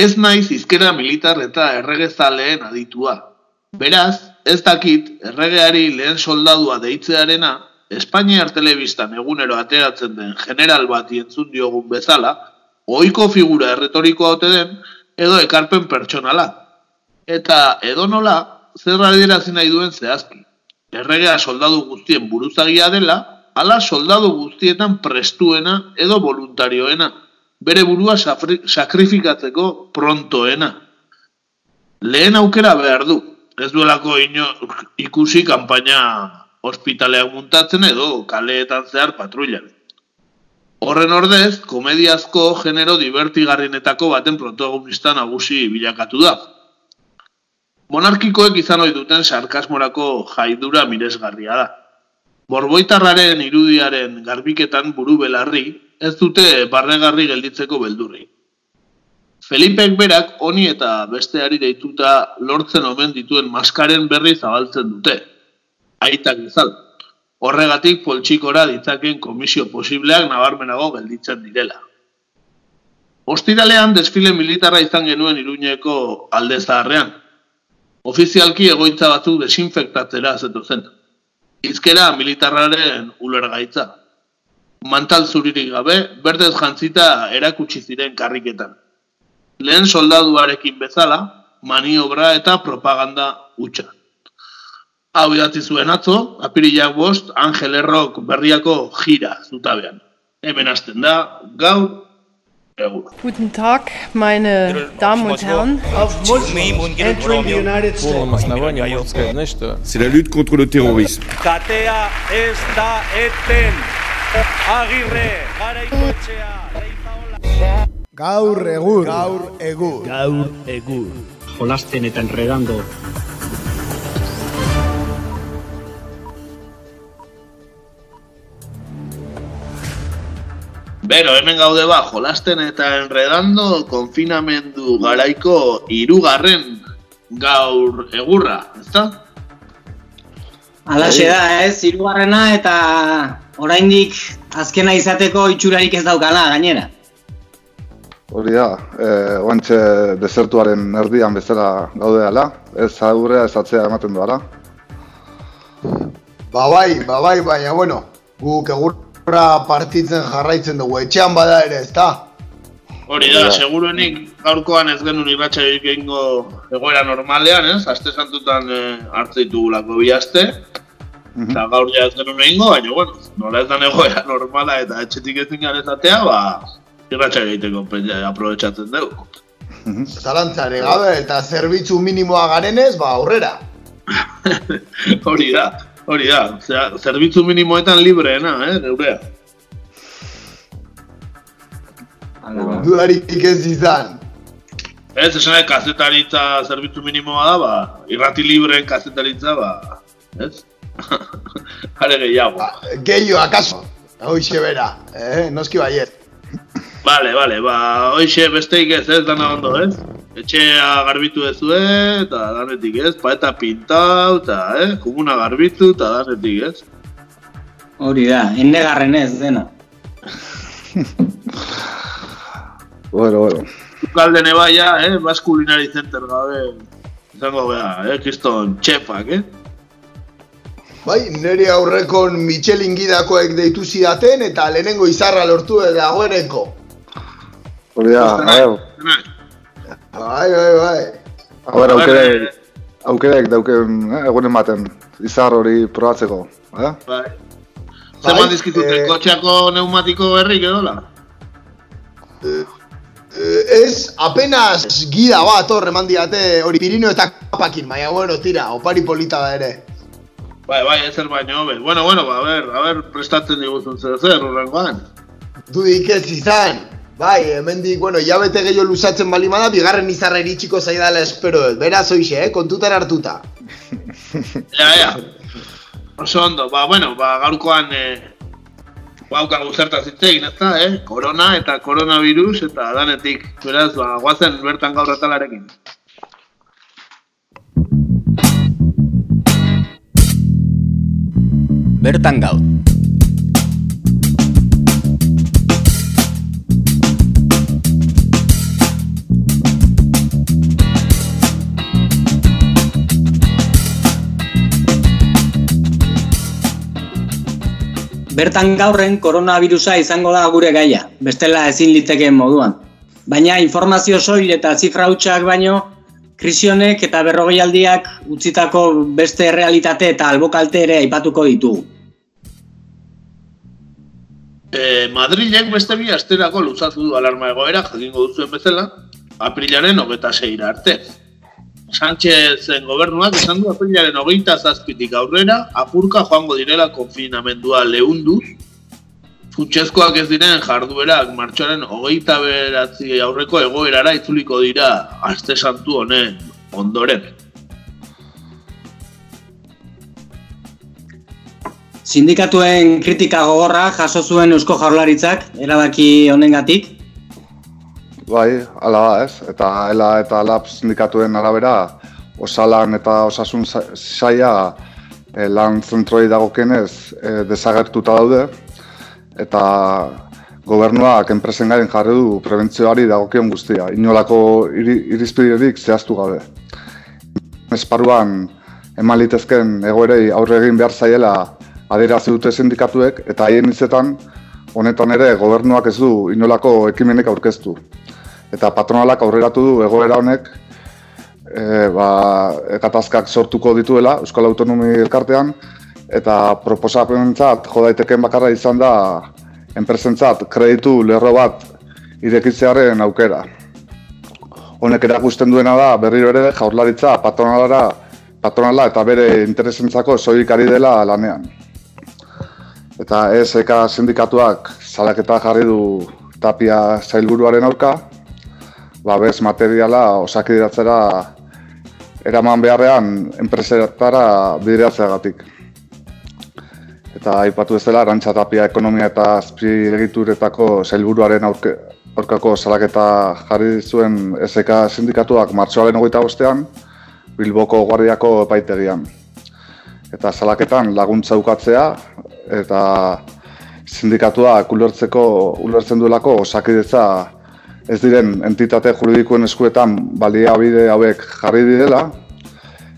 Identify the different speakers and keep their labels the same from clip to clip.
Speaker 1: Ez naiz izkera militar eta erregezaleen aditua. Beraz, ez dakit erregeari lehen soldadua deitzearena, Espainiar telebistan egunero ateratzen den general bat entzun diogun bezala, ohiko figura erretorikoa ote den, edo ekarpen pertsonala. Eta edo nola, zer adierazi nahi duen zehazki. Erregea soldadu guztien buruzagia dela, ala soldadu guztietan prestuena edo voluntarioena, bere burua sakrifikatzeko prontoena. Lehen aukera behar du, ez duelako ino, ikusi kanpaina ospitaleak muntatzen edo kaleetan zehar patruilan. Horren ordez, komediazko genero divertigarrinetako baten protagonista nagusi bilakatu da. Monarkikoek izan ohi duten sarkasmorako jaidura miresgarria da. Borboitarraren irudiaren garbiketan buru belarri, ez dute barregarri gelditzeko beldurri. Felipek berak honi eta besteari deituta lortzen omen dituen maskaren berri zabaltzen dute. Aitak izal. Horregatik poltsikora ditzaken komisio posibleak nabarmenago gelditzen direla. Ostiralean desfile militarra izan genuen iruñeko alde zaharrean. Ofizialki egoitza batzuk desinfektatzera zetu zen. Izkera militarraren ulergaitza. Mantal zuririk gabe, berdez jantzita erakutsi ziren karriketan. Lehen soldaduarekin bezala, maniobra eta propaganda utxa hau idatzi zuen atzo, apirilak bost, Angel Errok berriako jira zutabean. Hemen hasten da, gaur.
Speaker 2: Guten Tag, meine Damen und Herren.
Speaker 3: entering the United
Speaker 4: States. C'est la lutte contre le terrorisme.
Speaker 3: Katea ez da eten. Agirre, garaikoetxea,
Speaker 5: Gaur egur. Gaur egur.
Speaker 6: Gaur egur. Jolasten eta enredando
Speaker 1: Bero, hemen gaude ba, jolasten eta enredando konfinamendu garaiko irugarren gaur egurra, ezta?
Speaker 7: Alaxe da, ez, irugarrena eta oraindik azkena izateko itxurarik ez daukana, gainera.
Speaker 8: Hori da, e, oantxe desertuaren erdian bezala gaude ala, ez aurrea ez atzea ematen duara.
Speaker 5: Ba bai, ba bai, baina bueno, guk egur Horra partitzen jarraitzen dugu, etxean bada ere, ez da?
Speaker 1: Hori da, seguruenik gaurkoan ez genuen irratxa egingo egoera normalean, ez? Aste santutan e, hartze ditugulako bi aste. Mhm. Eta gaur ja ez genuen egingo, baina, bueno, nola ez da egoera normala eta etxetik ez dingan ezatea, ba, irratxa egiteko aprobetsatzen dugu.
Speaker 5: Mhm. Zalantzare gabe eta zerbitzu minimoa garenez, ba, aurrera.
Speaker 1: Hori da. Hori da, zerbitzu minimoetan libreena, eh, neurea.
Speaker 5: Dudarik ez izan.
Speaker 1: Ez, esan kazetaritza zerbitzu minimoa da, ba, irrati libreen kazetaritza, ba, ez? Hare gehiago. Ba,
Speaker 5: Gehio, akaso? Hoixe bera, eh, noski baiet.
Speaker 1: Vale, vale, ba, hoixe besteik ez, ez, dana ondo, ez? etxea garbitu ez eta danetik ez, paeta pintau, eta, eh, komuna garbitu, eta danetik ez.
Speaker 7: Hori da, garren ez, dena.
Speaker 8: bueno, bueno.
Speaker 1: Ukalde nebaia, eh, Baskulinari Center gabe, izango beha, eh, kiston txepak, eh.
Speaker 5: Bai, nire aurrekon Michelin gidakoek deitu zidaten eta lehenengo izarra lortu dagoeneko.
Speaker 8: Hori da, bai,
Speaker 5: Bai, bai, bai.
Speaker 8: A ber, aukere, aukere dauken eh, egun ematen izar hori probatzeko, eh?
Speaker 1: Bai. Zer bai, dizkitute, eh, kotxeako neumatiko berrik edola?
Speaker 5: Eh, ez, apenas gida bat horre mandiate hori pirino eta kapakin, baina bueno, tira, opari polita da ere.
Speaker 1: Bai, bai, ezer baino, be. Bueno, bueno, ba, a ber, a ber, prestatzen diguzun zer zer, horrengoan.
Speaker 5: Du ez izan. Bai, hemendik, bueno, ya bete gehiago luzatzen bali bada, bigarren izarra iritsiko zaidala espero dut. Beraz hoxe, eh, kontutan hartuta.
Speaker 1: ja, ja. Oso ondo, ba, bueno, ba, gaurkoan eh, bauka guzerta zitzegin, ez da, eh? Korona eta koronavirus eta danetik. Beraz, ba, guazen bertan gaur atalarekin.
Speaker 9: bertan gaur.
Speaker 7: Bertan gaurren koronavirusa izango da gure gaia, bestela ezin litekeen moduan. Baina informazio soil eta zifra hutsak baino, krisionek eta berrogeialdiak utzitako beste realitate eta albokalte ere aipatuko ditugu.
Speaker 1: E, Madrilek beste bi asterako luzatu du alarma egoera jakingo duzuen bezala, aprilaren hogeta zeira arte. Sánchezen gobernuak esan du aprilaren hogeita zazpitik aurrera, apurka joango direla konfinamendua lehunduz, Funtsezkoak ez diren jarduerak martxoaren hogeita beratzi aurreko egoerara itzuliko dira aste santu honen ondoren.
Speaker 7: Sindikatuen kritika gogorra jaso zuen Eusko Jaurlaritzak erabaki honengatik.
Speaker 8: Bai, ala da ez, eta ela eta lab sindikatuen arabera osalan eta osasun saia eh, lan zentroi dagokenez eh, desagertuta daude, eta gobernuak enpresen garen jarri du prebentzioari dagokion guztia, inolako irizpiderik zehaztu gabe. Esparruan eman litezken egoerei aurre egin behar zaiela adierazi dute sindikatuek eta haien izetan honetan ere gobernuak ez du inolako ekimenek aurkeztu eta patronalak aurreratu du egoera honek e, ba, ekatazkak sortuko dituela Euskal Autonomi Elkartean eta proposapenentzat jo daiteken bakarra izan da enpresentzat kreditu lerro bat irekitzearen aukera. Honek erakusten duena da berriro ere jaurlaritza patronalara patronala eta bere interesentzako soilik ari dela lanean. Eta ESK sindikatuak salaketa jarri du tapia zailburuaren aurka, babes materiala osakideratzera eraman beharrean enpresetara bideratzeagatik. Eta aipatu ez dela, Arantxa Tapia ekonomia eta azpiegituretako zailburuaren aurke, aurkako salaketa jarri zuen SK sindikatuak martxoaren hogeita bostean, Bilboko guardiako epaitegian. Eta salaketan laguntza ukatzea eta sindikatuak ulertzeko ulertzen duelako osakidetza ez diren entitate juridikoen eskuetan baliabide hauek jarri direla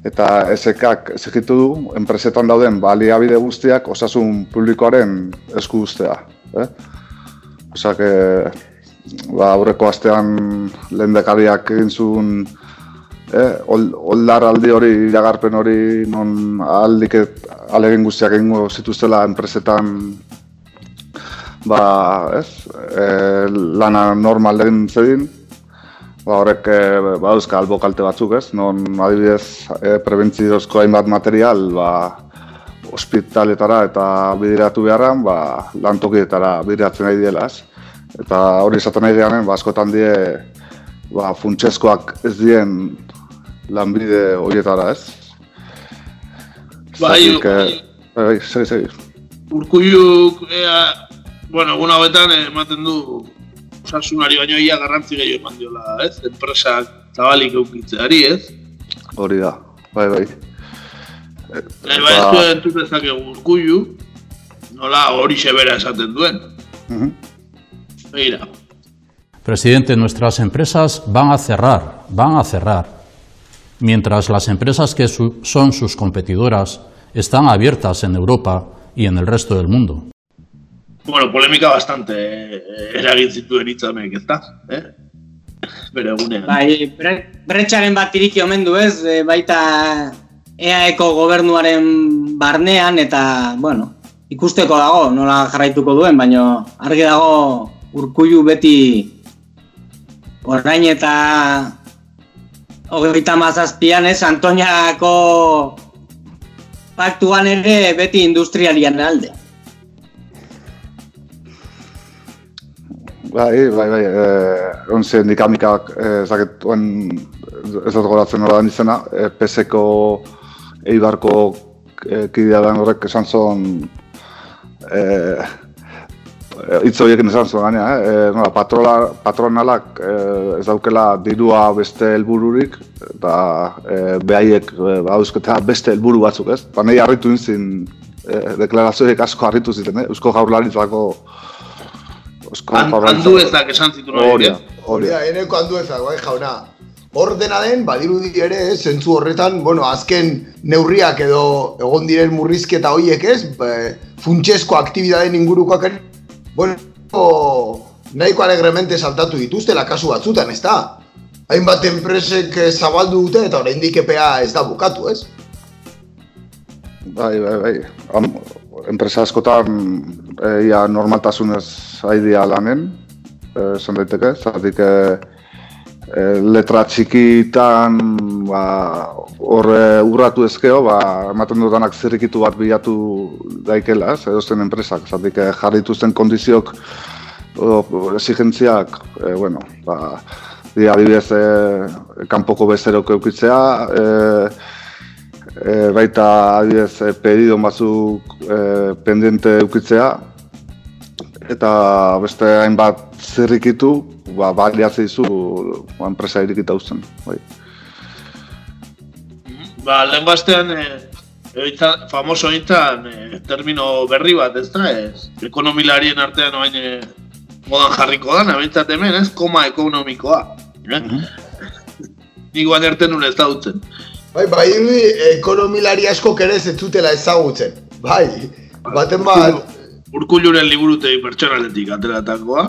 Speaker 8: eta SKak exigitu du enpresetan dauden baliabide guztiak osasun publikoaren esku ustea, eh? Osea que ba aurreko astean lehendakariak egin zuen eh oldar aldi hori iragarpen hori non aldik alegin guztiak egingo zituztela enpresetan ba, ez, e, lana normal egin zedin, ba, horrek e, ba, euska albo kalte batzuk, ez, non adibidez e, prebentziozko hainbat material, ba, ospitaletara eta bidiratu beharran, ba, lantokietara bidiratzen nahi dela, ez. Eta hori esaten nahi gehanen, ba, askotan die, ba, funtsezkoak ez dien lanbide horietara, ez.
Speaker 1: Bai,
Speaker 8: bai, bai, segi.
Speaker 1: Urkulluk, ea, bueno, egun hauetan ematen du osasunari baino ia garrantzi gehiago eman diola, ez? Enpresak zabalik eukitzeari, ez?
Speaker 8: Hori da, bai, bai.
Speaker 1: E, bai, ez duen entutezak urkullu, nola hori sebera esaten duen. Uh -huh. Begira.
Speaker 9: Presidente, nuestras empresas van a cerrar, van a cerrar, mientras las empresas que su son sus competidoras están abiertas en Europa y en el resto del mundo.
Speaker 1: Bueno, polémica bastante eh, eragin zituen hitzamek, ezta? Eh? Bere egunean.
Speaker 7: Bai, bretxaren bat iriki omen du ez, e, baita EAeko gobernuaren barnean eta, bueno, ikusteko dago, nola jarraituko duen, baina argi dago urkullu beti orain eta hogeita mazazpian ez, Antoniako paktuan ere beti industrialian alde.
Speaker 8: Bai, bai, bai, eh, on zen dikamikak, eh, zaket, oen, ez dut goratzen hori izena, eh, PSeko eibarko eh, kidea den horrek esan zon, eh, hitz horiekin esan zuen gaina, eh? e, patrola, patronalak eh, ez daukela dirua beste helbururik eta e, behaiek e, beste helburu batzuk, ez? Ba, nahi harritu nintzen e, deklarazioek asko harritu ziten, eh? Eusko jaurlaritzako
Speaker 1: Eusko jaurlaritzako. Andu ezak esan zitu nahi,
Speaker 5: Hori hori da, eneko andu ezak, bai jauna. hor dena den, badirudi ere, zentzu horretan, bueno, azken neurriak edo egon diren murrizketa horiek ez, e, funtsezko aktibidaden ingurukoak ere, bueno, nahiko alegremente saltatu dituztela kasu batzutan, ez da? Hainbat enpresek zabaldu dute eta oraindik epea ez da bukatu, ez?
Speaker 8: Bai, bai, bai. Am, enpresa askotan e, ia normaltasunez haidia lanen, esan daiteke, zatik e, e, letra txikitan ba, horre urratu ezkeo, ba, ematen dudanak zirrikitu bat bilatu daikela, ez, edo zen enpresak, zatik e, jarrituzten kondiziok o, esigentziak, e, bueno, ba, di adibidez e, kanpoko bezerok eukitzea, e, e, baita adibidez e, pedido batzuk e, pendiente eukitzea eta beste hainbat zirrikitu ba baliatze dizu ba, enpresa irikita uzten bai
Speaker 1: Ba, lehen bastean, e, famoso hintan, e, termino berri bat, ez da, ez? Ekonomilarien artean oain e, modan jarriko da, nabintzat hemen, ez? Koma ekonomikoa. Eh? Mm -hmm. Niguan erten ez da dutzen.
Speaker 5: Bai, bai, ekonomilari asko ere ez zutela ezagutzen. Bai, baten bat...
Speaker 1: Urkulluren liburutei pertsonaletik ateratakoa.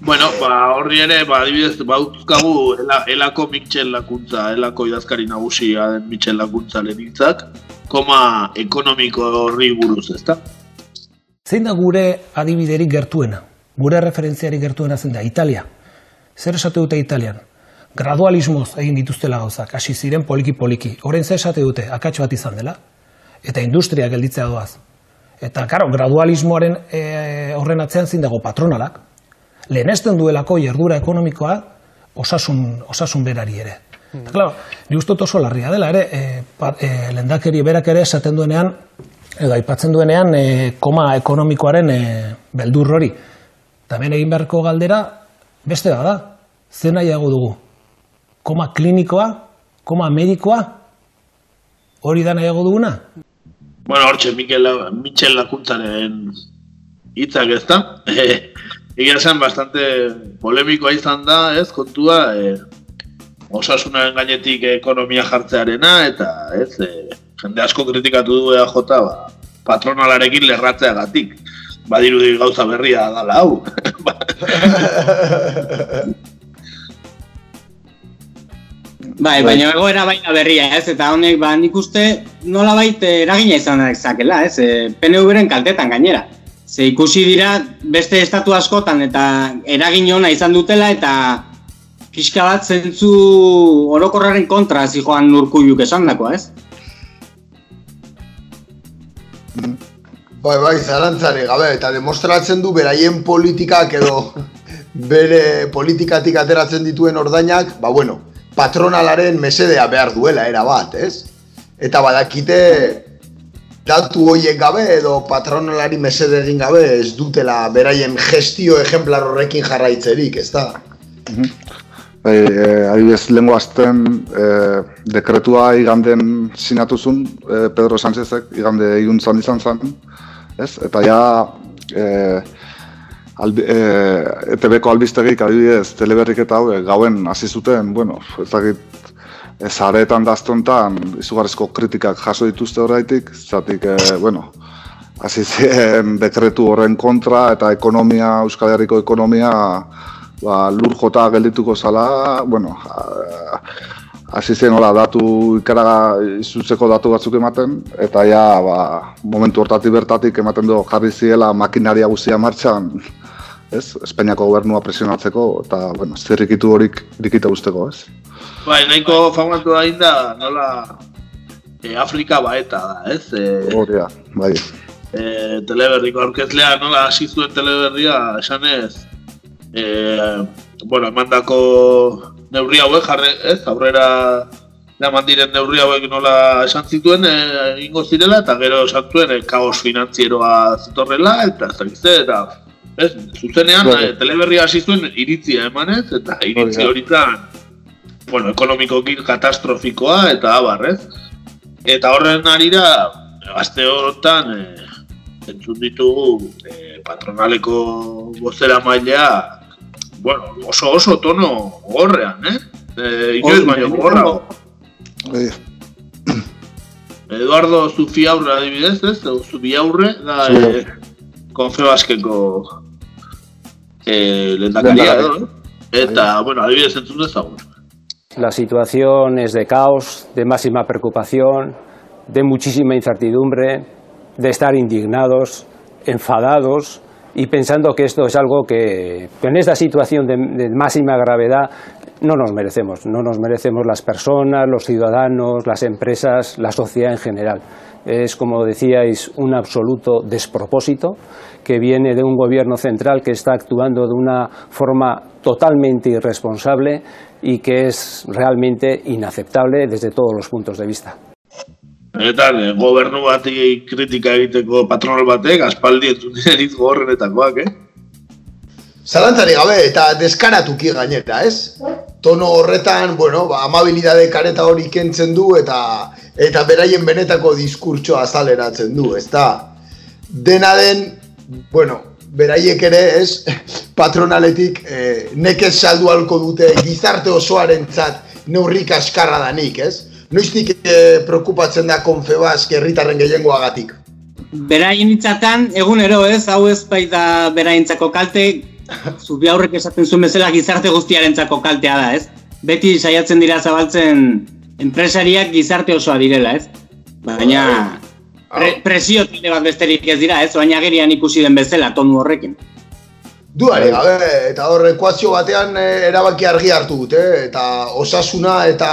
Speaker 1: Bueno, ba, horri ere, ba, adibidez, ba, ela, elako Mitxel lakuntza, elako idazkari nagusia den Mitxel lakuntza lehenitzak, koma ekonomiko horri buruz, ezta?
Speaker 10: Zein da gure adibiderik gertuena? Gure referentziarik gertuena zen da, Italia. Zer esate dute Italian? Gradualismoz egin dituztela gauzak, hasi ziren poliki-poliki. Horrein ze esate dute, akatxo bat izan dela, eta industria gelditzea doaz. Eta, karo, gradualismoaren e, horren atzean zin dago patronalak, lehenesten duelako jardura ekonomikoa osasun, osasun berari ere. Mm. Eta, klaro, ni ustot oso larria dela ere, e, pa, e, lendakeri berak ere esaten duenean, edo aipatzen duenean, e, koma ekonomikoaren e, beldur hori. Eta egin beharko galdera, beste da da, zen nahiago dugu, koma klinikoa, koma medikoa, hori da nahiago duguna?
Speaker 1: Bueno, hortxe, Mikel, Michel Lakuntzaren hitzak ez da. Egia zen, bastante polemikoa izan da, ez, kontua, e, osasunaren gainetik ekonomia jartzearena, eta ez, e, jende asko kritikatu du EAJ, ba, patronalarekin lerratzeagatik. Badirudi gauza berria dala hau.
Speaker 7: Bai, baina egoera baina berria, ez? Eta honek, ba, nik uste nola baita eragina izan zakela, ez? E, PNV-ren kaltetan gainera. Ze ikusi dira beste estatu askotan eta eragin ona izan dutela eta pixka bat zentzu orokorraren kontra zi joan nurkuiuk esan dakoa, ez?
Speaker 5: Bai, bai, zarantzari gabe, eta demostratzen du beraien politikak edo bere politikatik ateratzen dituen ordainak, ba bueno, patronalaren mesedea behar duela era bat, ez? Eta badakite datu horiek gabe edo patronalari mesede egin gabe ez dutela beraien gestio ejemplar horrekin jarraitzerik, ez da?
Speaker 8: Mhm. Bai, eh, adibidez, lehenko azten eh, dekretua iganden sinatuzun eh, Pedro Sánchezek, igande iuntzan izan zen, ez? Eta ja, eh, albi, e, ETB-ko albiztegik adibidez teleberrik eta hau gauen hasi zuten, bueno, ez dakit zaretan daztontan izugarrizko kritikak jaso dituzte horreitik, zatik, e, bueno, hasi zen dekretu horren kontra eta ekonomia, Euskal Herriko ekonomia ba, lur jota geldituko zala, bueno, hasi zen hola datu ikaraga izutzeko datu batzuk ematen, eta ja, ba, momentu hortatik bertatik ematen du jarri ziela makinaria guztia martxan, ez? Espainiako gobernua presionatzeko eta bueno, zerrikitu horik dikita usteko, ez?
Speaker 1: Bai, nahiko famatu da inda, nola e, Afrika baeta da, ez?
Speaker 8: E, Horria, bai.
Speaker 1: E, teleberriko aurkezlea, nola hasi zuen teleberria, esan ez? E, bueno, emandako neurri hauek jarre, ez? Aurrera eman diren neurri hauek nola esan zituen e, ingo zirela, eta gero esan zuen e, kaos finanzieroa zitorrela, eta ez eta Ez, zuzenean, bueno. Eh, teleberria hasi zuen iritzia emanez, eta iritzi horitan, bueno, ekonomikoki katastrofikoa eta abar, ez? Eta horren arira, gazte horretan, e, entzun ditugu e, patronaleko gozera mailea, bueno, oso oso tono gorrean, eh? Eh, inoiz baino gogorra.
Speaker 8: Bai.
Speaker 1: Eduardo Zufiaurre adibidez, ez? Edo Zubiaurre, da
Speaker 8: Sí.
Speaker 1: Confebaskeko eh, lehendakaria,
Speaker 8: Lehendakari.
Speaker 1: edo, eh? Eta, bueno, adibidez entzun dezagun.
Speaker 11: La situación es de caos, de máxima preocupación, de muchísima incertidumbre, de estar indignados, enfadados y pensando que esto es algo que, que en esta situación de, de máxima gravedad no nos merecemos. No nos merecemos las personas, los ciudadanos, las empresas, la sociedad en general. Es, como decíais, un absoluto despropósito que viene de un gobierno central que está actuando de una forma totalmente irresponsable y que es realmente inaceptable desde todos los puntos de vista.
Speaker 1: Gobernu bati kritika egiteko patronal batek, aspaldi eh?
Speaker 5: Zalantzari gabe eta deskaratuki gainera, ez? Tono horretan, bueno, ba, amabilidade kareta hori kentzen du eta eta beraien benetako diskurtsoa azaleratzen du, ezta? Dena den, bueno, beraiek ere, ez? Patronaletik eh, nekez saldu halko dute gizarte osoarentzat neurri kaskarra danik, ez? Noiztik eh, preokupatzen da Confebask herritarren gehiengoagatik?
Speaker 7: Beraien hitzatan, egunero ez, hau ez baita beraientzako kalte, zubi aurrek esaten zuen bezala gizarte guztiarentzako kaltea da, ez? Beti saiatzen dira zabaltzen enpresariak gizarte osoa direla, ez? Baina pre, presio talde bat besterik ez dira, ez? Baina agerian ikusi den bezala tonu horrekin.
Speaker 5: Duari gabe, eta hor ekuazio batean eh, erabaki argi hartu dute, eta osasuna eta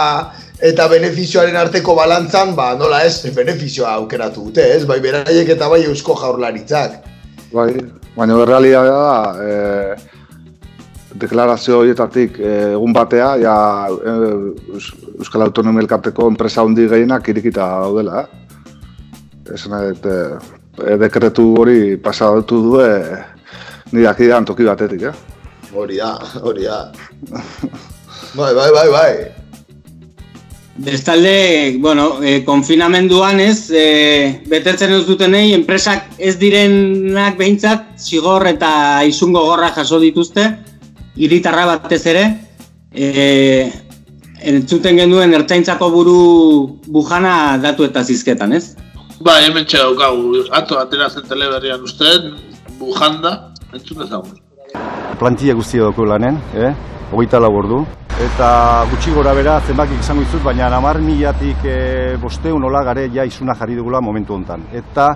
Speaker 5: eta benefizioaren arteko balantzan, ba, nola ez, benefizioa aukeratu dute, ez? Bai beraiek eta bai eusko jaurlaritzak.
Speaker 8: Bai, baina realitatea da, e, deklarazio horietatik e, egun batea, ja, e, Eus- Euskal Autonomia Elkarteko enpresa handi gehienak irikita daudela. Eh? Esan e, dekretu hori pasatu du, e, nire toki batetik, eh?
Speaker 5: Hori da, hori da. Bai, bai, bai, bai.
Speaker 7: Bestalde, bueno, e, konfinamenduan ez, e, betetzen ez dutenei, enpresak ez direnak behintzat, zigor eta izungo gorra jaso dituzte, hiritarra batez ere, e, entzuten genuen ertzaintzako buru bujana datu eta zizketan, ez?
Speaker 1: Ba, hemen txera daukagu, ato atera zen teleberrian ustean, bujanda, entzun dezagun.
Speaker 12: plantilla guztia dauko lanen, eh? Hogeita lau ordu. Eta gutxi gora bera, zenbakik izango dizut, baina hamar milatik e, bosteun hola gare ja izuna jarri dugula momentu hontan. Eta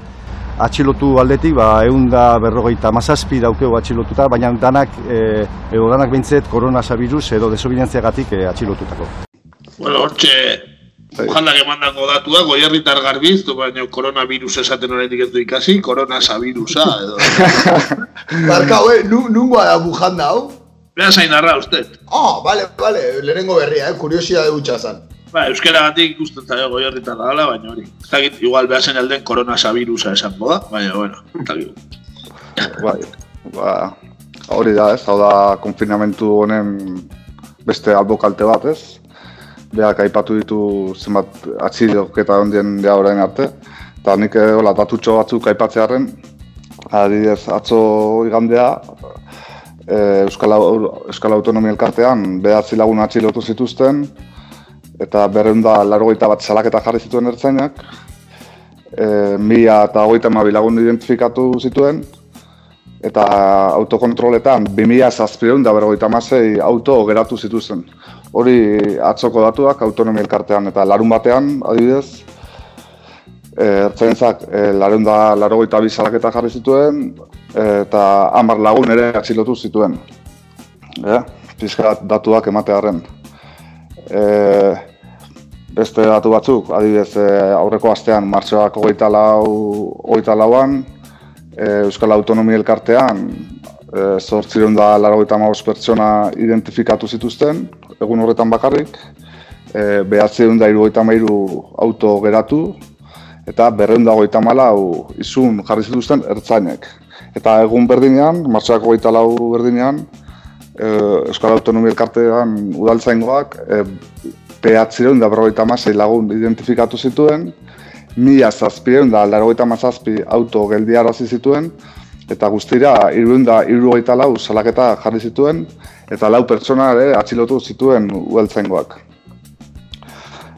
Speaker 12: atxilotu aldetik, ba, egun da berrogeita mazazpi daukeu atxilotuta, baina danak, e, edo danak behintzet koronavirus edo desobedientziagatik e, atxilotutako.
Speaker 1: Bueno, hortxe, bujandak emandako datuak, goierritar garbiztu, baina koronavirus esaten oraindik ez du ikasi, koronasavirusa, edo.
Speaker 5: Barka, nu, nungoa da bujanda hau?
Speaker 1: Beha zain darra, uste.
Speaker 5: Ah, bale, bale, lehenengo berria, eh, kuriosia de dutxa zan.
Speaker 1: Ba, euskara batik ikusten zaio goierritar dala, baina hori. Ez dakit, igual beha zain alden koronasavirusa esango da, baina, bueno, ez dakit.
Speaker 8: Bai, ba, hori da, ez, hau da konfinamentu honen beste albo kalte bat, ez? Beak aipatu ditu zenbat atxilok eta ondien ja orain arte. Eta nik eh, hola, datutxo batzuk aipatzearen, adibidez, atzo igandea, Euskal, Au- Euskal Autonomia Elkartean behatzi lagun atxilotu zituzten, eta berreunda largoita bat salaketa jarri zituen ertzainak, e, mila eta hogeita hamabi lagun identifikatu zituen, eta autokontroletan 2000 zazpireun da berrogeita hamasei auto geratu zituzten. Hori atzoko datuak autonomia elkartean eta larun batean, adibidez, e, ertzaintzak e, larun da larogeita bi salaketa jarri zituen, e, eta hamar lagun ere atxilotu zituen. E, pizkat datuak ematearen. E, beste datu batzuk, adibidez, aurreko astean, martxoak hogeita lau, hogeita lauan, Euskal Autonomia Elkartean, e, zortzireun da laragoita pertsona identifikatu zituzten, egun horretan bakarrik, e, behatzireun da irugaita auto geratu, eta berreun da goita malau izun jarri zituzten ertzainek. Eta egun berdinean, martxoak hogeita lau berdinean, e, Euskal Autonomia Elkartean udaltzaingoak e, behatzireun da berrogeita hamasei lagun identifikatu zituen, mila zazpireun da larogeita mazazpi auto geldiarazi zituen, eta guztira irueun da irurogeita lau salaketa jarri zituen, eta lau pertsona ere atxilotu zituen ueltzaingoak.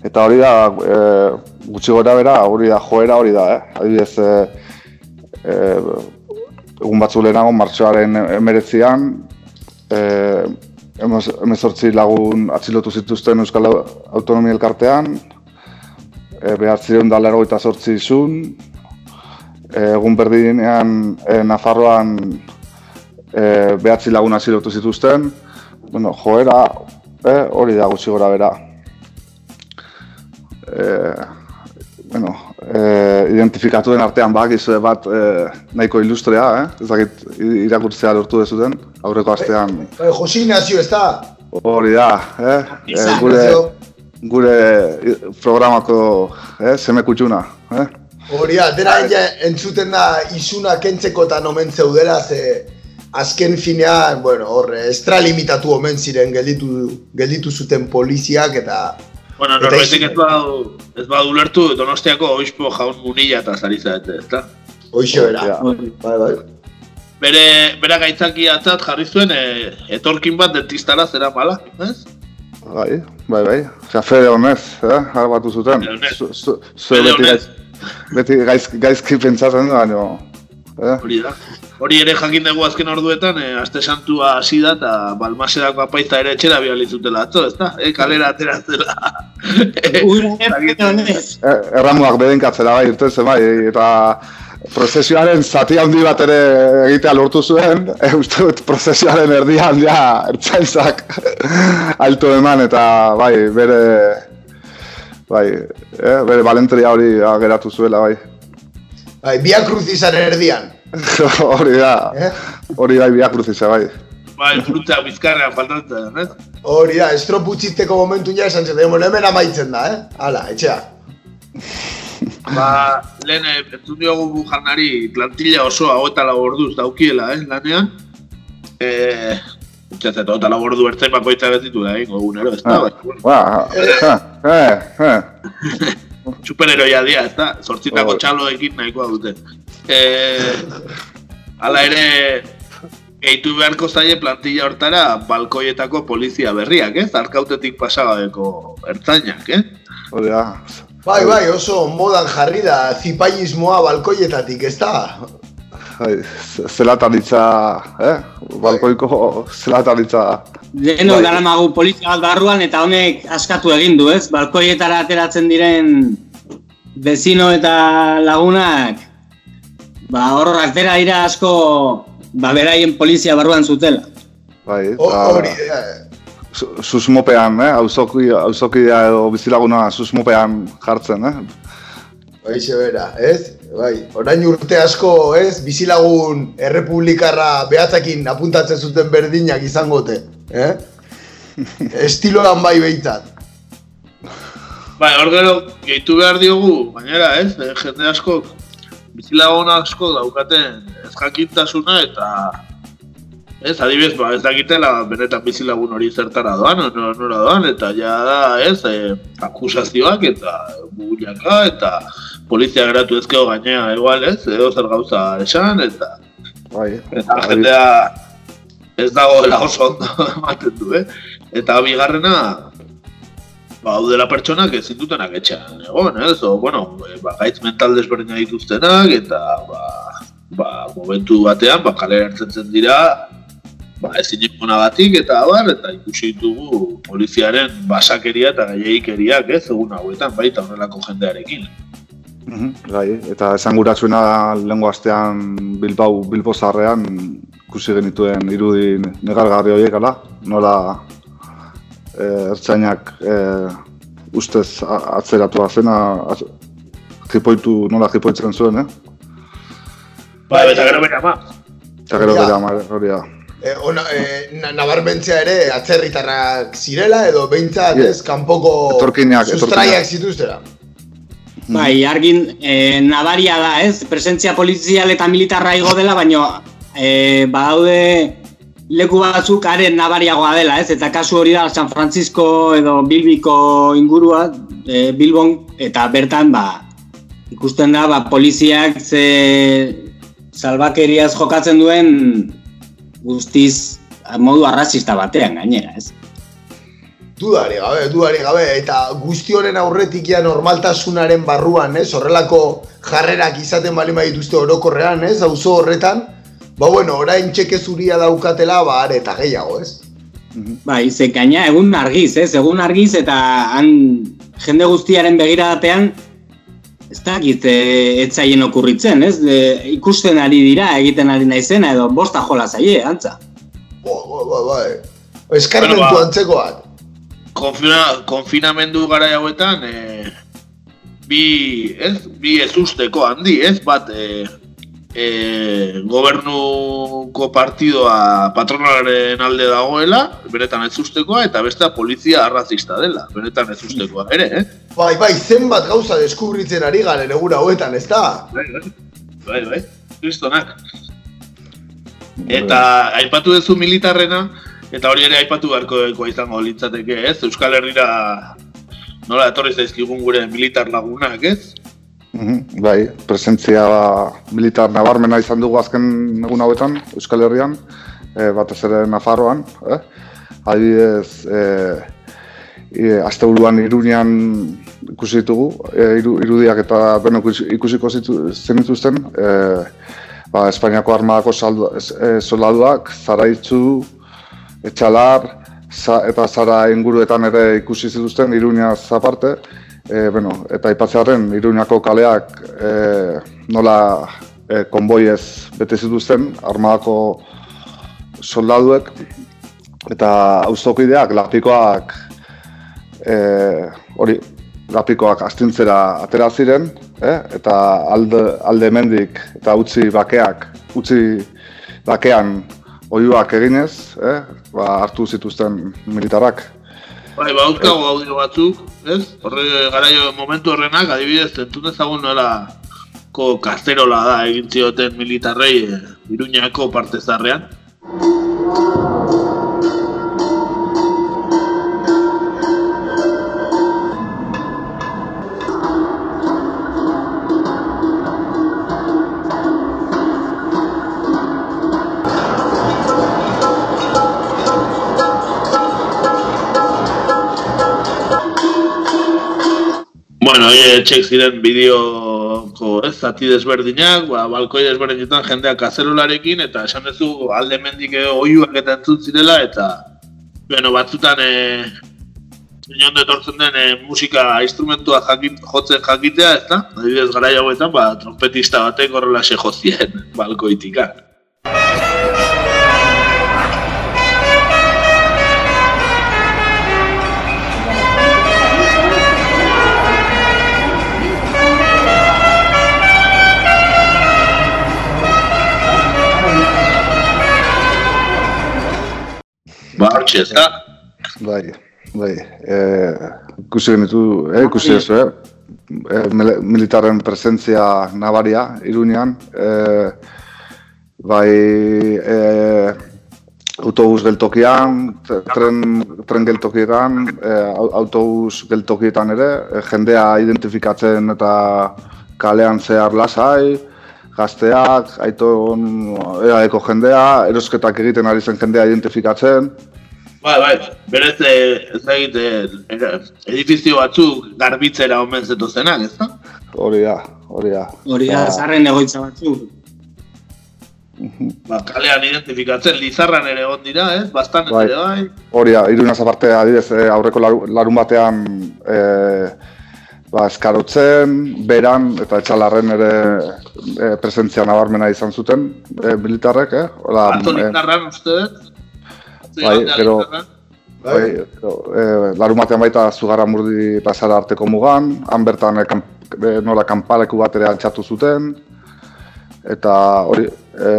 Speaker 8: Eta hori da, e, gutxi gora bera, hori da, joera hori da, eh? Adibidez, e, e, egun batzu lehenago, martxoaren emeretzian, e, emezortzi lagun atxilotu zituzten Euskal Autonomia Elkartean, e, behar ziren da lero eta sortzi izun, e, egun berdinean e, Nafarroan e, behatzi lagun atxilotu zituzten, bueno, joera, e, hori da gutxi gora bera bueno, e, identifikatu den artean bak bat e, nahiko ilustrea, eh? ez dakit irakurtzea lortu dezuten, aurreko astean.
Speaker 5: E, e, Josi Ignacio, ez da?
Speaker 8: Hori da, eh? E, gure, gure programako eh? seme kutsuna. Eh?
Speaker 5: Hori da, dena entzuten da izuna kentzeko eta nomen zeudela, ze azken finean, bueno, horre, estralimitatu omen ziren gelditu, gelditu zuten poliziak eta
Speaker 1: Bueno, norbaitek ez badu, ez badu lertu, donostiako oizpo jaun munila eta zari zaete, ez da?
Speaker 5: Oixe bera, bai, bai.
Speaker 1: Bere, bera gaitzaki atzat jarri zuen, e, etorkin bat dentistara zera mala, ez?
Speaker 8: Bai, bai, bai. Osea, fede honez, eh? Harbatu zuten. Fede honez. Beti gaizki pentsatzen da, baina?
Speaker 1: Hori da. Hori ere jakin dugu azken orduetan, eh, aste santua hasi da eta balmaserako apaiza ere etxera bialitzutela atzo, ezta? Eh, kalera ateratzela.
Speaker 8: Eh, erramuak bedenkatzera bai, irten bai, eta prozesioaren zati handi bat ere egitea lortu zuen, e, uste dut prozesioaren erdian ja ertzainzak alto eman eta bai, bere bai, eh, bere balentria hori geratu zuela bai.
Speaker 5: Bai, biak cruzizan erdian.
Speaker 8: Hori da. Eh? Hori da, biak cruzizan, bai.
Speaker 1: Bai, fruta bizkarrean faltatzen, eh?
Speaker 5: Hori da, estroputziteko momentu ja esan zetan, hemen amaitzen da, eh? Hala, etxea.
Speaker 1: ba, lehen, entzun diogu bujanari plantilla osoa hau lau orduz daukiela, eh, lanean. Eh, Txatzet, eta lau ordu ertzen bakoitza bezitu da, eh, gogunero, ez da?
Speaker 8: Ba, eh, eh, eh.
Speaker 1: superheroia dia, ez da? Zortzitako txaloekin nahikoa dute. E, ala ere, gehitu beharko zaie plantilla hortara balkoietako polizia berriak, ez? Arkautetik pasagabeko ertzainak, eh?
Speaker 8: Hora.
Speaker 5: Bai, bai, oso modan jarri da zipaiismoa balkoietatik, ez da?
Speaker 8: Bai, zelataritza, eh? Balkoiko zelataritza
Speaker 7: Leheno bai. magu polizia bat barruan eta honek askatu egin du, ez? Balkoietara ateratzen diren bezino eta lagunak ba hor atera dira asko ba beraien polizia barruan zutela.
Speaker 8: Bai, hori susmopean, eh? Auzoki, auzokidea edo bizilaguna susmopean jartzen, eh?
Speaker 5: Bai, bera, ez? Bai, orain urte asko, ez? Bizilagun errepublikarra behatzakin apuntatzen zuten berdinak izangote eh? Estiloan bai behitzat.
Speaker 1: Bai, hor gero, gehitu behar diogu, baina ez, eh, jende asko, bizilagon asko daukaten ez jakintasuna eta ez, adibidez, ba, ez dakitela benetan bizilagun hori zertara doan, nora, nora doan, eta ja da, ez, eh, akusazioak eta buguliaka eta polizia geratu ezkeo gainea igual, ez, edo zer gauza esan, eta
Speaker 8: bai,
Speaker 1: eta jendea ez dago dela oso ondo ematen du, eh? Eta bigarrena, ba, hau dela pertsonak ez zindutenak etxean, egon, ez? O, bueno, e, ba, gaitz mental desberdina dituztenak, eta, ba, ba, momentu batean, ba, kalera ertzen dira, ba, ez batik, eta abar, eta ikusi ditugu poliziaren basakeria eta gaiekeriak, ez? Egun hauetan, baita horrelako jendearekin.
Speaker 8: Mm bai, eta esan guratzuena lehenko astean Bilbao, Bilbo zarrean ikusi genituen irudi negargarri horiek ala, nola e, ertzainak e, ustez atzeratu zena, jipoitu, nola jipoitzen zuen, eh?
Speaker 1: Ba, eta gero bere ama.
Speaker 8: Eta gero bere ama, hori da.
Speaker 5: E, ona, e, nabarmentzea ere atzerritarrak zirela edo behintzat yeah. ez kanpoko sustraiak zituztera.
Speaker 7: Bai, argin e, nabaria da ez, presentzia polizial eta militarra igo dela, baina e, badaude leku batzuk are nabariagoa dela, ez? Eta kasu hori da San Francisco edo Bilbiko ingurua, e, Bilbon eta bertan ba ikusten da ba poliziak ze salbakeriaz jokatzen duen guztiz modu arrazista batean gainera, ez?
Speaker 5: Dudari gabe, dudari gabe, eta guzti honen aurretik ja normaltasunaren barruan, ez? Horrelako jarrerak izaten bali dituzte orokorrean, ez? Auzo horretan, ba bueno, orain txeke zuria daukatela, ba are eta gehiago, ez?
Speaker 7: Bai, ze gaina egun argiz, ez? Egun argiz eta han jende guztiaren begiradapean ez dakit e, etzaien okurritzen, ez? De, ikusten ari dira, egiten ari naizena edo bosta jola zaie, antza.
Speaker 5: Ba, ba, ba, ba, eskarmentu
Speaker 1: Bueno, ba.
Speaker 5: antzekoak.
Speaker 1: Konfina, konfinamendu gara hauetan, e, bi, ez, bi ezusteko handi, ez, bat, e, e, gobernuko partidoa patronalaren alde dagoela, benetan ezustekoa, eta bestea polizia arrazista dela, benetan ezustekoa ere, eh?
Speaker 5: Bai, bai, zenbat gauza deskubritzen ari garen egun hauetan, ez da?
Speaker 1: Bai, bai, bai, bai, kristonak. Eta aipatu duzu militarrena, eta hori ere aipatu beharko izango litzateke, ez? Euskal Herrira nola etorri zaizkigun gure militar lagunak, ez?
Speaker 8: Mhm, Bai, presentzia militar nabarmena izan dugu azken egun hauetan Euskal Herrian, e, batez ere Nafarroan, eh? Adibidez, e, e, asteburuan Iruñean ikusi ditugu, e, iru, irudiak eta beno ikusi- ikusiko zitu, zenituzten, e, ba, Espainiako armadako saldu, e, soldaduak, Zaraitzu, Etxalar, za, eta Zara inguruetan ere ikusi zituzten Iruñaz aparte, e, bueno, eta aipatzearen Iruñako kaleak e, nola e, konboiez bete zituzten armadako soldaduek eta auzokideak lapikoak e, hori lapikoak astintzera atera ziren, eh? eta alde, alde hemendik eta utzi bakeak, utzi bakean oiuak eginez, eh? ba, hartu zituzten militarrak.
Speaker 1: Bai, ba, dauzkagu audio batzuk, ez? Horre, garaio momentu horrenak, adibidez, entzun ezagun nola ko kasterola da egin zioten militarrei e, Iruñako parte zarrean. Txek ziren bideoko ez, zati desberdinak, ba, balkoi desberdinetan jendeak kazelularekin, eta esan duzu alde mendik oiuak eta entzun zirela, eta bueno, batzutan e, ondo etortzen den e, musika instrumentua jakit, jotzen jakitea, ez da? Adibidez gara hauetan, ba, trompetista batek horrela se jozien balkoitikan. Ba, hortxe, ez da?
Speaker 8: Bai, bai. E, ikusi genitu, eh, ikusi ez, eh? E, mil- militarren presentzia nabaria, Iruñean. E, bai, e, autobus geltokian, tren, tren geltokietan, e, au- autobus geltokietan ere, e, jendea identifikatzen eta kalean zehar lasai, gazteak, aiton, eaeko jendea, erosketak egiten ari zen jendea identifikatzen,
Speaker 1: Bai, bai, berez, eh, ez da egite, edifizio batzuk garbitzera omen zetozenak, ez da?
Speaker 8: Hori da, hori da.
Speaker 7: Hori da,
Speaker 8: Ba,
Speaker 7: zarren egoitza batzuk.
Speaker 1: Ba, kalean identifikatzen, Lizarran ere egon dira, ez? Bastan
Speaker 8: Bai.
Speaker 1: ere bai.
Speaker 8: Hori da, irunaz aparte, adibidez, eh, aurreko laru- larun batean eh, ba, eskarotzen, beran eta etxalarren ere eh, presentzia nabarmena izan zuten eh, militarrek, eh? Hola,
Speaker 1: Atzo
Speaker 8: eh,
Speaker 1: Lizarran, uste dut? Atzo
Speaker 8: Bai,
Speaker 1: igandea
Speaker 8: gero-
Speaker 1: Lizarran.
Speaker 8: Bai, e, larun batean baita Zugarramurdi pasara arteko mugan, han bertan e, kan, e, nola kanpaleku bat ere altxatu zuten, eta hori, e,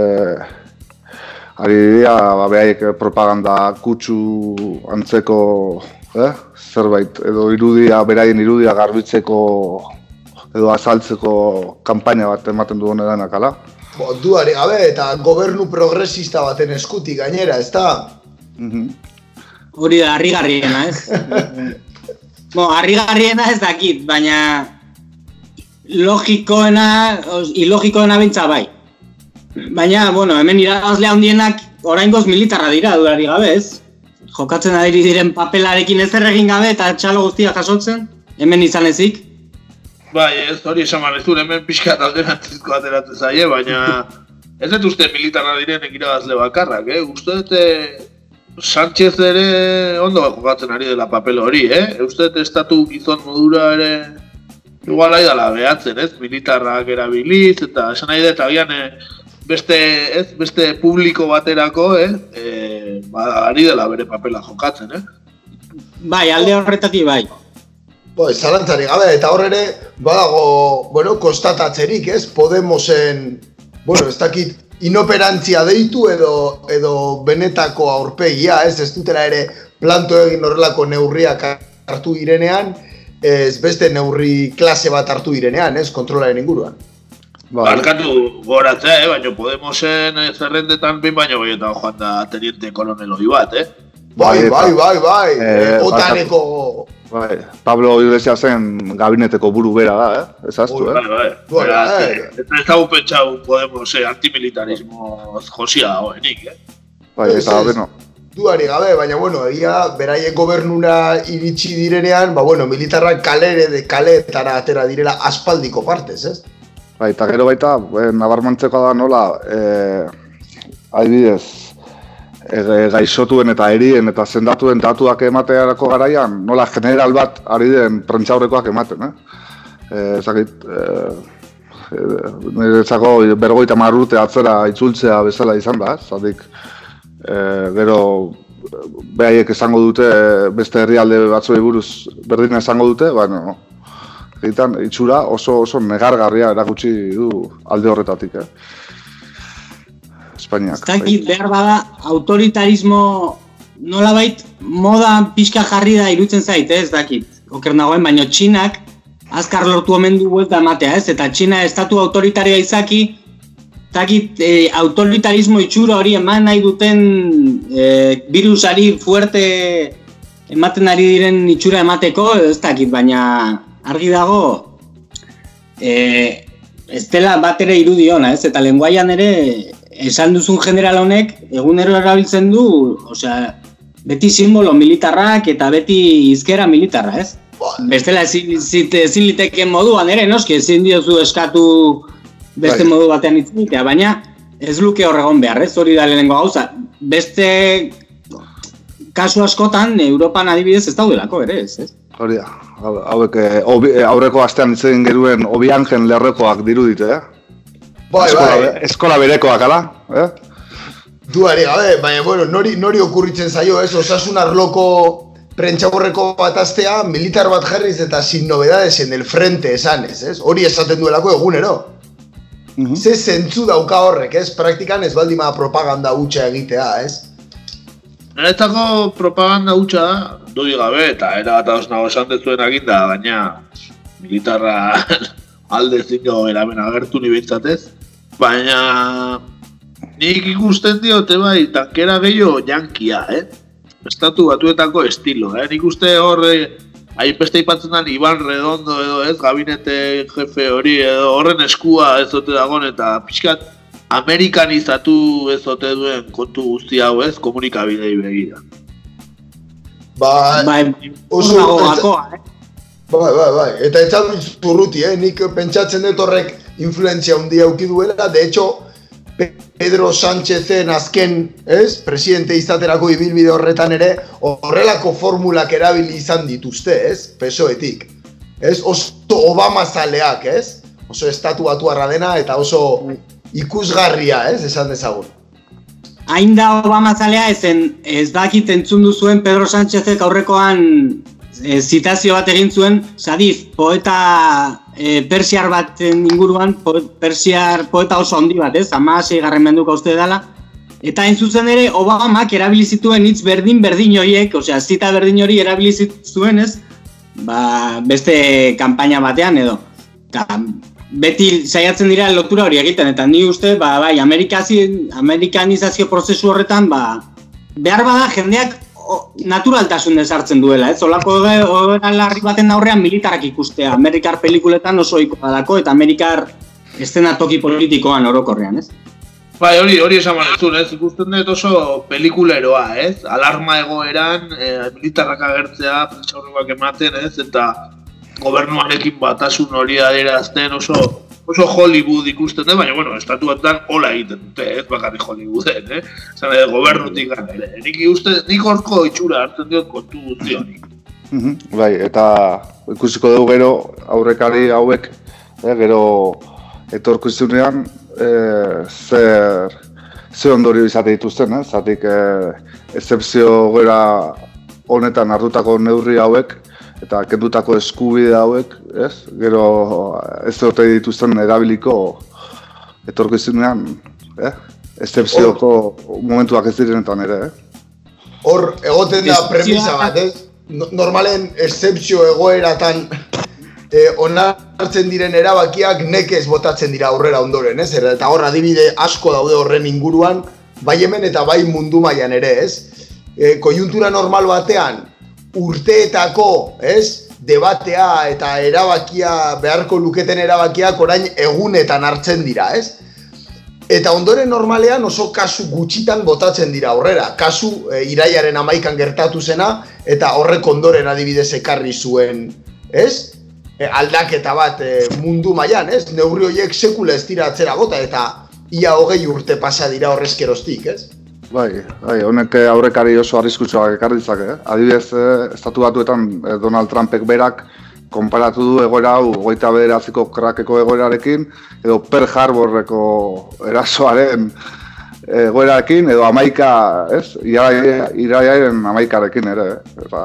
Speaker 8: ari dira, ba, behaiek propaganda kutsu antzeko, eh? zerbait, edo irudia, beraien irudia garbitzeko, edo azaltzeko kanpaina bat ematen du honedanak, ala?
Speaker 5: Bo, duari gabe, eta gobernu progresista baten eskutik gainera, ez da?
Speaker 7: Hori da, harrigarriena, ez? Bo, harrigarriena ez dakit, baina logikoena, ilogikoena bintza bai. Baina, bueno, hemen irabazle handienak oraingoz militarra dira durari gabe, ez? Jokatzen ari diren papelarekin ezer egin gabe eta txalo guztia jasotzen, hemen izan ezik.
Speaker 1: Bai, ez hori esan manezu, hemen pixka alderantzizko ateratzen zaie, baina ez dut uste militarra direnek irabazle bakarrak, eh? Uste dut Sánchez ere ondo jokatzen ari dela papel hori, eh? Uste dut estatu gizon modura ere igual ahi dala behatzen, ez? Militarrak erabiliz, eta esan nahi dut, agian eh, beste, ez? Beste publiko baterako, eh? eh ba, ari dela bere papela jokatzen, eh?
Speaker 7: Bai, alde horretatik bai.
Speaker 5: Bo, zalantzari gabe, eta hor ere, badago, bueno, kostatatzerik, ez? Podemosen, bueno, ez dakit, inoperantzia deitu edo, edo benetako aurpegia, ez? Ez dutela ere planto egin horrelako neurriak hartu direnean, ez beste neurri klase bat hartu direnean, ez? Kontrolaren inguruan.
Speaker 1: Ba, Barkatu goratzea, eh? baina Podemosen zerrendetan bin baino gehiagotan joan da teniente koloneloi bat, eh?
Speaker 5: Bai, bai, bai, bai, eh, otaneko...
Speaker 8: Bai, Pablo Iglesiasen gabineteko buru bera da, eh? Ez aztu, eh?
Speaker 1: Bai, bai, bai. Eta ez dago pentsau Podemos eh, antimilitarismo josia hoenik, eh?
Speaker 8: Bai, eta, bueno...
Speaker 5: Duari gabe, baina, bueno, egia, beraien gobernura iritsi direnean, ba, bueno, militarrak kalere de kaletara atera direla aspaldiko partez, ez?
Speaker 8: Bai, eta gero baita, eh, nabarmantzeko da nola, eh, adibidez, gaixotuen eta erien eta zendatuen datuak ematearako garaian, nola general bat ari den prentxaurrekoak ematen, eh? E, ezakit, e, e, bergoita marrute atzera itzultzea bezala izan da, zatik, e, gero behaiek esango dute beste herrialde batzuei buruz berdina esango dute, bueno, egiten itxura oso oso negargarria erakutsi du alde horretatik, eh? Espainiak.
Speaker 7: Ez dakit, behar bada, autoritarismo nolabait moda pixka jarri da irutzen zait, ez dakit. Oker nagoen, baino txinak azkar lortu omen du buelta ematea, ez? Eta txina estatu autoritaria izaki, dakit, e, autoritarismo itxura hori eman nahi duten e, virusari fuerte ematen ari diren itxura emateko, ez dakit, baina argi dago, e, ez dela bat ere irudiona, ez? Eta lenguaian ere esan duzun general honek egunero erabiltzen du, osea, beti simbolo militarrak eta beti izkera militarra, ez? Bestela ezin, ezin liteken moduan ere, noski, ezin diozu eskatu beste bai. modu batean itzitea, baina ez luke horregon behar, ez hori da lehenengo gauza. Beste kasu askotan, Europan adibidez ez daudelako ere, ez? ez?
Speaker 8: Hori da, hauek eh, aurreko astean itzen geruen obiangen lerrekoak dirudite, eh?
Speaker 5: Bai,
Speaker 8: eskola,
Speaker 5: bai.
Speaker 8: Eskola berekoak, ala? Eh?
Speaker 5: Duari gabe, baina, bueno, nori, nori okurritzen zaio, ez? Osasun arloko prentxaborreko bat astea, militar bat jarriz eta sin novedades en el frente esan, ez? ez? Hori esaten duelako egunero. Mm -hmm. Ze zentzu dauka horrek, ez? Praktikan ez baldima propaganda hutsa egitea, ez?
Speaker 1: Niretako propaganda hutsa da, dudi gabe, eta era bat hausnago esan dezuen aginda, baina militarra alde zingo eramen agertu ni bintzatez. Baina nik ikusten diote bai, tankera gehiago jankia, eh? Estatu batuetako estilo, eh? Nik uste horre, hain beste ipatzen den Iban Redondo edo ez, gabinete jefe hori edo horren eskua ez zote dagoen eta pixkat amerikanizatu ez zote duen kontu guzti hau ez, komunikabidei begira.
Speaker 5: Ba,
Speaker 7: bai, oso gakoa, eh?
Speaker 5: Bai, bai, bai. Eta ez zurruti, eh? Nik pentsatzen dut horrek influentzia handia auki duela. De hecho, Pedro Sánchezen azken, ez? Presidente izaterako ibilbide horretan ere, horrelako formulak erabili izan dituzte, ez? Pesoetik. Ez? Oso Obama zaleak, ez? Oso estatu batu dena eta oso ikusgarria, ez? Esan dezagun.
Speaker 7: Hain da Obama zalea ezen, ez dakit entzun duzuen Pedro Sánchezek aurrekoan e, zitazio bat egin zuen, Sadiz, poeta e, persiar bat inguruan, po, persiar poeta oso handi bat, ez? Ama garren menduko uste dela. Eta hain zuzen ere, Obamak erabili zituen hitz berdin berdin horiek, osea, zita berdin hori erabili zituen, ez? Ba, beste kanpaina batean edo. Ta, beti saiatzen dira lotura hori egiten, eta ni uste, ba, bai, amerikanizazio prozesu horretan, ba, behar bada jendeak naturaltasun desartzen duela, ez? Olako larri baten aurrean militarak ikustea. Amerikar pelikuletan oso dako eta Amerikar estena toki politikoan orokorrean, ez?
Speaker 1: Bai, hori, hori esan manezun, ez? Ikusten dut oso pelikuleroa, ez? Alarma egoeran, e, militarrak agertzea, prentsa ematen, ez? Eta gobernuarekin batasun hori adierazten oso oso Hollywood ikusten dut, baina, bueno, estatuetan hola egiten dute, ez? Bakarri Hollywooden, eh? Zan, gobernutik ere. Nik uste, nik horko itxura hartzen diot kontu guzti hori.
Speaker 8: Mhm, bai, eta ikusiko dugu gero aurrekari hauek, eh, gero etorkizunean e, zer, zer ondorio izate dituzten, eh? zatik e, excepzio gara honetan hartutako neurri hauek eta kendutako eskubide hauek, ez? Gero ez dute dituzten erabiliko etorkizunean, eh? Excepzioko momentuak ez direnetan ere, eh?
Speaker 5: Hor, egoten da premisa bat, ez? Normalen excepzio egoeratan e, onartzen diren erabakiak nekez botatzen dira aurrera ondoren, ez? Eta hor adibide asko daude horren inguruan, bai hemen eta bai mundu mailan ere, ez? E, kojuntura normal batean, urteetako, ez? Debatea eta erabakia, beharko luketen erabakiak orain egunetan hartzen dira, ez? Eta ondoren normalean oso kasu gutxitan botatzen dira aurrera. Kasu e, iraiaren amaikan gertatu zena, eta horrek ondoren adibidez ekarri zuen, ez? e, aldaketa bat e, mundu mailan, ez? Neurri horiek sekula ez dira atzera gota eta ia hogei urte pasa dira horrezkeroztik, ez?
Speaker 8: Bai, bai, honek aurrekari oso arriskutsua ekarri ditzake, eh? Adibidez, eh, estatu batuetan eh, Donald Trumpek berak konparatu du egoera hau goita bederatziko krakeko egoerarekin edo Pearl Harborreko erasoaren egoerarekin edo amaika, ez? Iraiaren amaikarekin ere, eh?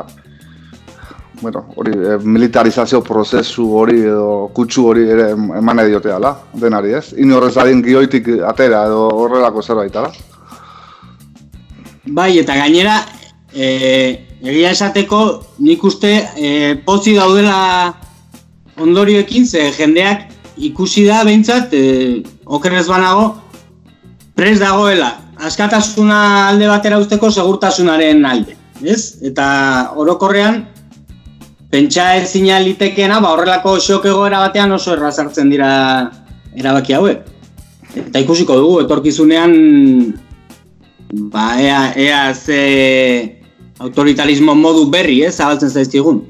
Speaker 8: bueno, hori, militarizazio prozesu hori edo kutsu hori ere eman ediote ala, denari ez? Inorrez adin gioitik atera edo horrelako zerbait ala.
Speaker 7: Bai, eta gainera, e, egia esateko nik uste e, pozi daudela ondorioekin, ze jendeak ikusi da behintzat, e, okerrez banago, prez dagoela, askatasuna alde batera usteko segurtasunaren alde, ez? Eta orokorrean, pentsa ez zina litekeena, ba, horrelako xok egoera batean oso errazartzen dira erabaki hauek. Eta ikusiko dugu, etorkizunean, ba, ea, ea ze autoritarismo modu berri, ez, zabaltzen zaizkigun.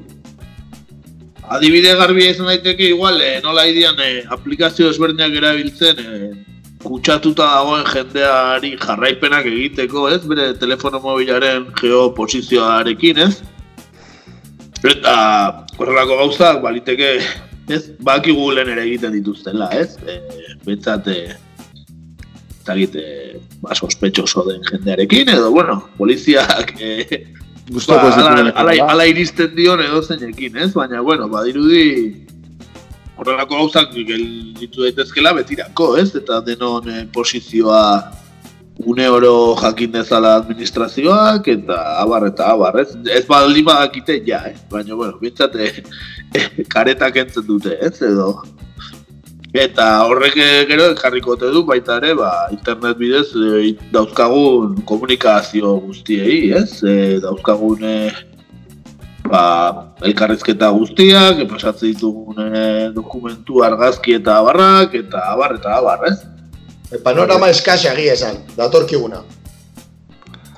Speaker 1: Adibide garbi izan daiteke igual, eh, nola idian eh, aplikazio ezberdinak erabiltzen eh, kutsatuta dagoen jendeari jarraipenak egiteko, ez, bere telefono mobilaren geoposizioarekin, ez? Eta horrelako gauzak baliteke, ez, baki Googleen ere egiten dituztela, ez? E, Betzat, e, eta egite, ba, sospetxoso den jendearekin, edo, bueno, poliziak, e, ba, ala, ala, ala, iristen dion edo zeinekin, ez? Baina, bueno, badirudi, horrelako gauzak ditu daitezkela betirako, ez? Eta denon e, posizioa une oro jakin dezala administrazioak eta abar eta abar, ez? Ez baldin badakite ja, eh? baina, bueno, bintzat eh, karetak entzen dute, ez? Edo, eta horrek gero jarriko du baita ere, ba, internet bidez e, dauzkagun komunikazio guztiei, ez? E, dauzkagun e, ba, elkarrezketa guztiak, epasatzen ditugun e, dokumentu argazki eta abarrak, eta abar eta abar, ez?
Speaker 5: El panorama eskasa egia esan, datorkiguna.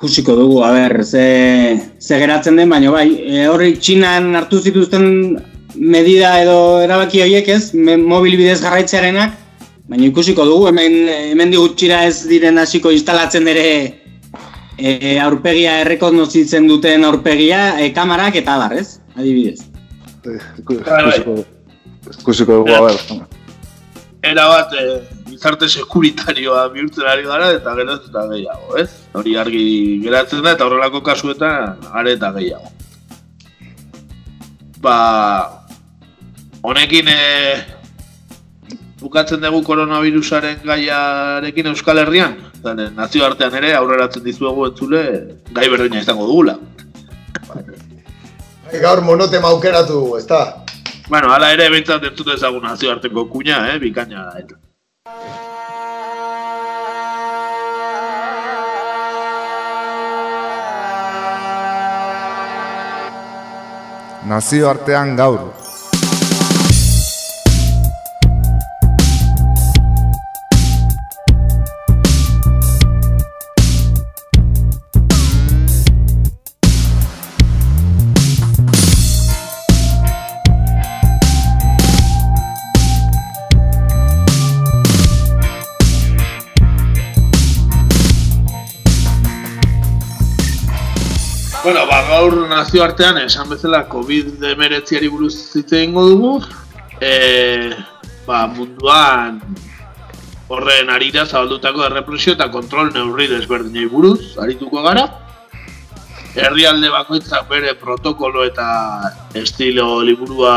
Speaker 7: Kusiko dugu, a ber, ze, ze geratzen den, baina bai, e, horrik txinan hartu zituzten medida edo erabaki horiek ez, mobil bidez garraitzearenak, baina ikusiko dugu, hemen, hemen digutxira ez diren hasiko instalatzen ere e, aurpegia errekonozitzen duten aurpegia, e, kamarak eta abar, ez? Adibidez.
Speaker 8: Ikusiko, ikusiko dugu, a ber.
Speaker 1: Era bat, eh, gizarte sekuritarioa bihurtzen ari gara eta gero ez eta gehiago, ez? Hori argi geratzen da eta horrelako kasuetan are eta gehiago. Ba, honekin e, bukatzen dugu koronavirusaren gaiarekin Euskal Herrian, zane, nazio artean ere aurreratzen dizuegu entzule gai berdina izango dugula.
Speaker 5: Gaur monote maukeratu dugu, ez da?
Speaker 1: Bueno, ala ere bintzat entzut ezagun nazio arteko kuña, eh, bikaina da eta.
Speaker 13: Nazio artean gaur.
Speaker 1: Bueno, ba, gaur nazioartean esan bezala COVID-19 buruz zitze ingo dugu. E, ba, munduan horren arira zabaldutako errepresio eta kontrol neurri desberdinei buruz, arituko gara. Herrialde bakoitzak bere protokolo eta estilo liburua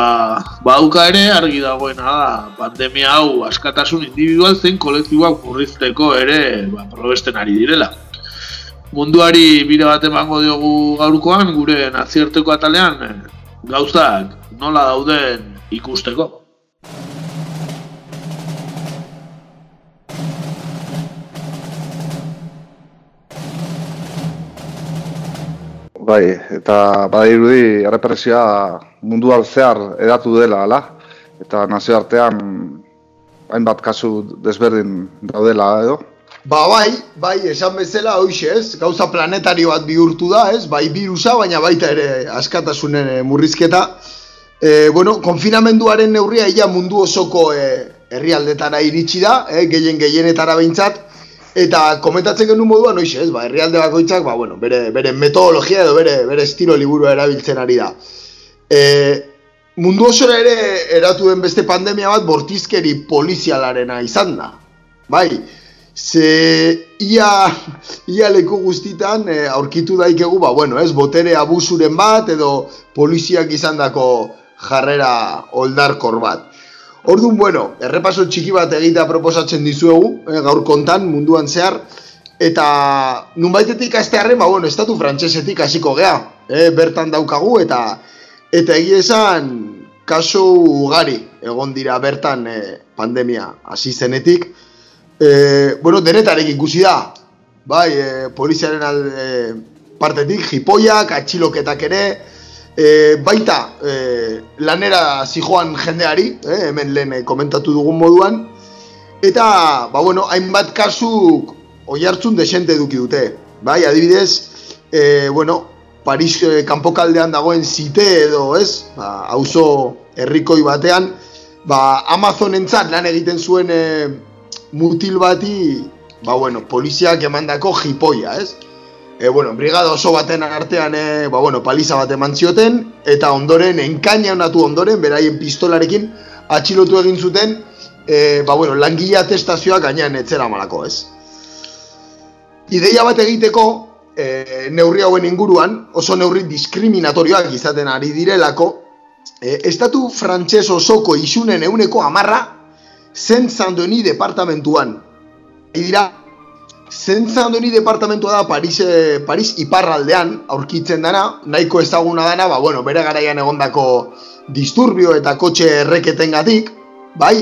Speaker 1: bauka ere, argi dagoena da, pandemia hau askatasun individual zen kolektiboak murrizteko ere ba, probesten ari direla. Munduari bire bat emango diogu gaurkoan, gure nazierteko atalean, eh, gauzak nola dauden ikusteko.
Speaker 8: Bai, eta badirudi errepresioa munduan zehar edatu dela, ala? Eta nazioartean hainbat kasu desberdin daudela edo?
Speaker 5: Ba bai, bai, esan bezala hoxe ez, gauza planetario bat bihurtu da ez, bai virusa, baina baita ere askatasunen eh, murrizketa. E, bueno, konfinamenduaren neurria ia mundu osoko e, herrialdetara iritsi da, e, gehien gehienetara behintzat, eta komentatzen genuen moduan hoxe ez, ba, herrialde bakoitzak, ba, bueno, bere, bere metodologia edo bere, bere estilo liburua erabiltzen ari da. E, mundu osora ere eratu den beste pandemia bat bortizkeri polizialarena izan da. Bai, ze ia, ia leku guztitan e, aurkitu daikegu, ba, bueno, ez, botere abusuren bat edo poliziak izandako jarrera oldarkor bat. Orduan, bueno, errepaso txiki bat egitea proposatzen dizuegu, eh, gaur kontan, munduan zehar, eta nunbaitetik aztearen, ba, bueno, estatu frantsesetik hasiko gea, eh, bertan daukagu, eta eta egia esan, kaso ugari egon dira bertan eh, pandemia hasi zenetik. Eh, bueno, denetarek ikusi da, bai, eh, poliziaren alde, partetik, jipoiak, atxiloketak ere, e, baita e, lanera zijoan jendeari, e, hemen lehen e, komentatu dugun moduan, eta, ba bueno, hainbat kasuk oi hartzun desente eduki dute. Bai, adibidez, e, bueno, Paris e, kanpokaldean dagoen zite edo, ez, ba, auzo herrikoi batean, ba, Amazonentzat lan egiten zuen e, mutil bati, ba bueno, poliziak emandako jipoia, ez? e, bueno, brigada oso baten artean e, ba, bueno, paliza bat eman zioten, eta ondoren, enkaina honatu ondoren, beraien pistolarekin, atxilotu egin zuten, e, ba, bueno, langila testazioak gainean etzera malako, ez? Ideia bat egiteko, e, neurri hauen inguruan, oso neurri diskriminatorioak izaten ari direlako, e, estatu frantses osoko isunen euneko amarra, zen zandoni departamentuan. Idira, Zentza ondoni departamentua da Paris, eh, Paris iparraldean aurkitzen dana, nahiko ezaguna dana, ba, bueno, bere garaian egondako disturbio eta kotxe erreketengatik, bai?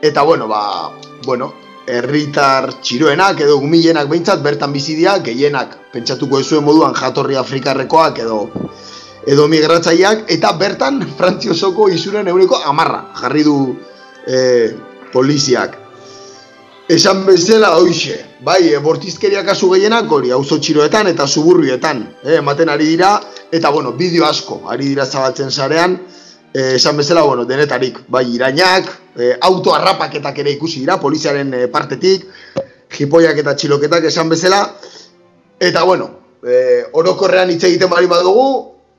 Speaker 5: Eta bueno, ba, bueno, herritar txiroenak edo gumilenak behintzat bertan bizidia, gehienak pentsatuko ezuen moduan jatorri afrikarrekoak edo edo migratzaileak eta bertan frantziosoko izuren eureko amarra jarri du eh, poliziak. Esan bezala hoixe, bai, e, bortizkeria kasu gehienak hori, auzo txiroetan eta suburrietan, eh, ematen ari dira, eta bueno, bideo asko, ari dira zabaltzen sarean, eh, esan bezala, bueno, denetarik, bai, irainak, eh, auto arrapaketak ere ikusi dira, poliziaren eh, partetik, jipoiak eta txiloketak esan bezala, eta bueno, eh, orokorrean hitz egiten bari badugu,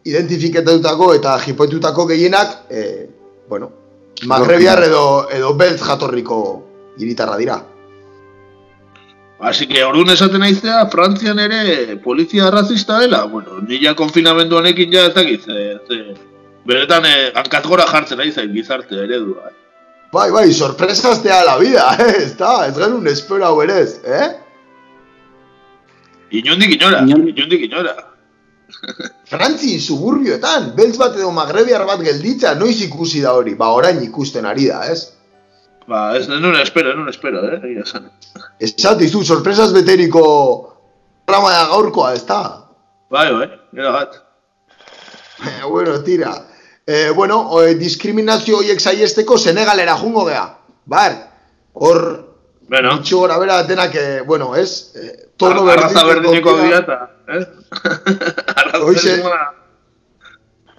Speaker 5: identifiketutako eta jipoitutako gehienak, eh, bueno, magrebiar edo, edo beltz jatorriko hiritarra dira.
Speaker 1: Así que orduan esaten naizea, Frantzian ere polizia arrazista dela. Bueno, nila konfinamendu honekin ja ez dakiz. E, beretan, e, gora jartzen nahi zain gizarte eredua. Eh.
Speaker 5: Bai, bai, sorpresaztea la vida, eh? Ez da, ez genuen espero hau erez, eh?
Speaker 1: Inundik inora, inundik inora.
Speaker 5: Frantzi, suburbioetan, beltz bat edo magrebiar bat gelditza, noiz ikusi da hori, ba, orain ikusten ari da, ez?
Speaker 1: Ba, ez nuen espero, nuen espero, eh? Egia zen.
Speaker 5: Ez izu, sorpresas beteriko programa da gaurkoa, ez da?
Speaker 1: Bai, bai, gara bat.
Speaker 5: Eh, bueno, tira. Eh, bueno, eh, diskriminazio horiek saiesteko Senegalera jungo gea. Bar, hor,
Speaker 1: bueno.
Speaker 5: bitxo gora bera denak, eh, bueno, ez? Eh,
Speaker 1: tono Ar arraza berdineko eh?
Speaker 5: Hoize,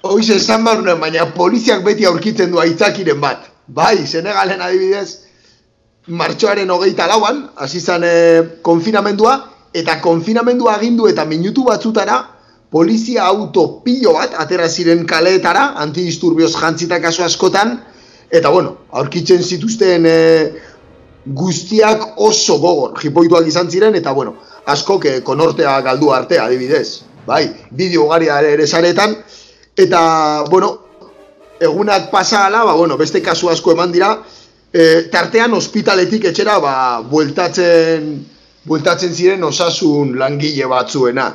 Speaker 5: hoize esan barunen, baina poliziak beti aurkitzen du aitzakiren bat. Bai, Senegalen adibidez, martxoaren hogeita lauan, hasi zen e, konfinamendua, eta konfinamendua agindu eta minutu batzutara, polizia auto pilo bat atera ziren kaleetara, antidisturbioz jantzita kaso askotan, eta bueno, aurkitzen zituzten e, guztiak oso gogor, jipoituak izan ziren, eta bueno, asko ke konortea galdu arte adibidez, bai, bideo gari ere saretan, eta bueno, egunak pasa ala, ba, bueno, beste kasu asko eman dira, e, tartean ospitaletik etxera, ba, bueltatzen, bueltatzen ziren osasun langile batzuena.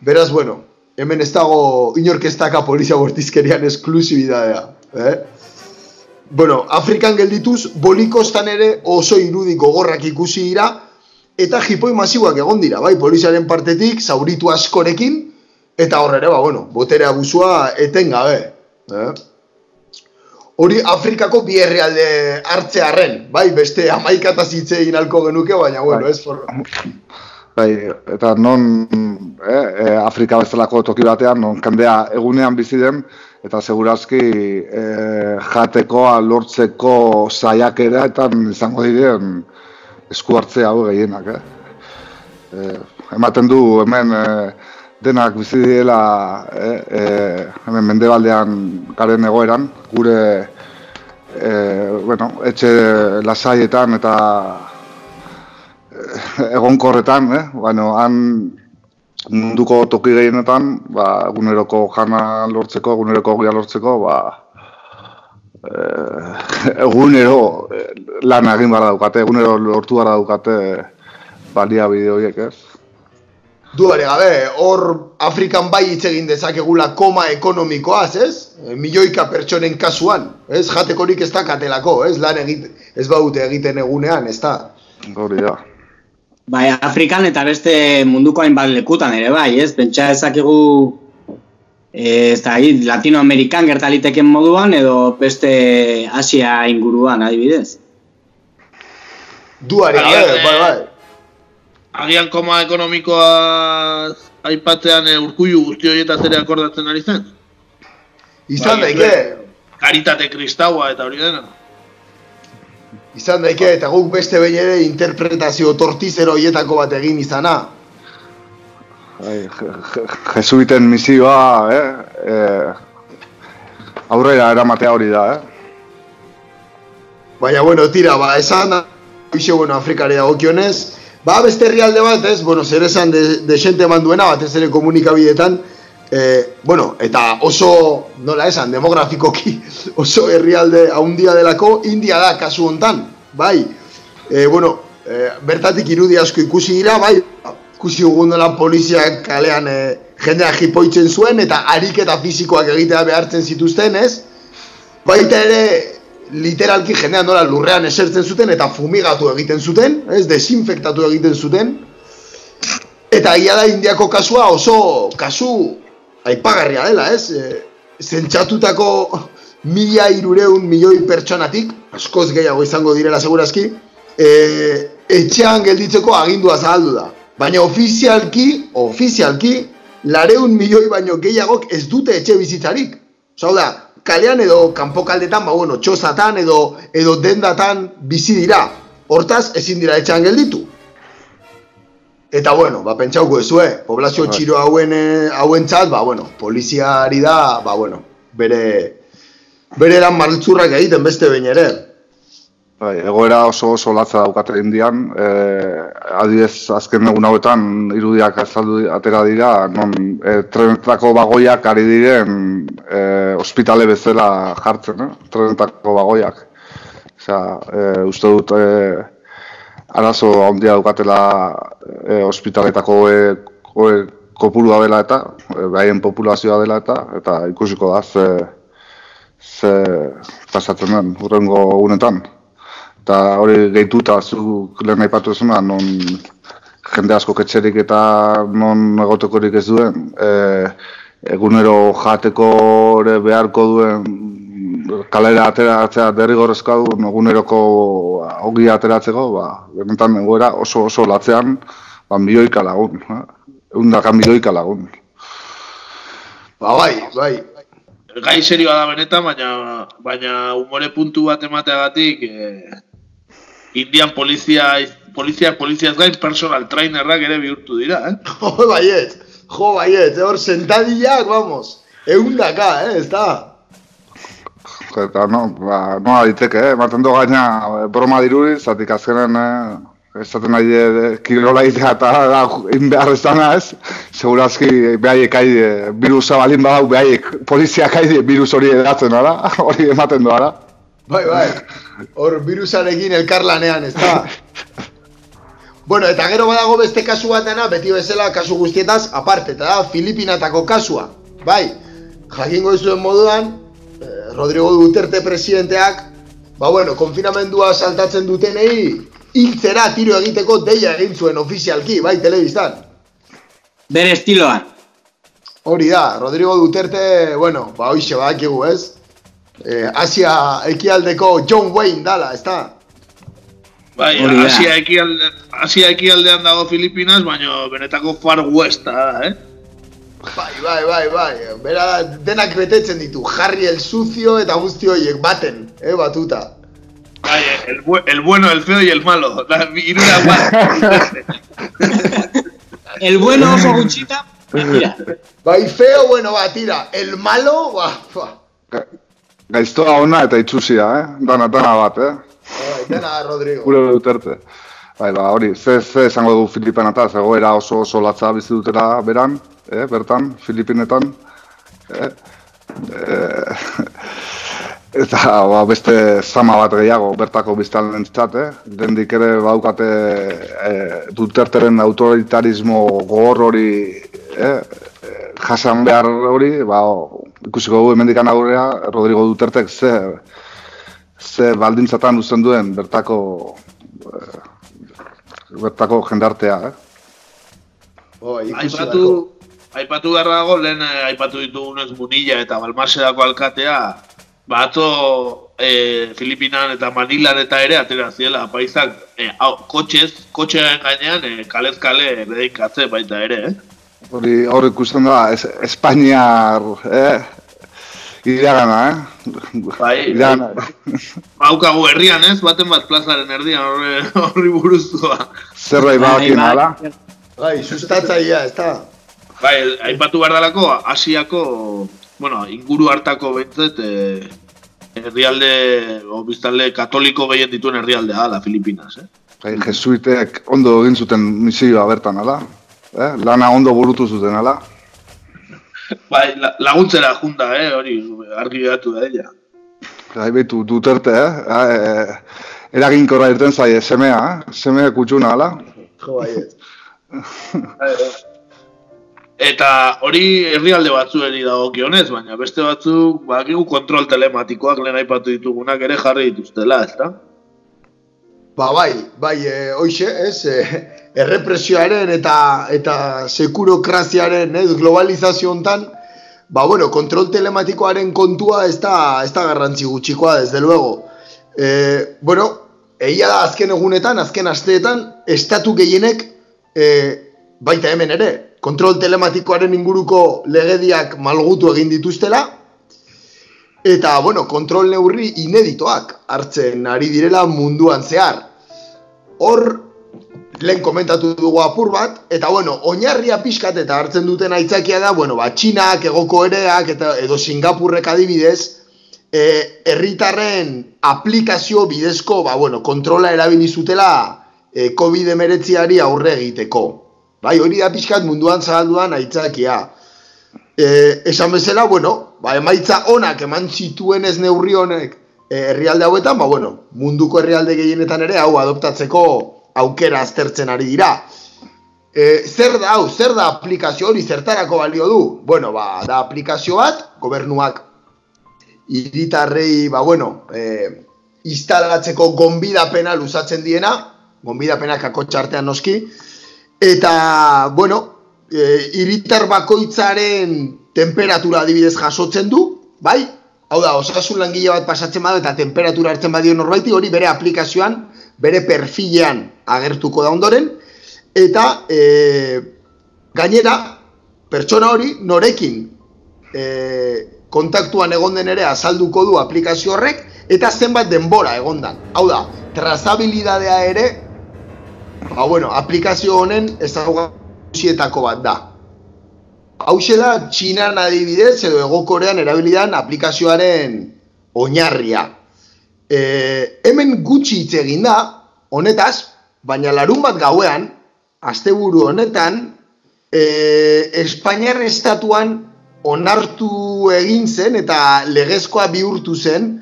Speaker 5: Beraz, bueno, hemen ez dago inorkestaka polizia bortizkerian esklusibidadea. Eh? Bueno, Afrikan geldituz, bolikostan ere oso irudi gogorrak ikusi dira, eta jipoi masiboak egon dira, bai, poliziaren partetik, zauritu askorekin, eta horre ba, bueno, botere abusua eten gabe. Eh? Hori Afrikako bi herrialde hartzearren, bai, beste amaikataz hitze egin alko genuke, baina, bueno, ez for...
Speaker 8: Bai, eta non eh, eh, Afrika bezalako toki batean, non kandea egunean bizi den, eta segurazki eh, jateko, lortzeko saiakera eta izango diren esku hartzea hau gehienak. Eh? Eh, ematen du hemen eh, denak bizi diela eh, eh, hemen mendebaldean garen egoeran, gure eh, bueno, etxe lasaietan eta egonkorretan, eh? bueno, han munduko toki gehienetan, ba, eguneroko jana lortzeko, eguneroko gira lortzeko, ba, egunero eh, lan egin bara daukate, egunero lortu bara daukate balia bideo horiek, ez?
Speaker 5: Duare gabe, hor Afrikan bai hitz egin dezakegula koma ekonomikoaz, ez? Milioika pertsonen kasuan, ez? Jatekorik ez dakatelako, ez? Lan egit, ez baute egiten egunean, ez da?
Speaker 8: Hori da.
Speaker 7: Bai, Afrikan eta beste munduko hainbat lekutan ere bai, ez? Pentsa ezakegu eh, ez da, Latinoamerikan gertaliteken moduan edo beste Asia inguruan adibidez.
Speaker 5: Duare gabe, bai, bai
Speaker 1: agian koma ekonomikoa aipatzean e, urkullu guzti horietaz ere akordatzen ari zen?
Speaker 5: Izan bai, daike.
Speaker 1: Karitate kristaua eta hori dena.
Speaker 5: Izan daike, eta guk beste behin ere interpretazio tortizero horietako bat egin izana.
Speaker 8: Bai, Jesuiten misioa, eh? eh? aurrera eramatea hori da, eh?
Speaker 5: Baina, bueno, tira, ba, esan da, bueno, Afrikari dagokionez, Ba, beste herrialde bat, ez, bueno, zer esan de, de xente manduena, bat ere komunikabidetan, e, bueno, eta oso, nola esan, demografikoki, oso herrialde haundia delako, India da, kasu hontan, bai, e, bueno, e, bertatik irudi asko ikusi dira, bai, ikusi gugun dela poliziak kalean e, jendea jipoitzen zuen, eta ariketa fizikoak egitea behartzen zituzten, ez? Baita ere, literalki jendea nola lurrean esertzen zuten eta fumigatu egiten zuten, ez, desinfektatu egiten zuten. Eta egia da indiako kasua oso kasu aipagarria dela, ez? E, zentsatutako mila irureun milioi pertsonatik, askoz gehiago izango direla segurazki, e, etxean gelditzeko agindua zahaldu da. Baina ofizialki, ofizialki, lareun milioi baino gehiagok ez dute etxe bizitzarik. Zau da, kalean edo kanpokaldetan, ba bueno, txosatan edo edo dendatan bizi dira. Hortaz ezin dira etxean gelditu. Eta bueno, ba pentsauko ezue, poblazio bai. txiro hauen eh, hauentzat, ba bueno, poliziari da, ba bueno, bere bere eran maltzurrak egiten beste behin ere.
Speaker 8: Bai, egoera oso oso latza daukate indian, eh, adidez azken egun hauetan irudiak azaldu atera dira, non e, trenetako bagoiak ari diren e, ospitale bezala jartzen, eh? trenetako bagoiak. Osea, e, uste dut e, arazo handia daukatela e, ospitaletako e, e, kopurua dela eta, e, behaien populazioa dela eta, eta ikusiko da ze, ze pasatzen den, urrengo unetan eta hori gehituta zu lehen aipatu ezuna, non jende asko ketxerik eta non egotekorik ez duen, e, egunero jateko beharko duen kalera ateratzea derrigorrezkoa du eguneroko hogi ateratzeko, ba, benetan egoera oso oso latzean ba, milioika lagun, eh? eundaka milioika lagun.
Speaker 5: Ba, bai, bai.
Speaker 1: Gai serioa da benetan, baina, baina umore puntu bat emateagatik, eh, Indian polizia, polizia, polizia gain personal trainerrak ere bihurtu dira, eh?
Speaker 5: bai ez, Jo, baiet, hor sentadillak, vamos. Eundaka, eh, ez da?
Speaker 8: Eta, no, ba, no diteke, eh? ematen du gaina eh, broma diruri, zatik azkenen, eh, esaten nahi eh, kirola itea eta da, inbehar ez dana ez, segurazki behaiek aide, virusa balin badau, behaiek poliziak aide virus hori edatzen, ara? hori ematen du, ara?
Speaker 5: Bai, bai, hor virusarekin elkarlanean, ez da? Bueno, eta gero badago beste kasu bat dena, beti bezala kasu guztietaz, aparte, eta da, Filipinatako kasua. Bai, jakingo izuen moduan, eh, Rodrigo Duterte presidenteak, ba bueno, konfinamendua saltatzen dutenei, hiltzera tiro egiteko deia egin zuen ofizialki, bai, telebistan.
Speaker 7: Bere estiloan.
Speaker 5: Hori da, Rodrigo Duterte, bueno, ba hoixe badakigu, ez? Eh, Asia ekialdeko John Wayne dala, ez da?
Speaker 1: Bai,
Speaker 5: da.
Speaker 1: Asia ekialde, Asia ekialdean dago Filipinas, baina benetako Far Westa da, eh?
Speaker 5: Bai, bai, bai, bai, bera denak betetzen ditu, jarri el sucio eta guzti horiek baten, eh, batuta.
Speaker 1: Bai, el, bu el bueno, el feo y el malo. La irura bat.
Speaker 7: El bueno oso gutxita.
Speaker 5: Bai, feo, bueno, ba, tira, el malo, ba, ba.
Speaker 8: Gaiztoa ona eta itxusia, eh? Dana, dana bat, eh?
Speaker 5: Bai, dena, Rodrigo.
Speaker 8: Gure duterte. Bai, ba, hori, ze, ze esango du Filipenataz, egoera oso oso latza bizi dutela beran, eh, bertan, Filipinetan. Eh, eh, eta ba, beste zama bat gehiago bertako biztanlentzat, eh? Dendik ere baukate eh, Duterteren autoritarismo gogor hori eh, jasan behar hori, ba, ikusiko dugu hemendikan aurrea Rodrigo Dutertek ze, ze baldintzatan uzten duen bertako eh, bertako jendartea, eh?
Speaker 5: Oh,
Speaker 1: Aipatu, aipatu behar dago, lehen eh, aipatu ditugunez Munilla eta Balmasedako alkatea, bato eh, Filipinan eta Manilan eta ere atera ziela, paizak, eh, hau, kotxez, kotxearen gainean, eh, kalez kale bedikatze baita ere, eh?
Speaker 8: Hori hor ikusten da, es, Espainiar, eh? Iragana, eh?
Speaker 1: Bai,
Speaker 8: Iragana.
Speaker 1: Baukagu herrian ez, baten bat plazaren erdian horri, horri buruztua.
Speaker 8: Zerbait badakien ala.
Speaker 5: Bai, sustatzaia, ez da?
Speaker 1: Bai, aipatu behar dalako, Asiako, bueno, inguru hartako behintzet, eh, herrialde, o biztalde katoliko gehien dituen herrialdea da, Filipinas, eh?
Speaker 8: Bai, jesuitek ondo egin zuten misioa bertan, ala? Eh? Lana ondo burutu zuten, ala?
Speaker 1: Bai, la, laguntzera junta, eh, hori, argi behatu da ella.
Speaker 8: Bai, betu, duterte, eh? eh? Eraginkorra irten zaie, semea, eh? Semea kutsuna, ala?
Speaker 5: Jo, bai, ez.
Speaker 1: Eta hori herrialde batzueri dagokionez, baina beste batzuk, bakigu kontrol telematikoak lehen aipatu ditugunak ere jarri dituztela, ezta?
Speaker 5: Ba, bai, bai, e, hoxe, ez, e, errepresioaren eta eta sekurokraziaren, ez, globalizazio hontan, ba, bueno, kontrol telematikoaren kontua ez da, ez da garrantzi gutxikoa, desde luego. E, bueno, egia da azken egunetan, azken asteetan, estatu gehienek, e, baita hemen ere, kontrol telematikoaren inguruko legediak malgutu egin dituztela, eta, bueno, kontrol neurri ineditoak hartzen ari direla munduan zehar. Hor, lehen komentatu dugu apur bat, eta, bueno, oinarria pixkat eta hartzen duten aitzakia da, bueno, ba, Txinak, egoko ereak, eta edo Singapurrek adibidez, e, herritarren aplikazio bidezko, ba, bueno, kontrola erabili zutela e, COVID-19ari aurre egiteko. Bai, hori da pixkat munduan zabalduan aitzakia. E, esan bezala, bueno, ba, emaitza onak eman zituen ez neurri honek e, herrialde hauetan, ba, bueno, munduko herrialde gehienetan ere hau adoptatzeko aukera aztertzen ari dira. E, zer da hau, zer da aplikazio hori, zertarako balio du? Bueno, ba, da aplikazio bat, gobernuak hiritarrei, ba, bueno, e, instalatzeko gonbidapena luzatzen diena, gonbidapenak akotxartean noski, eta, bueno, e, hiritar bakoitzaren temperatura adibidez jasotzen du, bai? Hau da, osasun langile bat pasatzen badu eta temperatura hartzen badio norbaiti, hori bere aplikazioan, bere perfilean agertuko da ondoren, eta e, gainera, pertsona hori norekin e, kontaktuan egon den ere azalduko du aplikazio horrek, eta zenbat denbora egondan. Hau da, trazabilidadea ere, ba bueno, aplikazio honen ezaugarrietako bat da. hau da Txinan adibidez edo egokorean erabilidan aplikazioaren oinarria. E, hemen gutxi hitz egin da, honetaz, baina larun bat gauean, asteburu honetan, e, Espainiar estatuan onartu egin zen eta legezkoa bihurtu zen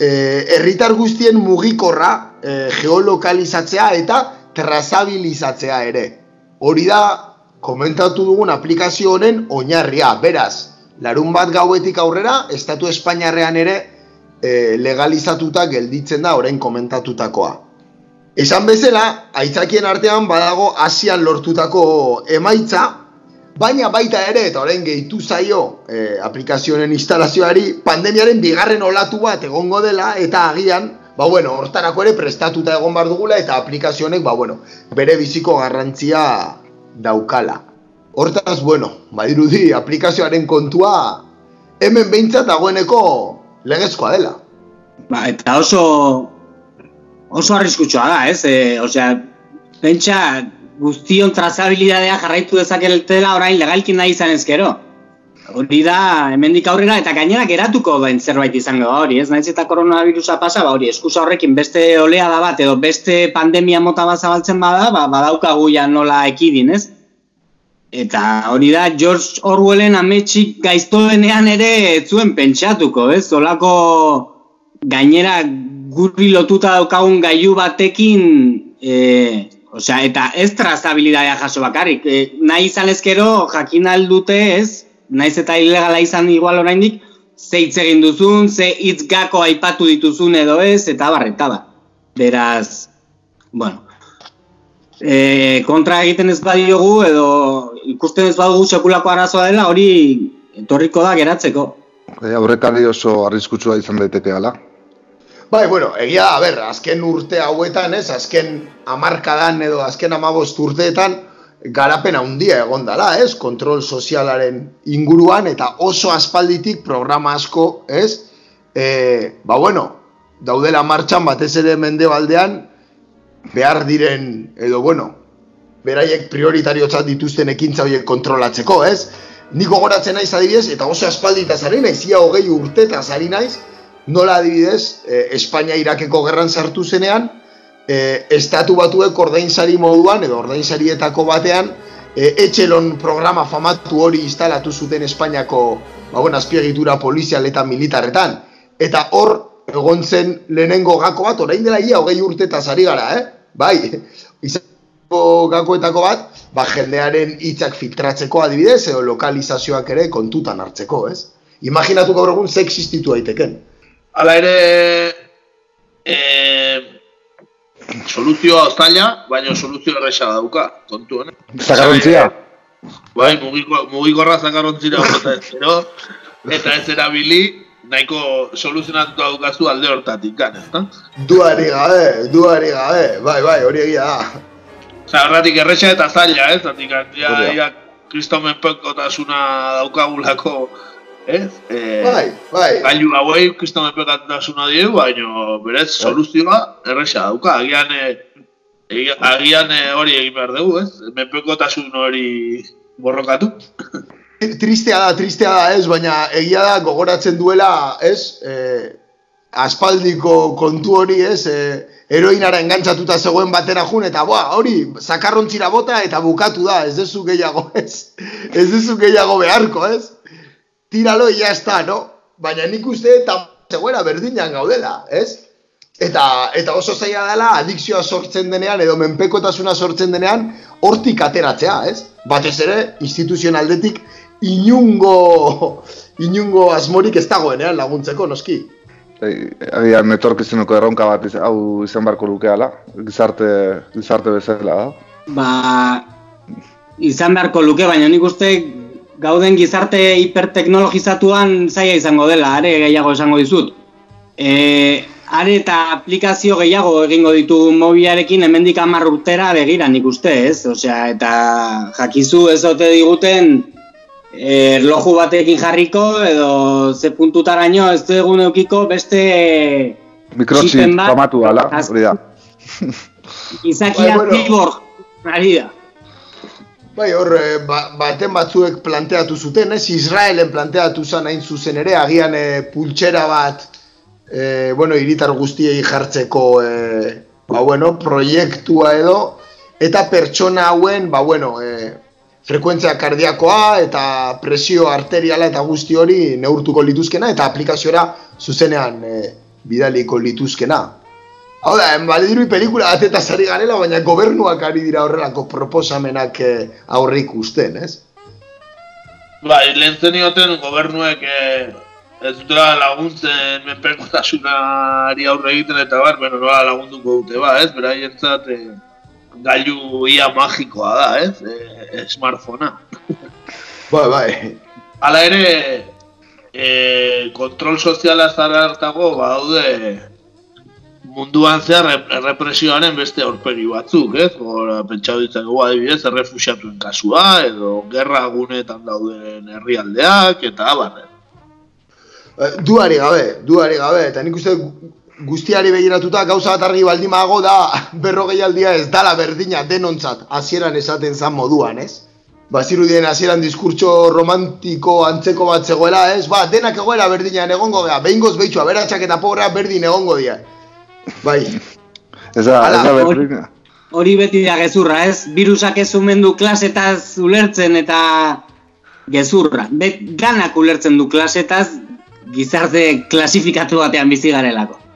Speaker 5: e, herritar guztien mugikorra e, geolokalizatzea eta trazabilizatzea ere. Hori da komentatu dugun aplikazio honen oinarria. Beraz, larun bat gauetik aurrera, Estatu Espainiarrean ere e, legalizatuta gelditzen da orain komentatutakoa. Esan bezala, aitzakien artean badago Asian lortutako emaitza, baina baita ere, eta orain gehitu zaio e, aplikazioen instalazioari, pandemiaren bigarren olatu bat egongo dela, eta agian, ba bueno, hortarako ere prestatuta egon bar dugula, eta aplikazionek, ba bueno, bere biziko garrantzia daukala. Hortaz, bueno, badirudi aplikazioaren kontua hemen behintzat dagoeneko legezkoa dela.
Speaker 7: Ba, eta oso oso arriskutsua da, ez? E, osea, pentsa guztion trazabilidadea jarraitu dezakeletela orain legalkin nahi izan ezkero. Hori da, hemendik aurrera, eta gainera geratuko bain zerbait izango hori, ez naiz eta koronavirusa pasa, ba hori, eskusa horrekin beste olea da bat, edo beste pandemia mota bat zabaltzen bada, ba, badaukagu ja nola ekidin, ez? Eta hori da, George Orwellen ametxik gaiztoenean ere zuen pentsatuko, ez? Zolako gainera guri lotuta daukagun gailu batekin, e, osea, eta ez trazabilidadea jaso bakarrik. E, nahi izan ezkero, jakin aldute ez, naiz eta ilegala izan igual oraindik, ze hitz egin duzun, ze hitz gako aipatu dituzun edo ez, eta barreta da. Beraz, bueno, e, kontra egiten ez badiogu edo ikusten ez badugu sekulako arazoa dela, hori etorriko da geratzeko.
Speaker 8: E, aurrekari oso arriskutsua izan daiteke gala.
Speaker 5: Bai, bueno, egia, a ber, azken urte hauetan, ez, azken amarkadan edo azken amabost urteetan, garapen handia egon dela, ez? Kontrol sozialaren inguruan eta oso aspalditik programa asko, ez? E, ba bueno, daudela martxan batez ere mendebaldean behar diren edo bueno, beraiek prioritariotzat dituzten ekintza horiek kontrolatzeko, ez? Niko goratzen naiz adibidez eta oso aspaldita zari naiz, ia hogei urte eta zari naiz, nola adibidez, e, Espainia Irakeko gerran sartu zenean, e, estatu batuek ordainsari moduan edo ordainsarietako batean e, etxelon programa famatu hori instalatu zuten Espainiako ba, bueno, azpiegitura polizial eta militarretan. Eta hor egon zen lehenengo gako bat, orain dela ia hogei urte eta zari gara, eh? Bai, izango gakoetako bat, ba, jendearen hitzak filtratzeko adibidez, edo lokalizazioak ere kontutan hartzeko, ez? Imaginatu gaur egun ze existitu daiteken.
Speaker 1: Hala ere, e, soluzioa zaila, baina soluzio erresa dauka, kontu honen.
Speaker 8: Zakarontzia?
Speaker 1: Bai, mugiko, mugikorra zakarontzira eta ez eta ez erabili, nahiko soluzionatu daukazu alde hortatik, gan, ez da?
Speaker 5: Duari gabe, duari gabe, bai, bai, hori egia da.
Speaker 1: Zagarratik erresa eta zaila, ez? Zatik, ja, ja, kristomen pekotasuna daukagulako, ez? E,
Speaker 5: bai, bai.
Speaker 1: Gailu hauei kriston epekatasuna diegu, baina berez bai. soluzioa erresa dauka. Agian, e, agian e, hori egin behar dugu, ez? Mepekotasun hori borrokatu.
Speaker 5: Tristea da, tristea da, ez? Baina egia da gogoratzen duela, ez? E, aspaldiko kontu hori, ez? E, heroinara engantzatuta zegoen batera jun, eta boa, hori, zakarrontzira bota eta bukatu da, ez dezu gehiago, ez? Ez dezu gehiago beharko, ez? tiralo ya está, no? Baina nik uste eta zegoera berdinan gaudela, ez? Eta, eta oso zaila dela adikzioa sortzen denean edo menpekotasuna sortzen denean hortik ateratzea, ez? Batez ere, instituzionaldetik inungo, inungo asmorik ez dagoenean laguntzeko, noski.
Speaker 8: Agian, netorkizuneko erronka bat hau izan barko lukeala, gizarte, gizarte bezala da.
Speaker 7: Ba, izan beharko luke, baina nik uste gauden gizarte hiperteknologizatuan zaila izango dela, are gehiago esango dizut. E, are eta aplikazio gehiago egingo ditu mobiarekin hemendik hamar urtera begira nik uste, ez? Osea, eta jakizu ez ote diguten erloju batekin jarriko edo ze puntutaraino ez du egun eukiko beste
Speaker 8: Mikrochip, famatu ala, hori da.
Speaker 7: Izakia bai, bueno. ari da.
Speaker 5: Bai, hor, eh, ba, baten batzuek planteatu zuten, ez? Israelen planteatu zen hain zuzen ere, agian e, pultsera bat, e, bueno, iritar guztiei jartzeko, e, ba, bueno, proiektua edo, eta pertsona hauen, ba, bueno, e, frekuentzia kardiakoa eta presio arteriala eta guzti hori neurtuko lituzkena, eta aplikaziora zuzenean e, bidaliko lituzkena. Hau da, balidirui pelikula bat eta zari garela, baina gobernuak ari dira horrelako proposamenak eh, aurre ikusten, ez?
Speaker 1: Bai, lehen zenioten gobernuek eh, ez dutela laguntzen menpekotasunari aurre egiten eta bar, nola lagunduko dute, ba, ez? Bera jentzat, eh, gailu ia magikoa da, ez? Eh, smartphonea.
Speaker 5: Bai, bai.
Speaker 1: Hala ere, eh, kontrol soziala zara hartago, ba, daude, munduan zehar errepresioaren beste aurpegi batzuk, ez? Gora, pentsatu ditzakegu adibidez, errefusiatuen kasua, edo gerra gunetan dauden herrialdeak, eta abarre.
Speaker 5: Eh, duari gabe, duari gabe, eta nik uste guztiari begiratuta gauza bat argi baldimago da berrogei aldia ez dala berdina denontzat hasieran esaten zan moduan, ez? Ba, zirudien hasieran diskurtso romantiko antzeko bat zegoela, ez? Ba, denak egoera berdinean egongo gea, behingoz behitxua, beratxak eta pobrea berdin egongo dira. Bai.
Speaker 8: Ez da, ez da berdina.
Speaker 7: Hori beti da gezurra, ez? Virusak ez du klasetaz ulertzen eta gezurra. Bet, ganak ulertzen du klasetaz gizarte klasifikatu batean bizi garelako.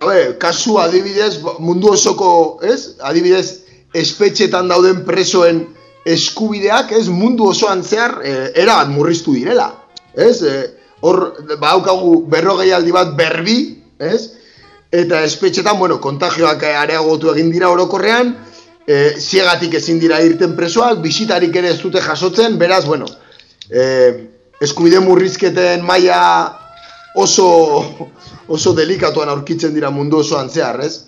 Speaker 5: Habe, kasu adibidez, mundu osoko, ez? Adibidez, espetxetan dauden presoen eskubideak, ez? Mundu osoan zehar, e, era bat murriztu direla. Ez? E, hor, baukagu berrogei aldi bat berbi, ez? eta espetxetan, bueno, kontagioak areagotu egin dira orokorrean, e, ziegatik ezin dira irten presoak, bisitarik ere ez dute jasotzen, beraz, bueno, e, eskubide murrizketen maila oso, oso delikatuan aurkitzen dira mundu osoan zehar, ez?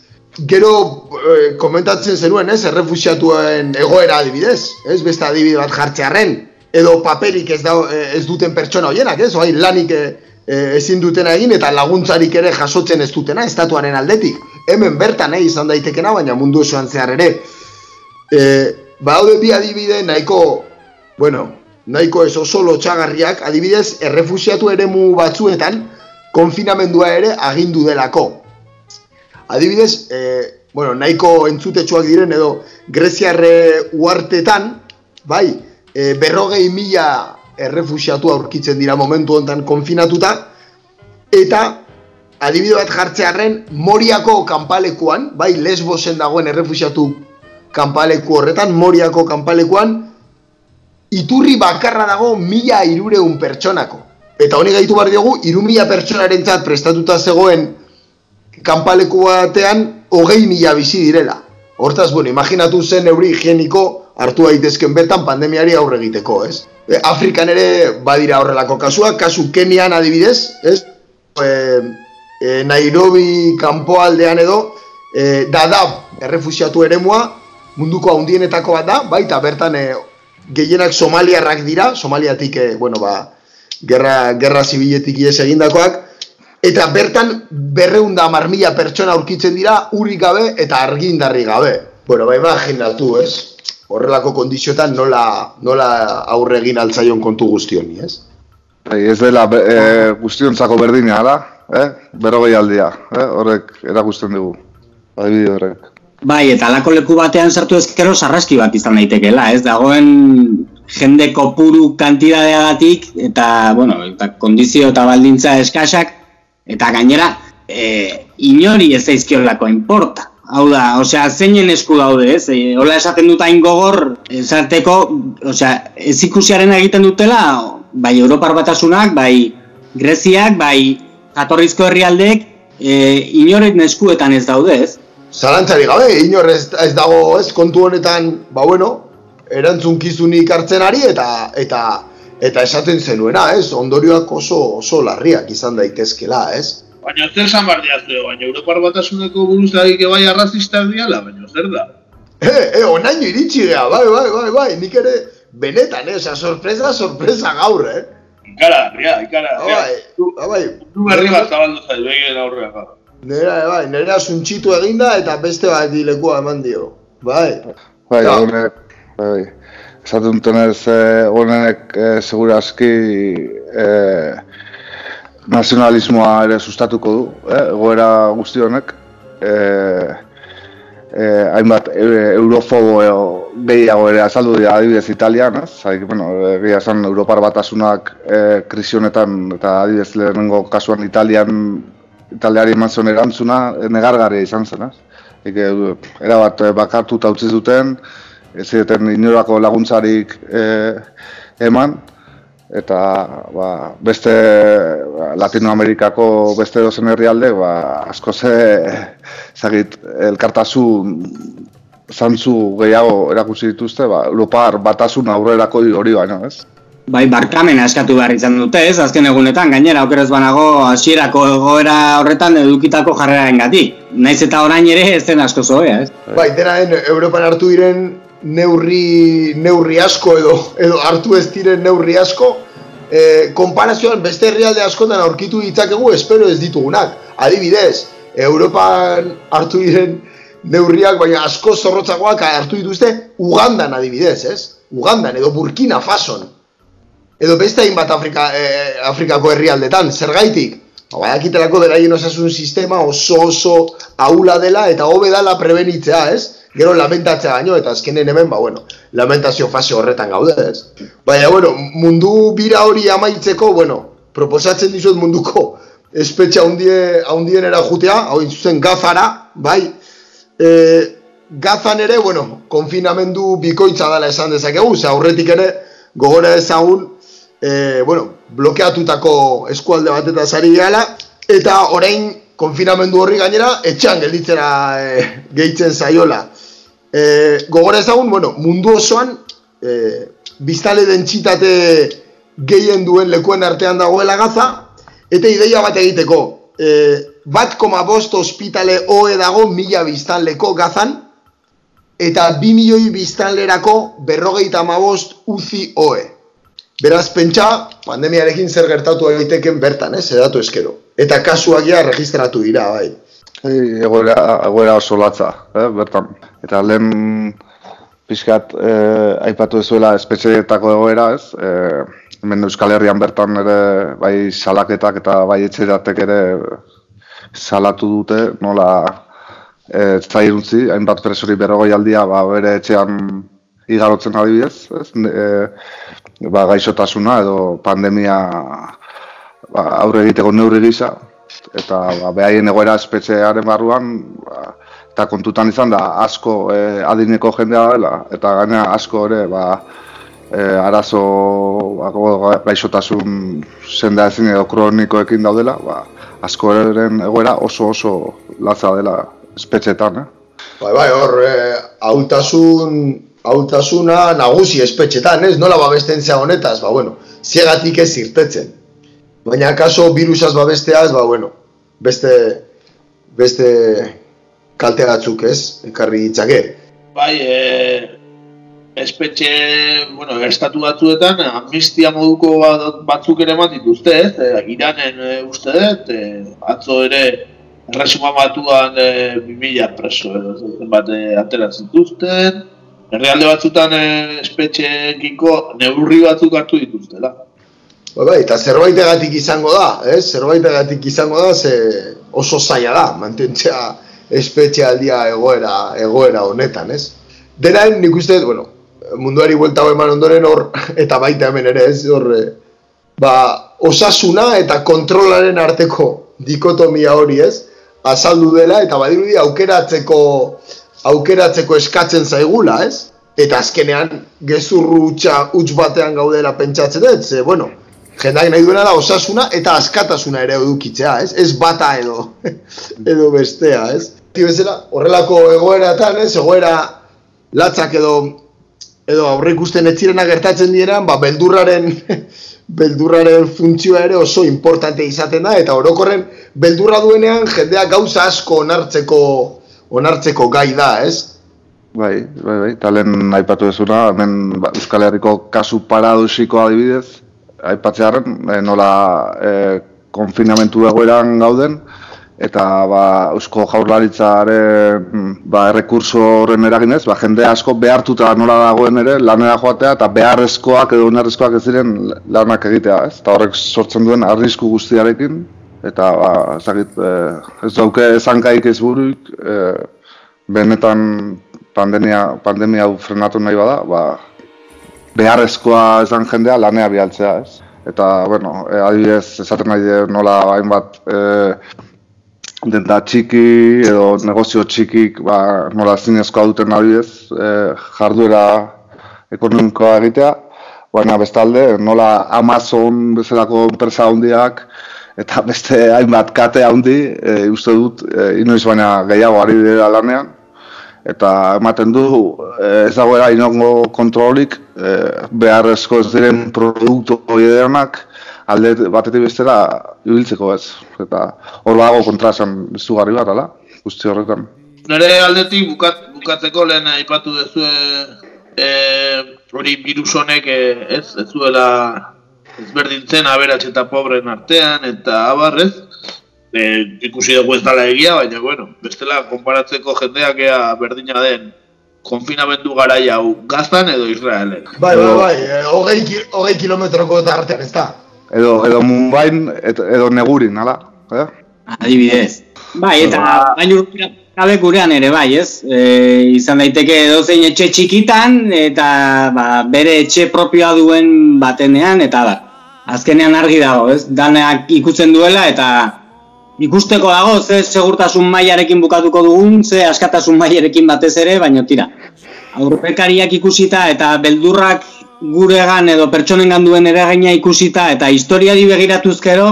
Speaker 5: Gero e, komentatzen zenuen, ez, errefusiatuen egoera adibidez, ez, beste adibide bat jartzearen, edo paperik ez, da, ez duten pertsona hoienak, ez, oai, lanik e, e, ezin dutena egin eta laguntzarik ere jasotzen ez dutena estatuaren aldetik. Hemen bertan eh, izan daitekena, baina mundu osoan zehar ere. E, ba, bi adibide nahiko, bueno, nahiko ez oso lotxagarriak, adibidez, errefusiatu ere mu batzuetan, konfinamendua ere agindu delako. Adibidez, e, bueno, nahiko entzutetsuak diren edo Greziarre uartetan, bai, e, berrogei mila errefusiatu aurkitzen dira momentu honetan konfinatuta, eta adibide bat jartzearen Moriako kanpalekuan, bai Lesbosen dagoen errefusiatu kanpaleku horretan, Moriako kanpalekuan, iturri bakarra dago mila irureun pertsonako. Eta honi gaitu bar diogu, iru mila pertsonaren prestatuta zegoen kanpaleku batean, hogei mila bizi direla. Hortaz, bueno, imaginatu zen euri higieniko hartu daitezken bertan pandemiari aurre egiteko, ez? E, Afrikan ere badira horrelako kasuak, kasu Kenian adibidez, ez? E, e, Nairobi kanpoaldean edo, e, Dadab errefusiatu eremua, munduko handienetako bat da, baita bertan e, gehienak somaliarrak dira, somaliatik, e, bueno, ba, gerra, gerra zibiletik ies egindakoak, eta bertan berreunda marmila pertsona aurkitzen dira, urik gabe eta argindarri gabe. Bueno, ba, imaginatu, ez? horrelako kondizioetan nola, nola aurre egin altzaion kontu guztioni, ez?
Speaker 8: Bai, ez dela e, guztiontzako berdina da, eh? berrogei aldia, eh? horrek erakusten dugu, adibide horrek.
Speaker 7: Bai, eta alako leku batean sartu ezkero sarraski bat izan daitekeela, ez dagoen jende kopuru kantidadeagatik eta, bueno, eta kondizio eta baldintza eskasak, eta gainera, e, inori ez daizkiolako inporta. Hau da, osea, zeinen esku daude, ez? E, hola esaten dut hain gogor, esarteko, osea, ez ikusiaren egiten dutela, bai Europar batasunak, bai Greziak, bai jatorrizko herrialdek, e, inorek neskuetan ez daude, ez?
Speaker 5: Zalantzari gabe, inor ez, ez dago, ez, kontu honetan, ba bueno, erantzunkizunik hartzen ari eta eta eta esaten zenuena, ez? Ondorioak oso oso larriak izan daitezkela, ez?
Speaker 1: Baina zer esan behar diazte, baina Europar batasuneko buruzagik bai arrazistak diala, baina zer da?
Speaker 5: Eh, eh, onaino iritsi geha, bai, bai, bai, bai, nik ere benetan, eh, oza, sorpresa, sorpresa gaur, eh?
Speaker 1: Ikara, ikara, ria.
Speaker 5: Bai, bai, bai.
Speaker 1: Du berri bat zabaldu zaiz, begien aurrean gaur.
Speaker 5: Nera, bai, nera suntxitu eginda eta beste bat dilekua eman dio, bai.
Speaker 8: Bai, bai, bai. esaten dutenez eh, honek eh, segurazki eh, nazionalismoa ere sustatuko du, eh, egoera guzti honek. Eh, eh, hainbat e, eurofobo edo gehiago ere azaldu dira adibidez Italian, ez? Zaik, bueno, egia esan Europar batasunak eh, krisi honetan eta adibidez lehenengo kasuan Italian Italiari eman zuen erantzuna negargarria izan zen, ez? Ike, erabat eh, bakartuta utzi zuten, ez ziren inorako laguntzarik eh, eman, eta ba, beste ba, Latinoamerikako beste dozen herrialde ba, asko ze zagit, elkartasun zantzu gehiago erakutsi dituzte, ba, Europar batasun aurrerako hori baino, ez?
Speaker 7: Bai, barkamena eskatu behar izan dute, ez? Azken egunetan, gainera, okeraz banago, hasierako egoera horretan edukitako jarreraren gati. Naiz eta orain ere ez den asko zoea, ez?
Speaker 5: Bai, dena den, Europan hartu diren neurri, neurri asko edo, edo hartu ez diren neurri asko, e, konparazioan beste herrialde askotan aurkitu ditzakegu, espero ez ditugunak. Adibidez, Europan hartu diren neurriak, baina asko zorrotzagoak hartu dituzte Ugandan adibidez, ez? Ugandan edo Burkina Fason edo beste hainbat Afrika, e, Afrikako herrialdetan, zergaitik? Ba, badakitelako beraien osasun sistema oso oso aula dela eta hobe dela prebenitzea, ez? Gero lamentatzea baino eta azkenen hemen, ba, bueno, lamentazio fase horretan gaude, ez? Baina, bueno, mundu bira hori amaitzeko, bueno, proposatzen dizut munduko espetxe haundie, haundienera jutea, hau zuzen gazara, bai, e, gazan ere, bueno, konfinamendu bikoitza dela esan dezakegu, ze aurretik ere, gogora ezagun, e, bueno, blokeatutako eskualde bat eta zari gala, eta orain konfinamendu horri gainera etxean gelditzera e, gehitzen zaiola. E, gogora ezagun, bueno, mundu osoan e, biztale dentsitate gehien duen lekuen artean dagoela gaza, eta ideia bat egiteko, e, bat koma bost ospitale hoe dago mila biztanleko gazan, eta bi milioi biztanlerako berrogeita mabost uzi hoe. Beraz, pentsa, pandemiarekin zer gertatu egiteken bertan, eh, zedatu eskero. Eta kasuak ja registratu dira, bai.
Speaker 8: Ei, egoera, egoera oso latza, eh, bertan. Eta lehen pixkat eh, aipatu ezuela espetxeetako egoera, ez? Eh, hemen Euskal Herrian bertan ere bai salaketak eta bai etxeratek ere salatu dute, nola eh, zairuntzi, hainbat presori berrogoi aldia, ba, bere etxean igarotzen adibidez, ez? Eh, ba, gaixotasuna edo pandemia ba, aurre egiteko neurri gisa eta ba, behaien egoera espetxearen barruan ba, eta kontutan izan da asko e, adineko jendea dela eta gaina asko ere ba, e, arazo ba, gaixotasun zendea ezin edo kronikoekin daudela ba, asko eren egoera oso oso latza dela espetxetan eh?
Speaker 5: Bai, bai, hor, e, hautasun hautasuna nagusi espetxetan, ez? Nola babesten zea honetaz, ba, bueno, ziegatik ez irtetzen. Baina kaso virusaz babesteaz, ba, bueno, beste, beste kalte batzuk, ez? Ekarri ditzake.
Speaker 1: Bai, e, espetxe, bueno, estatu batzuetan, amnistia moduko batzuk ere bat dituzte, ez? E, iranen e, uste dut, e, atzo ere, Erresuma batuan e, 2000 preso, e, bat e, ateratzen dituzten, Herrialde batzutan eh, espetxeekiko neurri batzuk hartu dituztela.
Speaker 5: Bai, bai, eta zerbaitegatik izango da, ez? Zerbaitegatik izango da, ze oso zaila da, mantentzea espetxe aldia egoera, egoera honetan, ez? Denaen, nik uste, bueno, munduari buelta eman ondoren hor, eta baita hemen ere, ez? Hor, eh, ba, osasuna eta kontrolaren arteko dikotomia hori, ez? Azaldu dela, eta badirudi aukeratzeko aukeratzeko eskatzen zaigula, ez? Eta azkenean gezurru utxa utx batean gaudela pentsatzen dut, ze, bueno, jendak nahi duena da osasuna eta askatasuna ere edukitzea, ez? Ez bata edo, edo bestea, ez? Bezala, horrelako egoeratan, ez? Egoera latzak edo edo aurre ikusten etzirena gertatzen dieran, ba, beldurraren beldurraren funtzioa ere oso importante izaten da, eta orokorren beldurra duenean jendea gauza asko onartzeko onartzeko gai da, ez?
Speaker 8: Bai, bai, bai, talen aipatu ezuna, hemen ba, Euskal Herriko kasu paradosiko adibidez, aipatzearen, e, nola e, konfinamentu egoeran gauden, eta ba, eusko jaurlaritzaren ba, errekurso horren eraginez, ba, jende asko behartuta nola dagoen ere lanera joatea eta beharrezkoak edo oinarrezkoak ez diren lanak egitea, ez? Eta horrek sortzen duen arrisku guztiarekin eta ba, ezagit, eh, ez dauke ezankaik ez buruik, eh, benetan pandemia, pandemia frenatu nahi bada, ba, beharrezkoa esan jendea lanea bialtzea, ez? Eta, bueno, e, adibidez, esaten nahi nola hainbat e, denta txiki edo negozio txikik ba, nola zinezkoa duten adibidez e, jarduera ekonomikoa egitea, baina bestalde nola Amazon bezalako enpresa handiak eta beste hainbat kate handi e, uste dut e, inoiz baina gehiago ari dira lanean eta ematen du e, ez dagoela inongo kontrolik e, beharrezko ez diren produktu hori alde batetik bestera ibiltzeko ez. Eta hor bago kontra esan zugarri bat, ala? Guzti horretan.
Speaker 1: Nere aldetik bukat, bukatzeko lehen aipatu duzu e, hori virus honek e, ez, ez zuela ezberdintzen aberats eta pobren artean eta abarrez. E, ikusi dugu ez dala egia, baina bueno, bestela konparatzeko jendeak ea berdina den konfinamendu garaia hau gaztan edo Israelen.
Speaker 5: Bai, bai, bai, e, hogei, hogei kilometroko eta artean ez da
Speaker 8: edo edo Mumbain edo Negurin, hala? Eh?
Speaker 7: Adibidez. Bai, eta bain urpira gabe gurean ere bai, ez? E, izan daiteke edozein etxe txikitan eta ba, bere etxe propioa duen batenean eta da. Azkenean argi dago, ez? Daneak ikutzen duela eta ikusteko dago ze segurtasun mailarekin bukatuko dugun, ze askatasun mailarekin batez ere, baino tira. Aurpekariak ikusita eta beldurrak guregan edo pertsonen duen eragina ikusita eta historiari begiratuz gero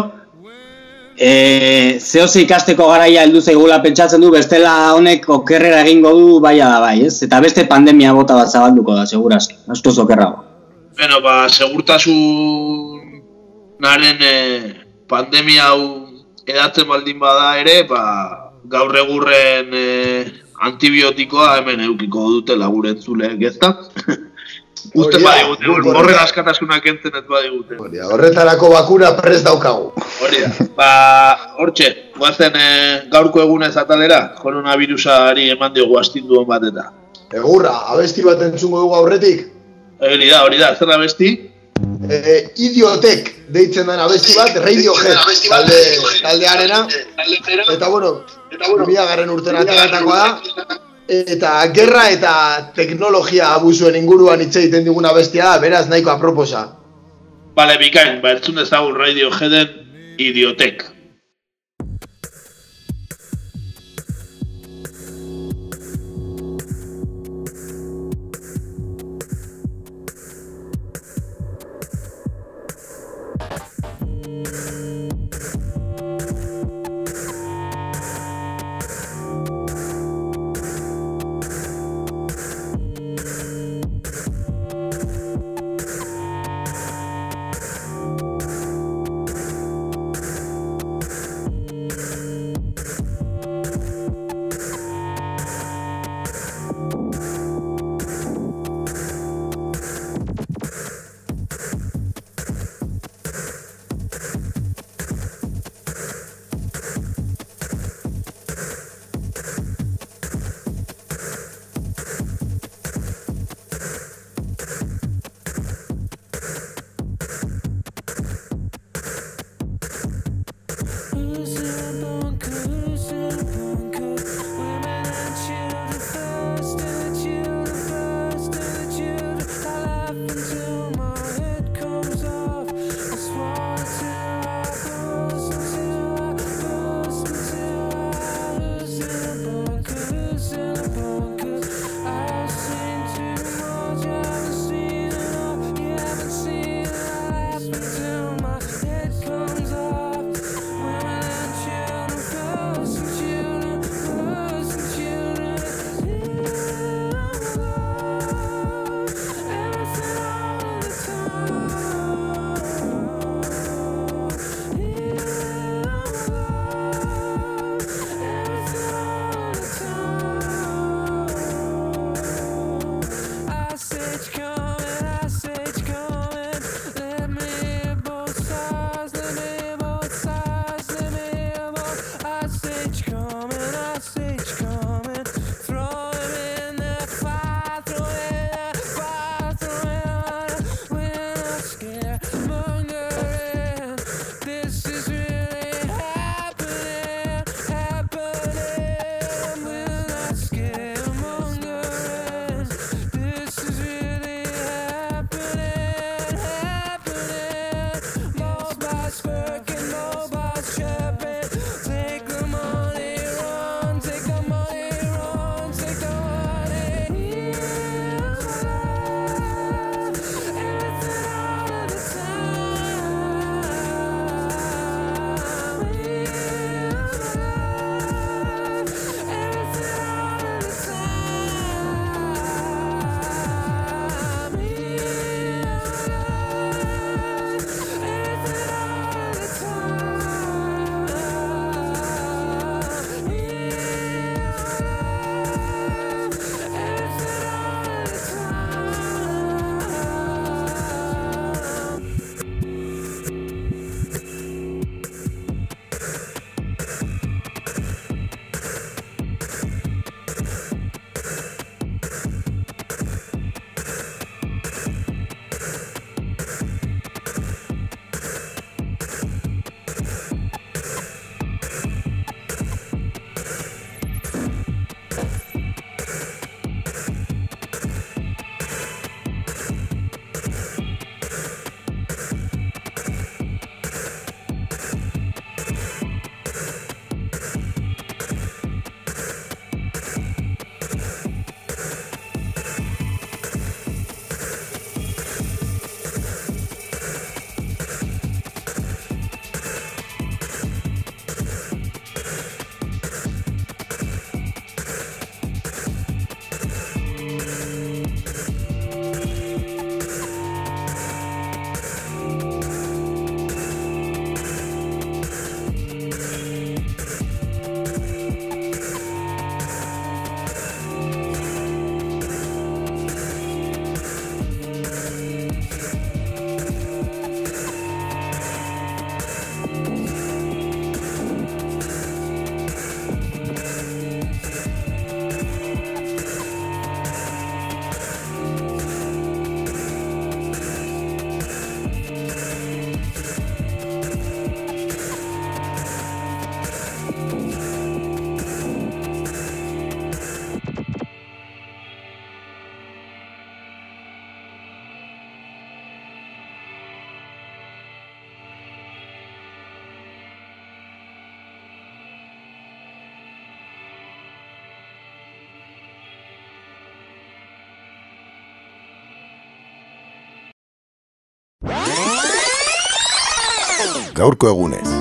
Speaker 7: e, zehose ikasteko garaia heldu zaigula pentsatzen du bestela honek okerrera egingo du baia da bai, ez? Eta beste pandemia bota bat zabalduko da, segurazki, asko zokerrago.
Speaker 1: Bueno, ba, segurtasun naren e, pandemia hau edatzen baldin bada ere, ba, gaur egurren e, antibiotikoa hemen eukiko dute laguren zuleek, ezta? Uste ba digute, horren askatasunak entzen ez ba digute.
Speaker 5: Horretarako bakuna prez daukagu.
Speaker 1: Hori da. Ba, hortxe, guazen e, gaurko egunez atalera, koronavirusari eman diogu astindu hon bat eta.
Speaker 5: Egurra, abesti bat entzungo dugu aurretik?
Speaker 1: Hori da, hori da, zer abesti?
Speaker 5: E, idiotek deitzen den abesti bat, Radiohead talde, taldearena. Eta bueno, eta bueno, garren urten ateatakoa da. Eta gerra eta teknologia abuzuen inguruan hitz egiten diguna bestia da, beraz nahiko aproposa.
Speaker 1: Bale, bikain, ba, ertzun ezagun Radioheaden idiotek.
Speaker 13: Gaurko egunez.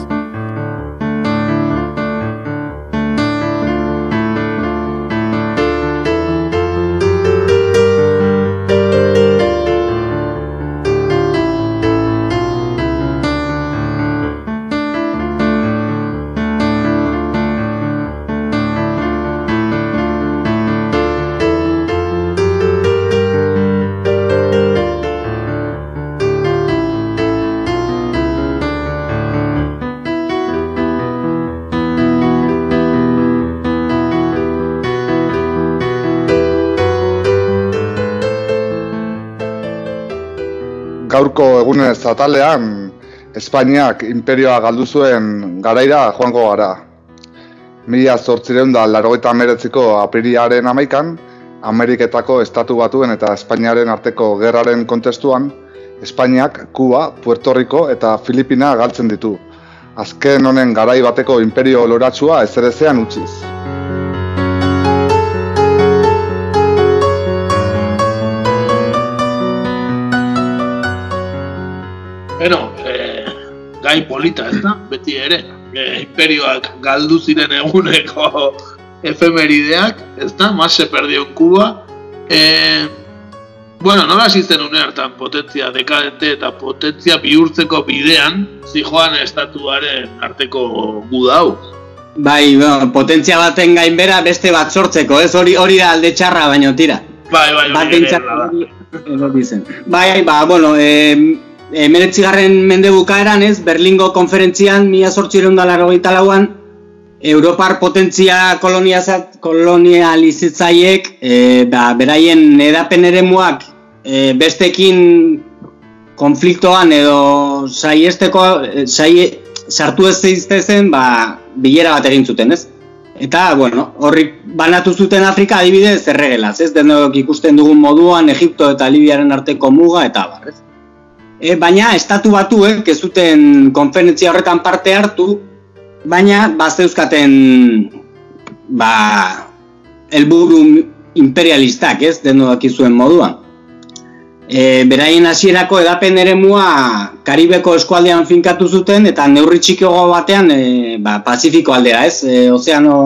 Speaker 8: Gaurko egunez atalean Espainiak imperioa galdu zuen garaira joango gara. Mila zortzireun da larogeita ameretziko apririaren amaikan, Ameriketako estatu batuen eta Espainiaren arteko gerraren kontestuan, Espainiak, Kuba, Puerto Rico eta Filipina galtzen ditu. Azken honen garai bateko imperio loratsua ezerezean utziz.
Speaker 1: Gai polita ez da, beti ere. Eh, imperioak galdu ziren eguneko efemerideak, ez da, mase perdio en Cuba. Eh, bueno, nola zen une hartan potentzia dekadente eta potentzia bihurtzeko bidean, zijoan estatuaren arteko guda hau.
Speaker 7: Bai, bueno, potentzia baten gainbera beste bat sortzeko, ez hori hori da alde txarra baino tira.
Speaker 1: Bai, bai,
Speaker 7: Bat
Speaker 1: hori-
Speaker 7: hori zen. Bai, ba, bueno, e, emeretzigarren mende bukaeran ez, Berlingo konferentzian, mila sortzireun da lauan, Europar potentzia koloniazat, kolonializatzaiek, e, ba, beraien edapen eremuak e, bestekin konfliktoan edo saiesteko, sai, sartu ez zeiztezen, ba, bilera bat egin zuten, ez? Eta, bueno, horri banatu zuten Afrika adibidez erregelaz, ez? Denok ikusten dugun moduan Egipto eta Libiaren arteko muga eta bar, ez? E, baina estatu batuek ez zuten konferentzia horretan parte hartu, baina bazeuzkaten ba, helburu imperialistak, ez? Denok dakizuen moduan. E, beraien hasierako edapen eremua Karibeko eskualdean finkatu zuten eta neurri txikiago batean e, ba, Pazifiko aldera, ez? E, ozeano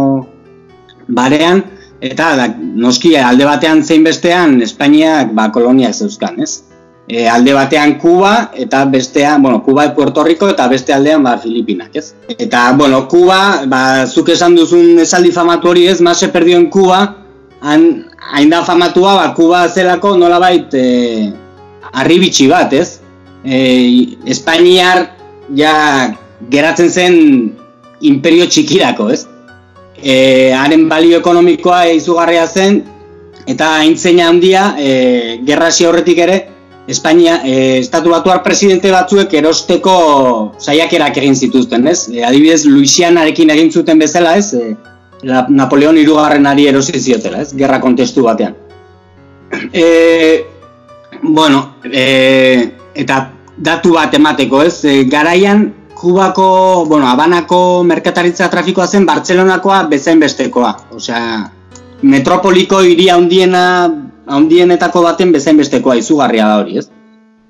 Speaker 7: barean eta da, noski alde batean zein bestean Espainiak ba, koloniak zeuzkan, ez? E, alde batean Kuba eta bestean, bueno, Kuba e Puerto Rico eta beste aldean ba, Filipinak, ez? Eta, bueno, Kuba, ba, zuk esan duzun esaldi famatu hori ez, mase perdio en Kuba, han, hain da famatua, ba, Kuba zelako nolabait e, arribitxi bat, ez? E, Espainiar ja geratzen zen imperio txikirako, ez? E, haren balio ekonomikoa izugarria zen, eta haintzeina handia, e, gerra hasi aurretik ere, Espainia, e, estatu batuar presidente batzuek erosteko saiakerak egin zituzten, ez? E, adibidez, Luisianarekin egin zuten bezala, ez? E, Napoleon irugarrenari erosi ziotela, ez? Gerra kontestu batean. E, bueno, e, eta datu bat emateko, ez? E, garaian, Kubako, bueno, Habanako merkataritza trafikoa zen Bartzelonakoa bezain bestekoa. Osea, metropoliko hiri handiena handienetako baten bezain bestekoa izugarria da hori, ez?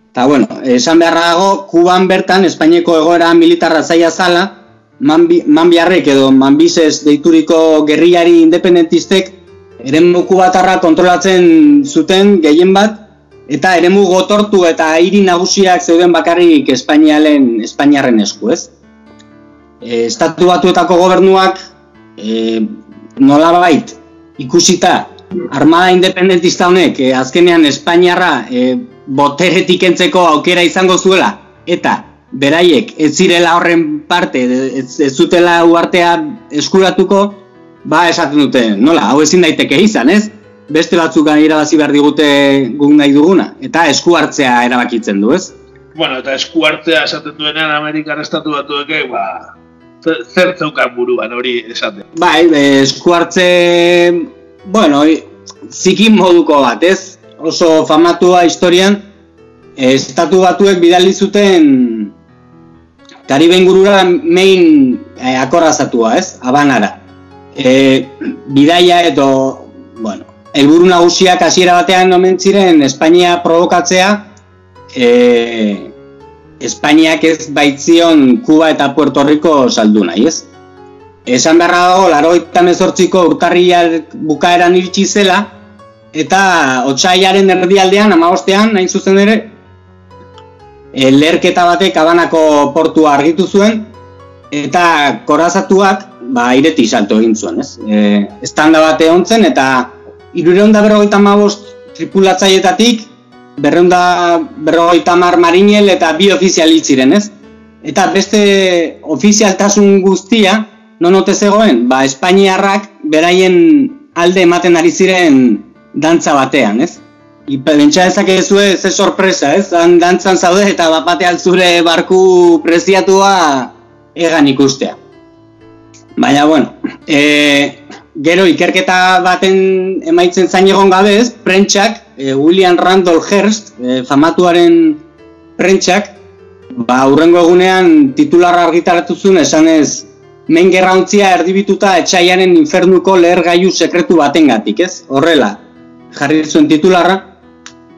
Speaker 7: Eta, bueno, esan beharra dago, Kuban bertan, Espainiako egoera militarra zaila zala, Manbi, Manbiarrek edo Manbizez deituriko gerriari independentistek eremu kubatarra kontrolatzen zuten gehien bat, eta eremu gotortu eta hiri nagusiak zeuden bakarrik Espainialen, Espainiarren esku, ez? E, estatu batuetako gobernuak e, nolabait ikusita armada independentista honek e, azkenean Espainiarra e, boteretik entzeko aukera izango zuela eta beraiek ez zirela horren parte ez, ez zutela uartea eskuratuko ba esaten dute nola hau ezin daiteke izan ez beste batzuk irabazi behar digute guk nahi duguna eta esku hartzea erabakitzen du ez
Speaker 1: Bueno, eta esku hartzea esaten duenean Amerikar estatu batuek, ba, zer- zeukan buruan hori esaten.
Speaker 7: Bai, e, esku hartze, bueno, zikin moduko bat, ez? Oso famatua historian, e, estatu batuek bidali zuten Kariben gurura main e, akorrazatua, ez? Habanara. E, bidaia edo, bueno, helburu nagusiak hasiera batean omen ziren Espainia provokatzea, e, Espainiak ez baitzion Kuba eta Puerto Rico saldu nahi, ez? Esan beharra dago, laro eta mezortziko urtarriak bukaeran iritsi zela, eta otxaiaren erdialdean, amagostean, nahin zuzen ere, e, lerketa batek abanako portua argitu zuen, eta korazatuak, ba, ireti salto egin zuen, ez? E, estanda bate hontzen, eta irureunda berrogeita mabost tripulatzaietatik, berreunda berrogeita mar marinel eta bi ofizial itziren, ez? Eta beste ofizialtasun guztia, non ote zegoen? Ba, Espainiarrak beraien alde ematen ari ziren dantza batean, ez? Pentsa dezakezu ze sorpresa, ez? Han dantzan zaude eta bapate zure barku preziatua egan ikustea. Baina, bueno, e, gero ikerketa baten emaitzen zain egon gabe ez, prentxak, e, William Randall Hearst, e, famatuaren prentxak, ba, urrengo egunean titularra argitaratu zuen esanez Main gerrauntzia erdibituta etxaiaren infernuko leher gaiu sekretu batengatik, ez? Horrela, jarri zuen titularra,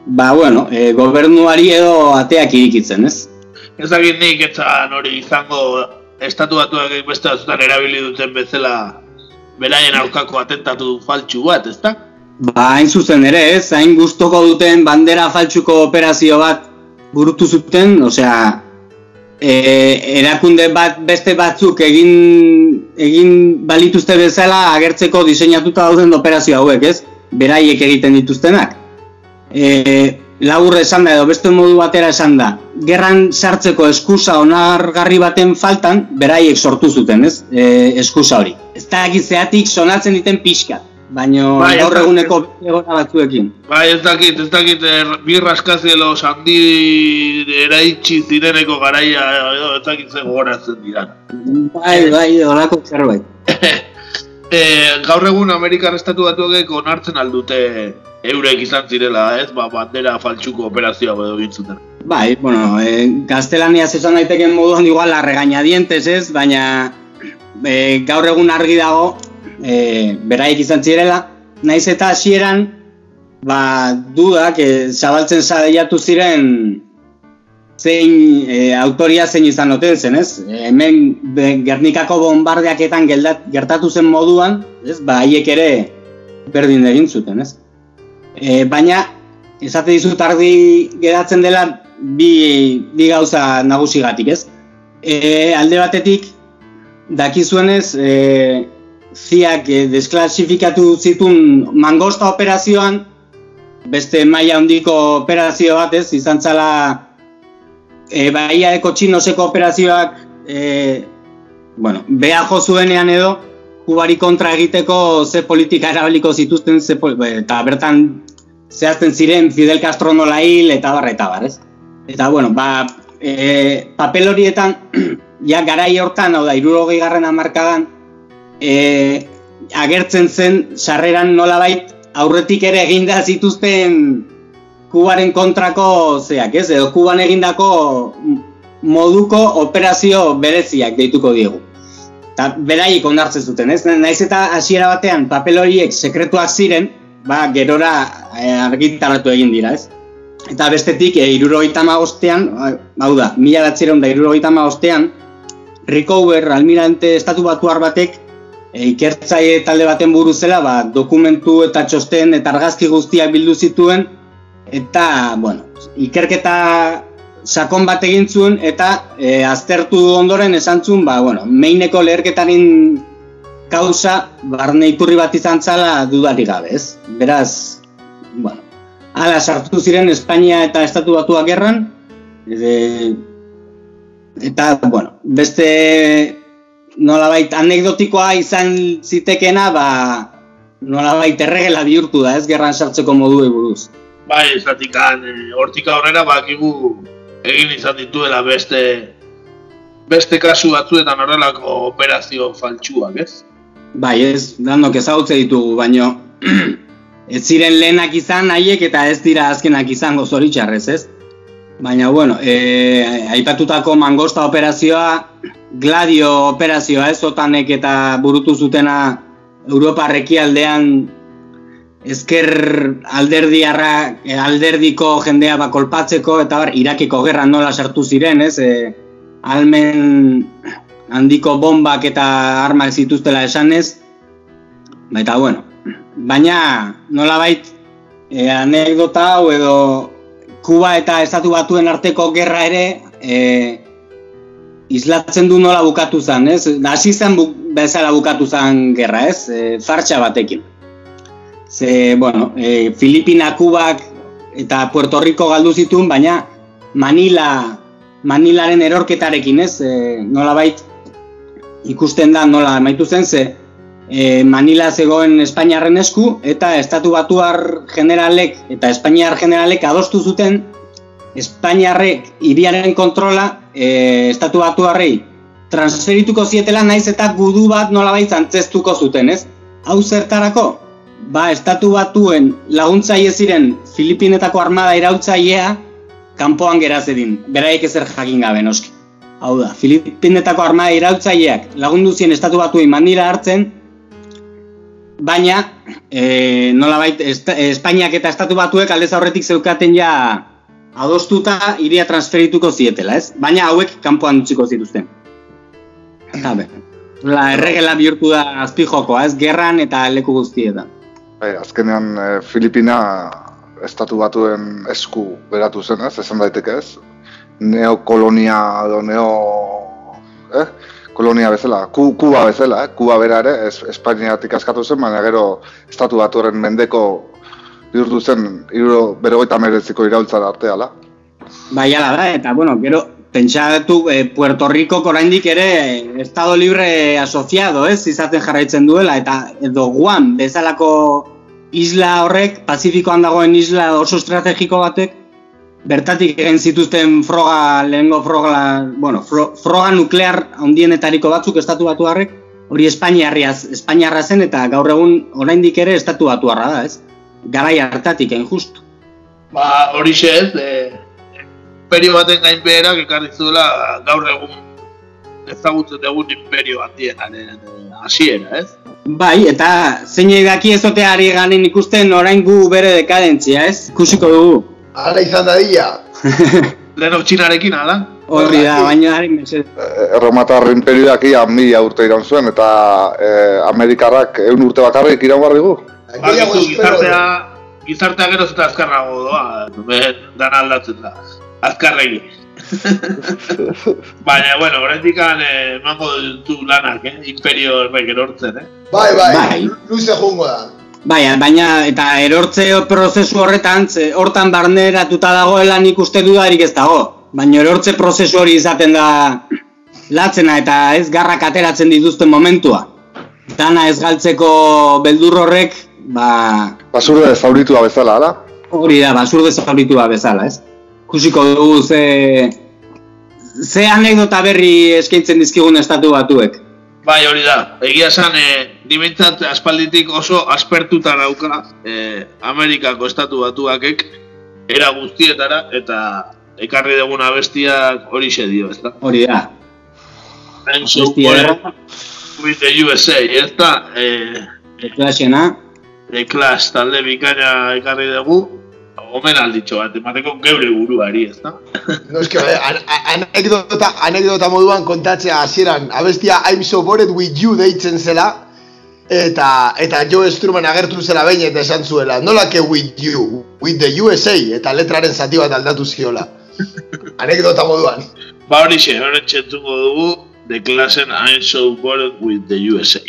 Speaker 7: ba, bueno, e, gobernuari edo ateak irikitzen, ez?
Speaker 1: Ez dakit nik etzan hori izango estatu batuak beste batzutan erabili duten bezala beraien aurkako atentatu faltsu bat, ezta?
Speaker 7: Ba, hain zuzen ere, ez, hain gustoko duten bandera faltsuko operazio bat burutu zuten, osea, e, erakunde bat beste batzuk egin egin balituzte bezala agertzeko diseinatuta dauden operazio hauek, ez? beraiek egiten dituztenak. E, Laur esan da edo beste modu batera esan da, gerran sartzeko eskusa onargarri baten faltan, beraiek sortu zuten, ez? E, eskusa hori. Ez da egizeatik sonatzen diten pixka, baina bai, gaur eguneko egona batzuekin.
Speaker 1: Bai, ez dakit, ez dakit, er, bi raskazielo sandi eraitsi zireneko garaia, edo ez dakit zen gogoratzen dira.
Speaker 7: Bai, bai, horako zerbait.
Speaker 1: e, gaur egun Amerikar Estatu Batuak onartzen aldute eurek izan zirela, ez? Ba, bandera faltsuko operazioa edo gintzuten.
Speaker 7: Bai, bueno, e, gaztelania esan daiteken moduan igual la regañadientes, ez? Baina e, gaur egun argi dago e, beraik izan zirela, naiz eta hasieran ba, dudak e, zabaltzen zaiatu ziren zein e, autoria zein izan oten zen, ez? Hemen Gernikako bombardeaketan geldat, gertatu zen moduan, ez? Ba, haiek ere berdin egin zuten, ez? E, baina, esate dizut argi geratzen dela bi, bi gauza nagusigatik, ez? E, alde batetik, dakizuenez, e, ziak e, desklasifikatu zitun mangosta operazioan, beste maila handiko operazio bat, ez? Izan zala e, baia eko txinoseko operazioak e, bueno, beha jo zuenean edo kubari kontra egiteko ze politika erabiliko zituzten ze, eta bertan zehazten ziren Fidel Castro nola hil eta barra eta bar, ez? Eta, bueno, ba, e, papel horietan, ja, garai hortan, hau da, irurogei garren amarkadan, e, agertzen zen, sarreran nolabait, aurretik ere eginda zituzten Kubaren kontrako zeak, ez? Edo Kuban egindako moduko operazio bereziak deituko diegu. Ta beraiek onartzen zuten, ez? Naiz eta hasiera batean papel horiek sekretuak ziren, ba, gerora e, argitaratu egin dira, ez? Eta bestetik, e, irurogeita maostean, hau da, mila batzireun da irurogeita maostean, Rickover, almirante estatu batuar batek, e, ikertzaile talde baten buruzela, ba, dokumentu eta txosten eta argazki guztiak bildu zituen, eta, bueno, ikerketa sakon bat egin zuen, eta e, aztertu ondoren esan zuen, ba, bueno, meineko leherketarin kausa barne iturri bat izan zala dudari gabe, ez? Beraz, bueno, ala sartu ziren Espainia eta Estatu Batuak gerran, e, eta, bueno, beste nolabait anekdotikoa izan zitekena, ba, nolabait erregela bihurtu da, ez gerran sartzeko modu buruz.
Speaker 1: Bai, esatik eh, hortika horrela bakigu egin izan dituela beste beste kasu batzuetan horrelako operazio faltsuak, ez?
Speaker 7: Bai, ez, danok ezagutze ditugu, baino ez ziren lehenak izan haiek eta ez dira azkenak izango zoritxarrez, ez? Baina, bueno, e, aipatutako mangosta operazioa, gladio operazioa, ez, otanek eta burutu zutena Europa aldean ezker alderdiarra, eh, alderdiko jendea bakolpatzeko, eta bar, Irakiko gerra nola sartu ziren, ez? E, almen handiko bombak eta armak zituztela esanez, eta bueno, baina nola bait, e, anekdota hau edo Kuba eta Estatu Batuen arteko gerra ere e, islatzen du nola bukatu zen, ez? Hasi zen bu, bezala bukatu zen gerra, ez? E, fartxa batekin. Ze, bueno, e, Filipina, Kubak eta Puerto Rico galdu zituen, baina Manila, Manilaren erorketarekin, ez? E, nola bait, ikusten da nola maitu zen, ze e, Manila zegoen Espainiarren esku, eta Estatu Batuar generalek eta Espainiar generalek adostu zuten Espainiarrek iriaren kontrola e, Estatu Batuarrei transferituko zietela naiz eta gudu bat nola antzestuko zuten, ez? Hau zertarako? ba, estatu batuen laguntzaile ziren Filipinetako armada irautzailea kanpoan geraz edin, beraik ezer jakin gabe noski. Hau da, Filipinetako armada irautzaileak lagundu zien estatu batuen mandira hartzen, baina e, nolabait Espainiak eta estatu batuek aldez aurretik zeukaten ja adostuta iria transferituko zietela, ez? Baina hauek kanpoan utziko zituzten. Eta la erregela bihurtu da azpijokoa, ez? Gerran eta leku guztietan.
Speaker 8: Bai, azkenean e, Filipina estatu batuen esku beratu zen, ez, esan daiteke ez, neokolonia edo neo, eh, kolonia bezala, ku, kuba bezala, eh, kuba bera ere, es, Espainiatik askatu zen, baina gero estatu batuen mendeko bihurtu zen, iruro, bero goita mereziko iraultzara arteala.
Speaker 7: Bai, ala da, eta, bueno, gero, pentsatu eh, Puerto Rico oraindik ere Estado Libre asociado, ez, izaten jarraitzen duela, eta edo Guam bezalako isla horrek, Pazifikoan dagoen isla oso estrategiko batek, bertatik egin zituzten froga, lehengo froga, bueno, froga nuklear handienetariko batzuk estatu batu harrek, hori Espainiarriaz, Espainiarra zen eta gaur egun oraindik ere estatu batu harra da, ez? Garai hartatik, egin justu.
Speaker 1: Ba, hori ez, e, imperio baten gain beherak ekarri zuela gaur egun ezagutzen egun imperio handienaren hasiera, ez?
Speaker 7: Bai, eta zein edaki ezoteari ganen ikusten orain gu bere dekadentzia, ez? Kusiko dugu.
Speaker 5: Hala izan da dira.
Speaker 1: Lehen txinarekin, ala?
Speaker 7: Horri da, baina harin mesez.
Speaker 8: Eh, Erromatar imperioak ia mila urte iran zuen, eta eh, Amerikarrak egun urte bakarrik iran barri gu.
Speaker 1: Ba, gizartea, gizartea gero zeta azkarrago doa, dan aldatzen da. Azkarregi. Baina, bueno, horretik eh, emango du lanak, eh? Imperio errek erortzen, eh?
Speaker 5: Bai, bai, bai. luze jungo da.
Speaker 7: Bai, baina, eta erortze prozesu horretan, ze, hortan barneratuta dagoela nik uste dudarik ez dago. Baina erortze prozesu hori izaten da latzena eta ez garrak ateratzen dituzten momentua. Dana ez galtzeko beldur horrek, ba...
Speaker 8: Basurde zauritua bezala, ala?
Speaker 7: Hori da, basurde zauritua bezala, ez? Kusiko dugu ze, ze anekdota berri eskaintzen dizkigun estatu batuek.
Speaker 1: Bai, hori da. Egia esan, e, dimentsat aspalditik oso aspertuta dauka e, Amerikako estatu batuakek era guztietara eta ekarri duguna bestiak hori xe dio, ez da?
Speaker 7: Hori da.
Speaker 1: I'm so with the USA, ez da? E,
Speaker 7: The Clash-ena.
Speaker 1: The Clash, talde bikaina ekarri dugu omen alditxo bat, emateko geure buruari, ez da?
Speaker 5: No, eske, an anekdota, anekdota moduan kontatzea hasieran abestia I'm so bored with you deitzen zela, eta eta Joe Strumman agertu zela behin eta esan zuela, nola ke with you, with the USA, eta letraren zati bat aldatu ziola. anekdota moduan.
Speaker 1: Ba hori xe, hori txentuko dugu, de klasen I'm so bored with the USA.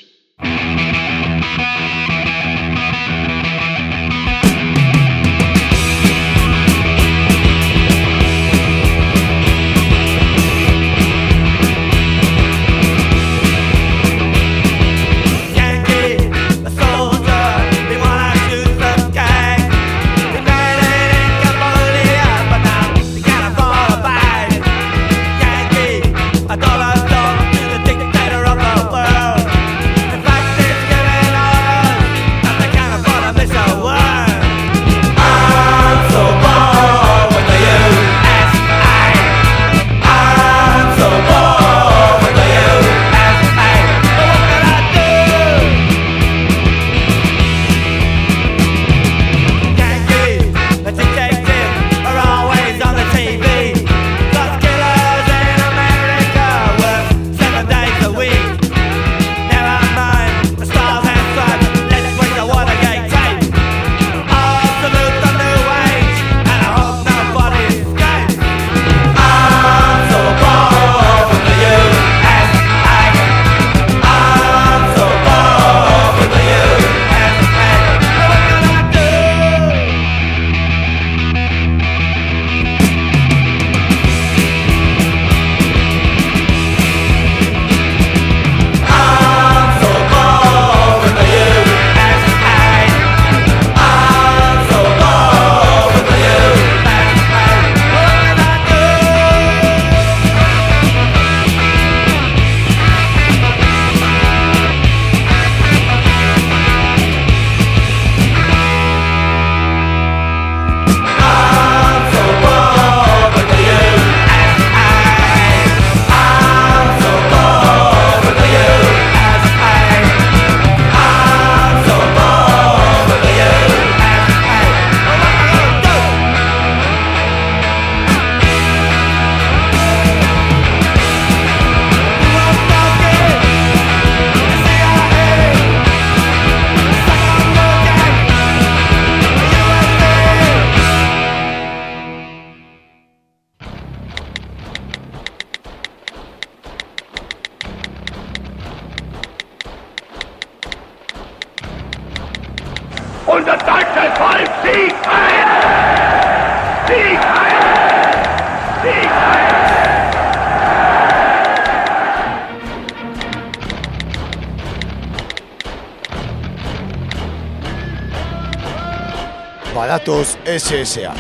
Speaker 14: SSA.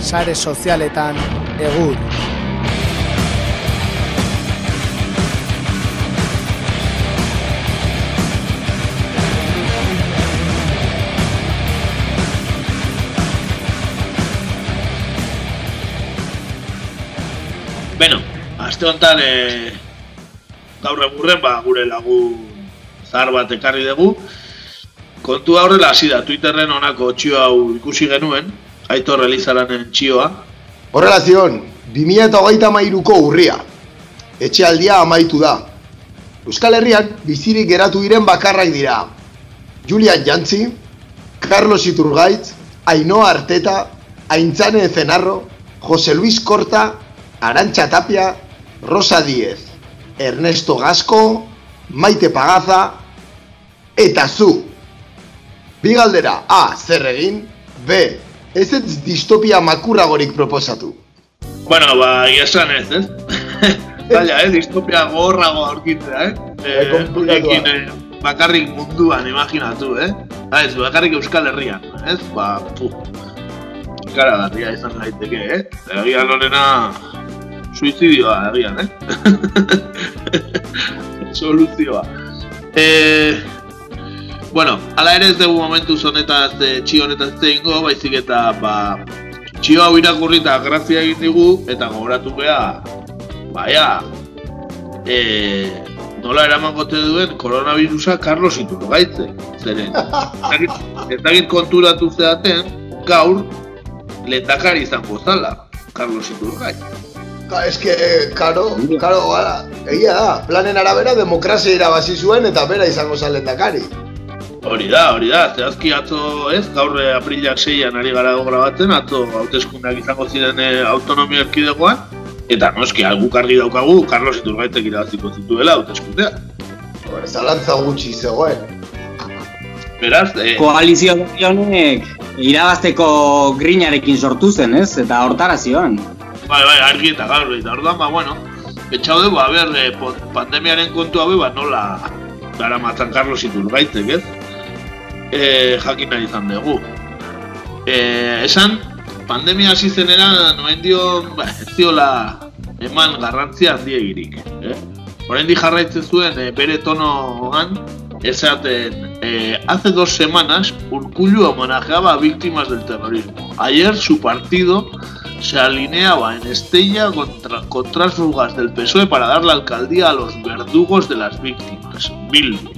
Speaker 14: Sare sozialetan egur.
Speaker 1: Beno, aste honetan e, gaur egurren, ba, gure lagun zahar bat ekarri dugu. Kontua horrela hasi da, Twitterren honako txio hau ikusi genuen, Aitor Elizaranen txioa.
Speaker 5: Horrela zion, 2008 mairuko urria. Etxealdia amaitu da. Euskal Herrian bizirik geratu diren bakarrak dira. Julian Jantzi, Carlos Iturgaitz, Ainhoa Arteta, Aintzane Zenarro, Jose Luis Korta, Arantxa Tapia, Rosa Diez, Ernesto Gasco, Maite Pagaza, eta zu. Bi galdera, A, zer egin, B, ez ez distopia makurragorik proposatu.
Speaker 1: Bueno, ba, esan ez, ez? Zaila, eh? Distopia gorrago aurkitzea, eh? Eh, ekin, eh, bakarrik munduan, imaginatu, eh? Ha, ez, bakarrik Euskal Herrian, ez? Ba, pu. Gara garria izan daiteke, eh? Egian horrena suizidioa, egian, eh? Soluzioa. Eh, bueno, ala ere ez dugu momentu honetaz, e, txio honetaz zeingo, baizik eta, ba, txio hau irakurri eta grazia egin digu, eta gogoratu beha, baia, e, nola eraman gote duen koronavirusa Carlos Iturgaitze. Zeren, ez dakit- konturatu zeaten, gaur, lehendakari izango zala, Carlos Iturgaitz.
Speaker 5: Ka, eske, karo, karo, gara, egia da, planen arabera demokrazia irabazi zuen eta bera izango zalen dakari.
Speaker 1: Hori da, hori da, zehazki atzo ez, gaur eh, aprilak seian ari gara grabatzen, atzo hauteskundeak izango ziren eh, autonomia erkidegoan, eta noski, guk argi daukagu, Carlos Iturgaitek irabaziko zituela hauteskundeak.
Speaker 5: Hore, zalantza gutxi zegoen.
Speaker 1: Beraz, eh,
Speaker 7: Koalizio honek irabazteko grinarekin sortu zen, ez? Eta hortara zioan.
Speaker 1: bai, bai, argi eta garbi, eta orduan, ba, bueno, betxau dugu, a ber, eh, pandemiaren kontua be, ba, nola gara matzan Carlos Iturgaitek, ez? E, jakin nahi izan dugu. E, esan, pandemia hasi zenera, noen dio, ba, ez diola eman garrantzia handiegirik, eh? Oraindik jarraitzen zuen e, bere tonoan, esaten, eh, hace dos semanas Urkullu homenajeaba a víctimas del terrorismo. Ayer su partido se alineaba en Estella contra, con tránsfugas del PSOE para dar la alcaldía a los verdugos de las víctimas. Bildu.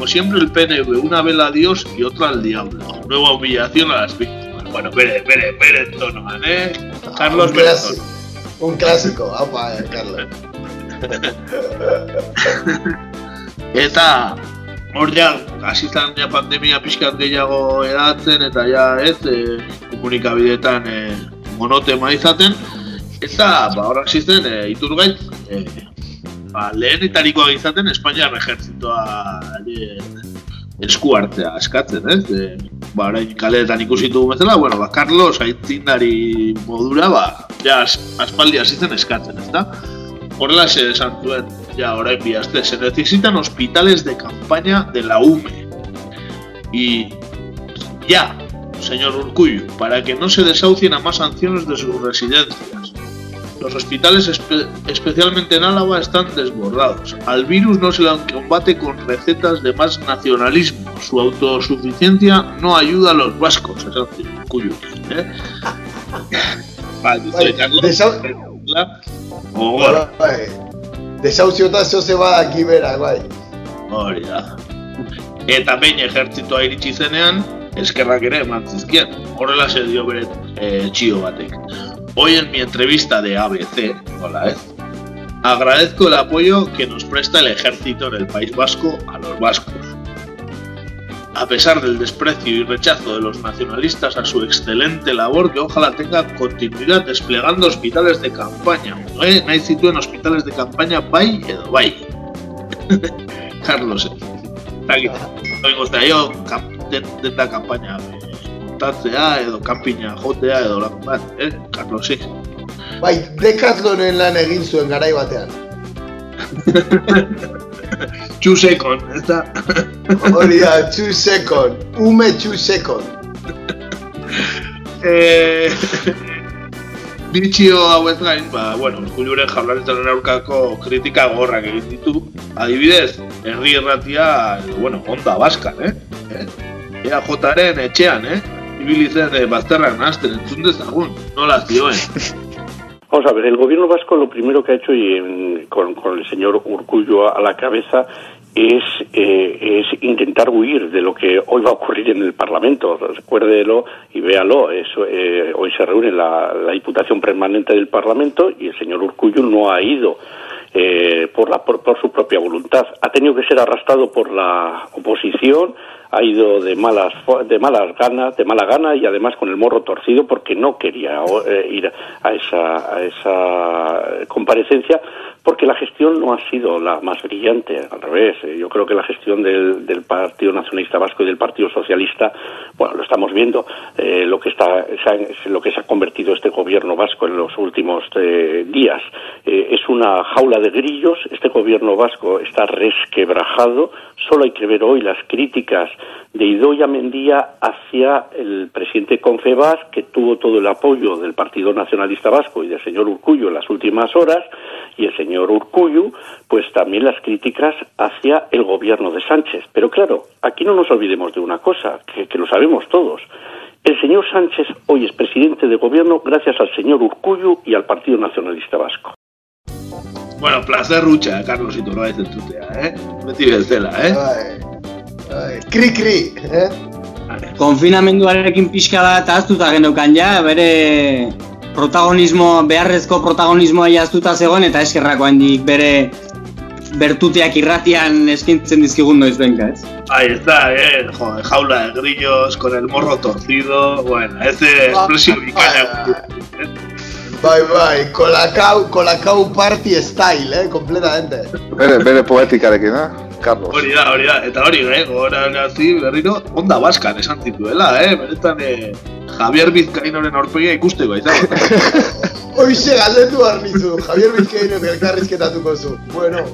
Speaker 1: Como siempre el PNV, una vela a Dios y otra al diablo. Nueva humillación a las víctimas. Bueno, pere, pere, pere Tonoan, ¿eh? Carlos
Speaker 5: clásico, un clásico, apa, eh, Carlos.
Speaker 1: Eta hor ja, hasi zen ja pandemia pixkat gehiago eratzen eta ja ez, e, komunikabideetan e, monotema izaten. Eta ba, hor hasi zen e, iturgaitz, e, lehenetarikoa izaten Espainiar ejertzitoa e, esku hartzea eskatzen, ez? E, ba, orain kaleetan ikusi dugu bezala, bueno, ba, Carlos aitzindari modura, ba, ja, as- aspaldi hasi zen eskatzen, ezta? Horrela se esan zuen, ya orain bi aste, se necesitan hospitales de campaña de la UME. Y ya, señor Urcullu, para que no se desahucien a más ancianos de sus residencias. Los hospitales, espe- especialmente en Álava, están desbordados. Al virus no se le combate con recetas de más nacionalismo. Su autosuficiencia no ayuda a los vascos, es decir, Urcullu. ¿eh? Vale, dice Carlos. Hola. Gogor.
Speaker 5: Bai, Desauziotan zoze badaki berak, bai.
Speaker 1: Hori da. Eta behin ejertzitoa iritsi zenean, eskerrak ere eman zizkien. Horrela se dio bere txio batek. Hoy en mi entrevista de ABC, hola, ¿eh? agradezco el apoyo que nos presta el ejército en el País Vasco a los vascos. A pesar del desprecio y rechazo de los nacionalistas a su excelente labor, que ojalá tenga continuidad desplegando hospitales de campaña. Eh, nahi zituen hospitales de campaña bai edo bai. Carlos, den, denda kampaina eh, montatzea edo kanpina jotea edo lan bat, eh, Carlosi.
Speaker 5: Bai, dekatlonen lan egin zuen garai batean.
Speaker 1: Txusekon, ez da?
Speaker 5: Hori da, txusekon. Ume txusekon.
Speaker 1: eh, Bitxio hauez gain, ba, bueno, Urkulluren jaurlaritzaren aurkako kritika gorrak egin ditu. Adibidez, herri erratia, bueno, onda baskan, eh? eh? EAJaren etxean, eh? Ibili zen eh, nola zioen.
Speaker 15: Vamos a ver, el gobierno vasco lo primero que ha hecho y en- con, el señor Urcullo a la cabeza es, eh, es intentar huir de lo que hoy va a ocurrir en el Parlamento. Recuérdelo y véalo. Eh, hoy se reúne la, la Diputación Permanente del Parlamento y el señor Urcullo no ha ido eh, por, la, por, por su propia voluntad. Ha tenido que ser arrastrado por la oposición, ha ido de malas, de malas ganas, de mala gana y además con el morro torcido porque no quería eh, ir a esa, a esa comparecencia porque la gestión no ha sido la más brillante, al revés. Eh, Yo creo que la gestión del, Partido Nacionalista Vasco y del Partido Socialista, bueno, lo estamos viendo, eh, lo que está, lo que se ha convertido este gobierno vasco en los últimos eh, días. Es una jaula de grillos. Este gobierno vasco está resquebrajado. Solo hay que ver hoy las críticas de Idoia Mendía hacia el presidente Confebas, que tuvo todo el apoyo del Partido Nacionalista Vasco y del señor Urcullo en las últimas horas, y el señor Urcullo, pues también las críticas hacia el gobierno de Sánchez. Pero claro, aquí no nos olvidemos de una cosa, que, que lo sabemos todos. El señor Sánchez hoy es presidente de gobierno gracias al señor Urcullo y al Partido Nacionalista Vasco.
Speaker 1: Bueno, placer rutxa, Carlos Iturraiz entzutea, eh? Beti bezala, eh?
Speaker 5: Bai, Kri, kri, eh?
Speaker 7: Konfinamenduarekin pixka bat ahaztuta geneukan ja, bere protagonismo, beharrezko protagonismoa jaztuta zegoen eta eskerrako handik bere bertuteak irratian eskintzen dizkigun noiz benka, ez?
Speaker 1: Ahí está, eh, joder, jaula de grillos con el morro torcido, bueno, ese expresio bikaina.
Speaker 5: Bai, bai, kolakau, kolakau party style, eh, completamente.
Speaker 8: Bere, bere poetikarekin, eh? Carlos.
Speaker 1: Hori da, hori da, eta hori, eh, gora gazi berriro, onda baskan esan zituela, eh, benetan, eh, Javier Vizcainoren aurpegia ikusteko, izango.
Speaker 5: Hoize galdetu behar nizu, Javier Bizkaino elkarrizketatuko zu. Bueno,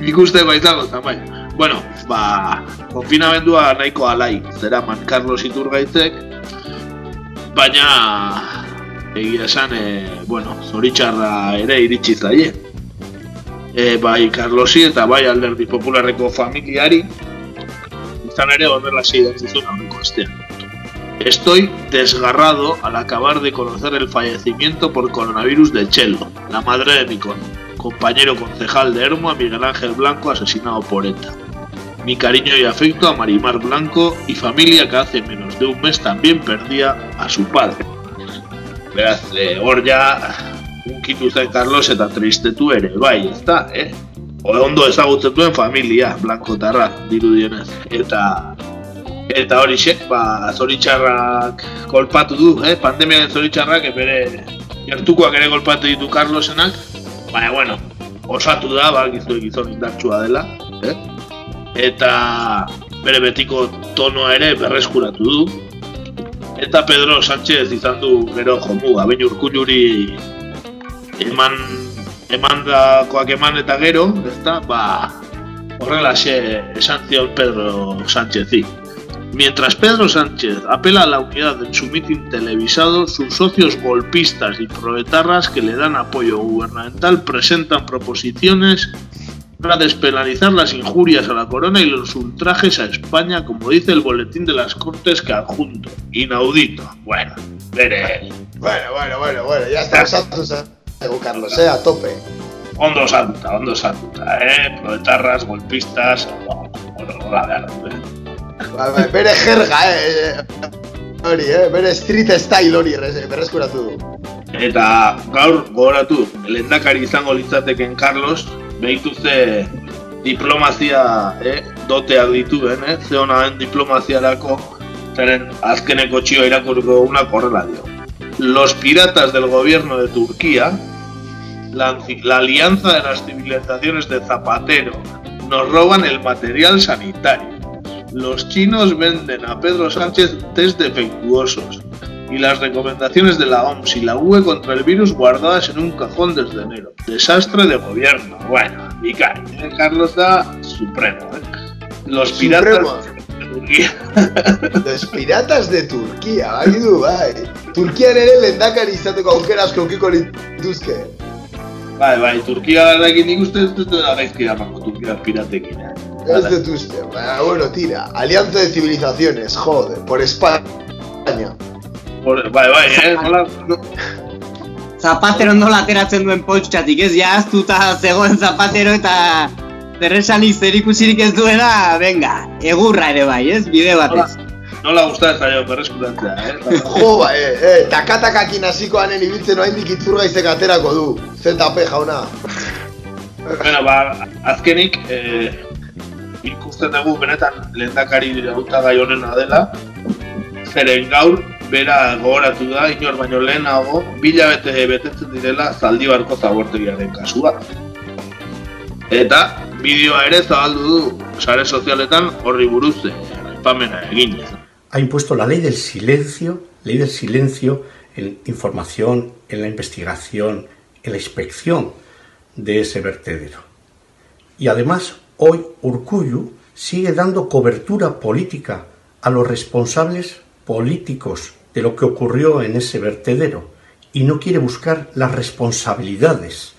Speaker 1: ikusteko izango, zamai. Bueno, ba, konfinamendua nahiko alai, zeraman Carlos Iturgaitzek, baina egia esan, e, bueno, zoritxarra ere iritsi zaie. E, bai Carlosi eta bai alderdi popularreko familiari, izan ere horrela idatzi zuen aurreko astean. Estoy desgarrado al acabar de conocer el fallecimiento por coronavirus de Chelo, la madre de mi compañero concejal de Hermo, a Miguel Ángel Blanco, asesinado por ETA. Mi cariño y afecto a Marimar Blanco y familia que hace menos de un mes también perdía a su padre. Beraz, eh, hor ja, unkitu zen Carlos eta tristetu ere, bai, ez da, eh? Ondo ezagutzen duen familia, Blanco tarra, dirudionez. Eta, eta hori xe, ba, zoritxarrak kolpatu du, eh? Pandemiaren zoritxarrak, eh, bere gertukoak ere kolpatu ditu Carlosenak, baina, bueno, osatu da, ba, gizu gizon indartsua dela, eh? Eta bere betiko tonoa ere berreskuratu du, Eta Pedro Sánchez izan du gero jomuga, baina urkulluri eman emandakoak eman eta gero, ezta, ba, horrelaxe esan zion Pedro Sánchezi. Mientras Pedro Sánchez apela a la unidad en su mitin televisado, sus socios golpistas y proetarras que le dan apoyo gubernamental presentan proposiciones para despenalizar las injurias a la corona y los ultrajes a España, como dice el boletín de las Cortes que adjunto. Inaudito. Bueno, veré.
Speaker 5: bueno, bueno, bueno, bueno, ya zaigu, Carlos, eh, a tope.
Speaker 1: Ondo salta, ondo salta, eh? Proetarras, golpistas, bueno, la du, eh?
Speaker 5: Bai, bere jerga, eh, hori, eh, bere street style hori erre- berreskuratu du.
Speaker 1: Eta gaur gogoratu, lehendakari izango litzateken Carlos, behitu ze diplomazia eh, doteak dituen, eh? ze hona den diplomaziarako, zeren azkeneko txioa irakurriko unak horrela dio. Los piratas del gobierno de Turquía, la, la alianza de las civilizaciones de Zapatero, nos roban el material sanitario. los chinos venden a Pedro Sánchez test defectuosos y las recomendaciones de la OMS y la UE contra el virus guardadas en un cajón desde enero. Desastre de gobierno. Bueno, mi cara, ¿eh? Carlos da supremo. ¿eh? Los piratas de Turquía.
Speaker 5: Los piratas de Turquía, bai du, bai. Turkian ere lendakari izateko aukera asko ukiko lituzke.
Speaker 1: Bai, bai, Turkia garakin nik uste ez dut da gaizki damango Turkia piratekin. Eh?
Speaker 5: Ez dut uste, bueno, tira. Alianza de Civilizaciones, joder, por España.
Speaker 1: Por, bai, bai, eh? Nola, no,
Speaker 7: Zapatero nola ateratzen duen poltsatik, ez? Ja, aztuta zegoen zapatero eta zerresanik zerikusirik ez duena, venga, egurra ere bai, ez? Bide batez.
Speaker 1: nola gusta ez zaio berreskuratzea, eh?
Speaker 5: Jo, ba, eh, eh, takatakakin hasiko hanen ibiltzen oraindik itzurgaizek aterako du. ZP jauna.
Speaker 1: Bueno, ba, azkenik, eh, ikusten dugu benetan lehendakari hautagai honena dela, zeren gaur, bera gogoratu da, inor baino lehenago, bila bete betetzen direla zaldibarko zabortegiaren kasua. Eta, bideoa ere zabaldu du sare sozialetan horri buruz eh, aipamena egin.
Speaker 16: ha impuesto la ley del silencio, ley del silencio en información, en la investigación, en la inspección de ese vertedero. Y además, hoy Urcuyu sigue dando cobertura política a los responsables políticos de lo que ocurrió en ese vertedero y no quiere buscar las responsabilidades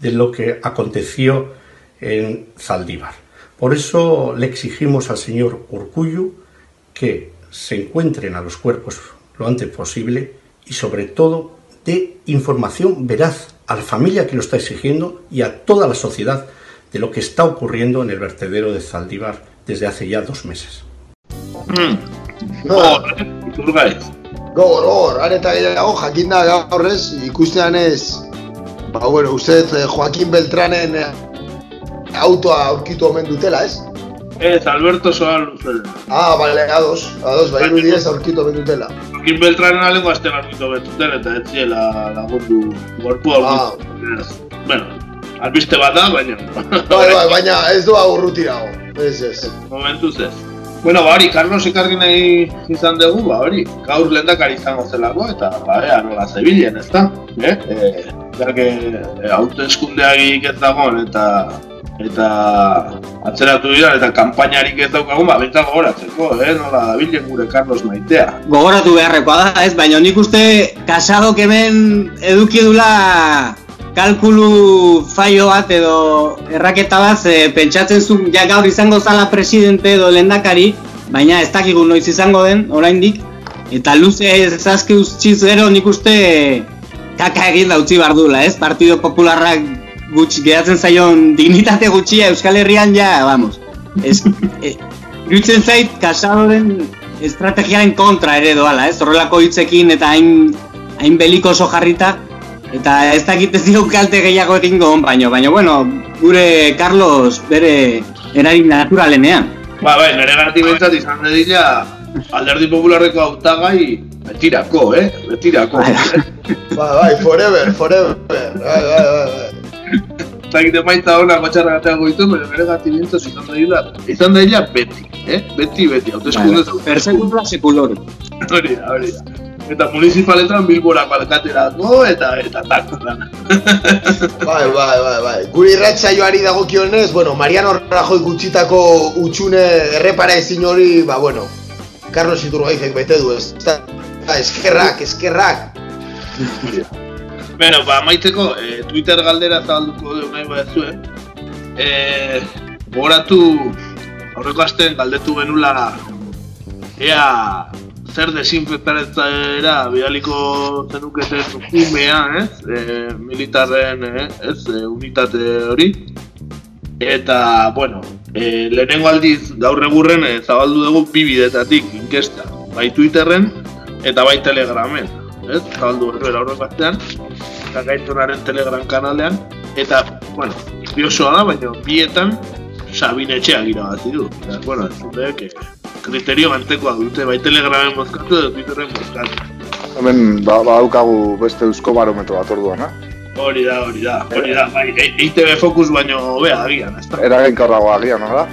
Speaker 16: de lo que aconteció en Zaldívar. Por eso le exigimos al señor Urcuyu que se encuentren a los cuerpos lo antes posible y sobre todo de información veraz a la familia que lo está exigiendo y a toda la sociedad de lo que está ocurriendo en el vertedero de Zaldívar desde hace ya dos meses.
Speaker 5: Gogor, gogor, areta gehiago jakin da gaur ez, ikustean ez, ba, bueno, uste eh, Joaquin Beltranen eh, autoa aurkitu omen dutela, ez?
Speaker 1: Ez, Alberto Soal.
Speaker 5: Ah, bale, ados, ados, bai irudiez aurkitu omen dutela.
Speaker 1: Joaquin Beltranen alengo azten aurkitu betuten eta ez ziela lagundu gorpua
Speaker 5: Ah.
Speaker 1: aurkitu. Bueno, albiste bat da, baina...
Speaker 5: Bai, bai, baina ez doa urrutirago, ez, ez.
Speaker 1: Momentuz ez. Bueno, ba hori, Carlos ekarri nahi izan dugu, ba hori, gaur lehendakari izango zelako, eta ba, ea, nola zebilen, ez da? Eh? Eh, hauteskundeagik ez dagoen, eta eta atzeratu dira, eta kanpainarik ez daukagun, ba, bentsat gogoratzeko, eh? Nola dabilen gure Carlos maitea.
Speaker 7: Gogoratu beharrekoa da, ez? Baina nik uste kasadok hemen eduki dula kalkulu faio bat edo erraketa bat ze pentsatzen zuen ja gaur izango zala presidente edo lehendakari, baina ez dakigu noiz izango den oraindik eta luze ezazke utziz gero nik uste kaka egin utzi behar duela, ez? Partido Popularrak gutxi gehatzen zaion dignitate gutxia Euskal Herrian ja, vamos. Ez, e, zait Casadoren estrategiaren kontra ere doala, ez? Horrelako hitzekin eta hain hain belikoso jarrita eta ez dakit ez digu kalte gehiago egingo on baino, baina bueno, gure Carlos bere eragin naturalenean.
Speaker 1: Ba, bai, nire gati bentsat izan dedila alderdi popularreko hautagai betirako, eh? Betirako.
Speaker 5: Bai, bai, forever, forever, bai, bai, bai, bai.
Speaker 1: Eta egite maita hona gotxarra gateago ditu, baina nire gati bentsat izan dedila, izan dedila beti, eh? Beti, beti, hauteskunde
Speaker 7: Bai, Persecuta seculor.
Speaker 1: Hori da, hori da. Eta municipaletan bilbora balkaterako eta eta tako da.
Speaker 5: Bai, bai, bai, bai. Guri irratsaioari dagokionez, bueno, Mariano Rajoy gutxitako utxune errepara ezin hori, ba, bueno, Carlos Iturgaizek bete du, ez da, ba, eskerrak, eskerrak.
Speaker 1: Bueno, ba, maiteko, e, Twitter galdera zabalduko du nahi badezue. E, gogoratu, aurreko astean galdetu genula ea zer desinfektaretzera bidaliko zenuketen umea, ez? E, militarren, eh, ez, e, unitate hori. Eta, bueno, e, lehenengo aldiz gaur egurren e, zabaldu dugu bi bidetatik inkesta. Bai Twitterren eta bai Telegramen. Ez? Zabaldu berbera horrek batean. Eta gaitonaren Telegram kanalean. Eta, bueno, kuriosoa da, baina bietan Sabine etxeak irabazi du. Eta, bueno, ez que kriterio antekoa dute, bai Telegramen bozkatu edo Twitterren bozkatu.
Speaker 8: Hemen ba, badaukagu beste eusko barometro bat orduan, eh?
Speaker 1: Hori da, hori da, hori da, bai, E- EITB Focus baino hobea agian, ez da?
Speaker 8: Eraginkorragoa agian, nola?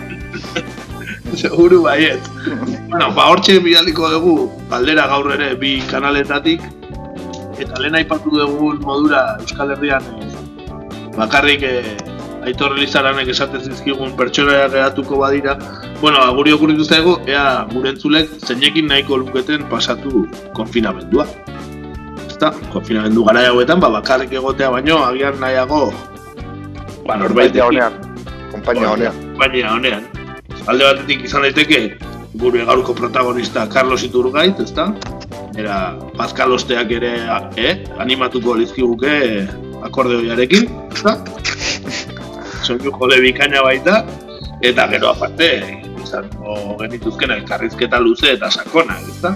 Speaker 1: Seguru baiet. bueno, ba, hortxe bidaliko dugu, galdera gaur ere bi kanaletatik, eta lehen aipatu dugu modura Euskal Herrian eh, bakarrik eh, Aitor Elizaranek esaten zizkigun pertsonaia geratuko badira, bueno, aguri okurritu zaigu, ea gure entzulek zeinekin nahiko luketen pasatu konfinamendua. Ezta, konfinamendu gara hauetan, ba, bakarrik egotea baino, agian nahiago, ba, norbait
Speaker 8: honean, kompainia honean.
Speaker 1: Kompainia honean. Alde batetik izan daiteke, gure gaurko protagonista Carlos Iturgait, ezta? Era, Pascal Osteak ere, eh, animatuko lizkiguke akordeoiarekin, ezta? Soinu jode bikaina baita, eta gero aparte, izango genituzken elkarrizketa luze eta sakona, ezta?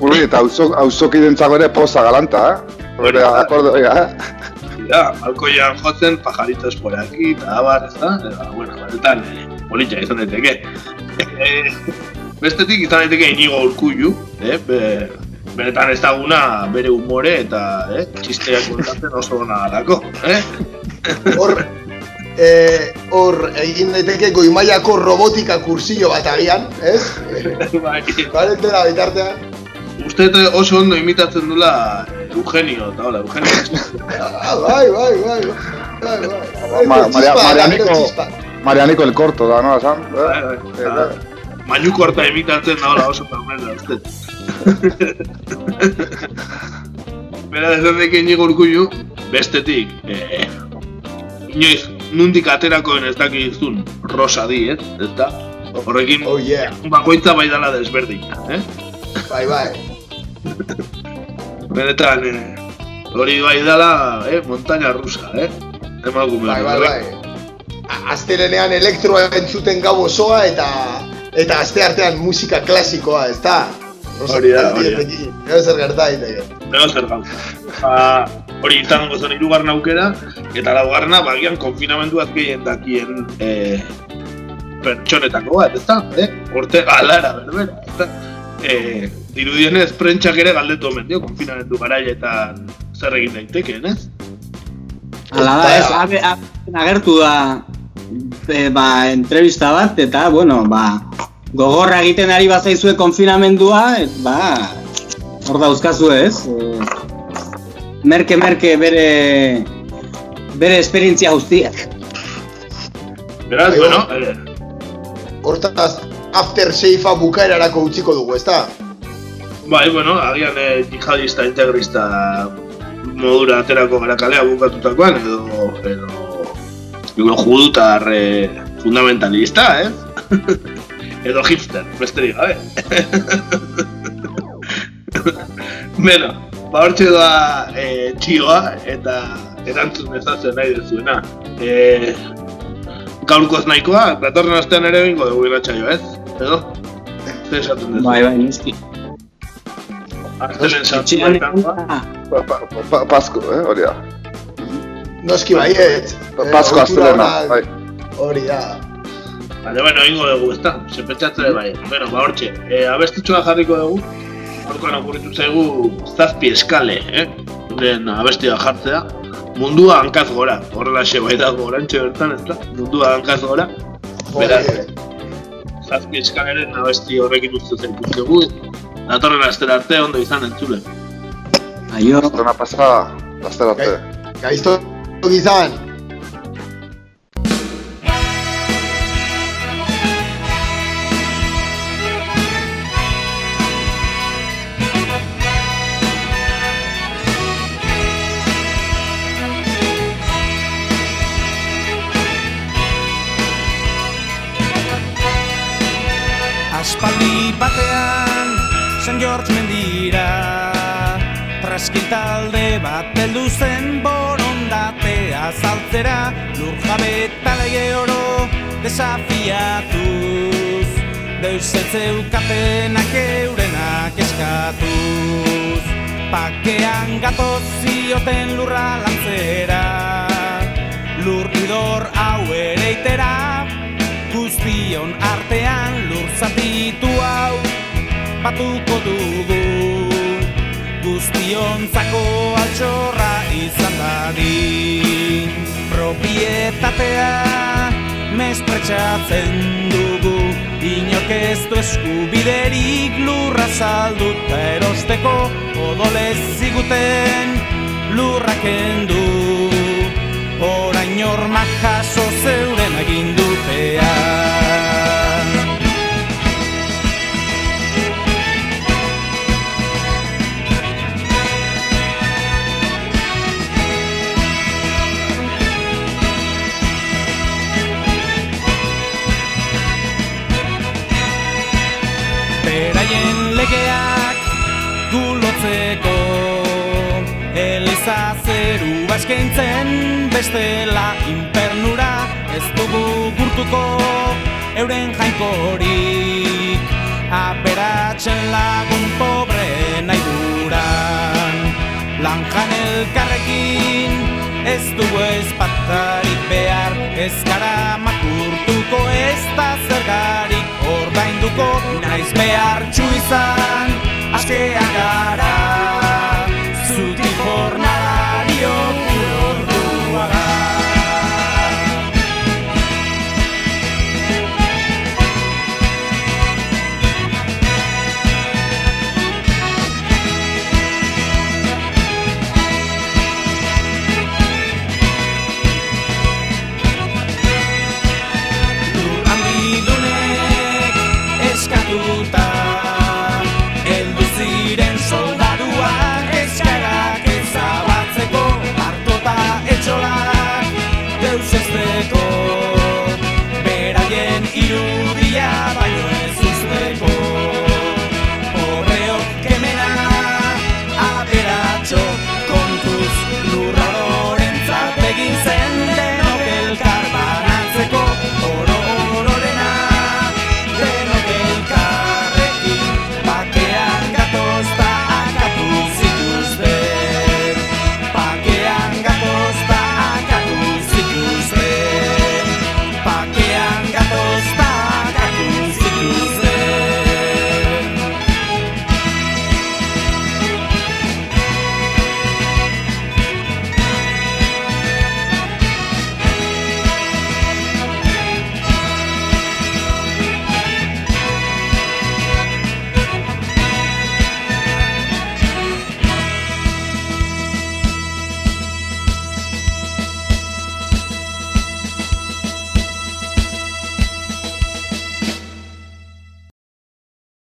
Speaker 8: Ui, eta auzoki dentzago ere poza galanta, eh? Hore, akordeoia, eh?
Speaker 1: Ja, balkoian jotzen, pajarito esporaki, eta abar, ezta? Eta, bueno, batetan, politxa izan daiteke. Eh, bestetik izan daiteke inigo urkullu, eh? Be, benetan ez daguna bere humore eta eh, txisteak kontatzen oso ona galako, eh?
Speaker 5: Hor, eh, hor egin daiteke goimaiako robotika kursillo bat agian, ez?
Speaker 1: bai.
Speaker 5: Balentera bitartean.
Speaker 1: Uste oso ondo imitatzen dula Eugenio, eta hola, Eugenio.
Speaker 5: Ah, bai, bai, bai, bai, bai. Chispa,
Speaker 8: Marianiko. Marianiko el corto da, no, esan?
Speaker 1: Bai, bai, bai. Mainuko harta imitatzen da hola oso tamela, uste. Bera, ez dut inigo urkullu, bestetik, eh, inoiz, nundik aterakoen ez dakizun rosa di, ez? Ez da? Horrekin,
Speaker 5: oh, yeah.
Speaker 1: bakoitza bai dala desberdina, eh?
Speaker 5: Bai, bai.
Speaker 1: Benetan, eh, hori bai dala, eh, montaña rusa, eh? Emakume.
Speaker 5: Bai, bai, bai. A- Astelenean elektroa entzuten gau osoa eta eta aste artean musika klasikoa, ezta?
Speaker 1: Hori da, hori da.
Speaker 5: Gero zer gerta daiteke.
Speaker 1: Bego zer gauza. Hori izango zen irugarren aukera, eta laugarrena, bagian konfinamenduaz gehien dakien eh, pertsonetako bat, ezta? Eh? Horte galara, berbera, ezta? Eh, dirudienez, prentxak ere galdetu omen dio, konfinamendu garaietan zer egin daitekeen, ez?
Speaker 7: Hala da, ez, abe, agertu da e, ba, entrevista bat, eta, bueno, ba, gogorra egiten ari bazaizue konfinamendua, et, ba, hor dauzkazu ez. E, merke, merke bere, bere esperientzia guztiak.
Speaker 1: Beraz, bueno,
Speaker 5: Hortaz, after safea bukaerarako utziko dugu, ezta?
Speaker 1: bai, bueno, agian eh, jihadista, integrista modura aterako gara kalea bukatutakoan, edo, edo, edo judutar eh, fundamentalista, eh? edo hipster, besterik gabe. Beno, ba hortxe doa e, txioa eta erantzun ezatzen nahi dezuena. E, gaurkoz nahikoa, datorren astean ere bingo dugu irratxaio, ez? Edo? Zer esaten dezu?
Speaker 7: Bai, bai,
Speaker 1: baita.
Speaker 8: Pa, pa, pa, Pasko, eh, hori da.
Speaker 5: Noski baiet.
Speaker 8: Pa-
Speaker 5: Eh,
Speaker 8: Pasko astelena, bai.
Speaker 5: Hori da.
Speaker 1: Bale, bueno, ingo dugu, ezta? Se pentsatzen bai. Bueno, ba hortxe, e, abestitxoa jarriko dugu. Horkoan okurritu zaigu zazpi eskale, eh? Den abestia jartzea. Mundua hankaz gora, horrelaxe bai dago orantxe bertan, ezta? Mundua hankaz gora. Beraz, zazpi eskaleren abesti horrekin uste zaituztegu. Datorren astera arte ondo izan entzule.
Speaker 7: Aio.
Speaker 8: Zona pasa, laster arte.
Speaker 5: Gaizto izan.
Speaker 17: San George mendira. Traskil talde bat heldu zen borondatea zaltzera Lur jabe talege oro desafiatuz. Deus ez zeukatenak eurenak eskatuz. Pakean gatoz zioten lurra lantzera. Lur idor hau ere itera Guztion artean lur zatitu hau batuko dugu. Guztionzako altxorra izan dadin. Propietatea mespretxatzen dugu. Inoke eskubiderik lurra salduta erosteko odolez ziguten lurra kendu. Orain ormak jaso zeuren agindupean legeak gulotzeko. Eliza zeru baskentzen bestela inpernura Ez dugu gurtuko. Euren jainkorik Aperatzen lagun pobre nahi duran. Lanjan elkarrekin ez dugu ezpatarik behar Ez gara makurtuko ez da zergarik ordainduko Naiz behar izan. Askea gara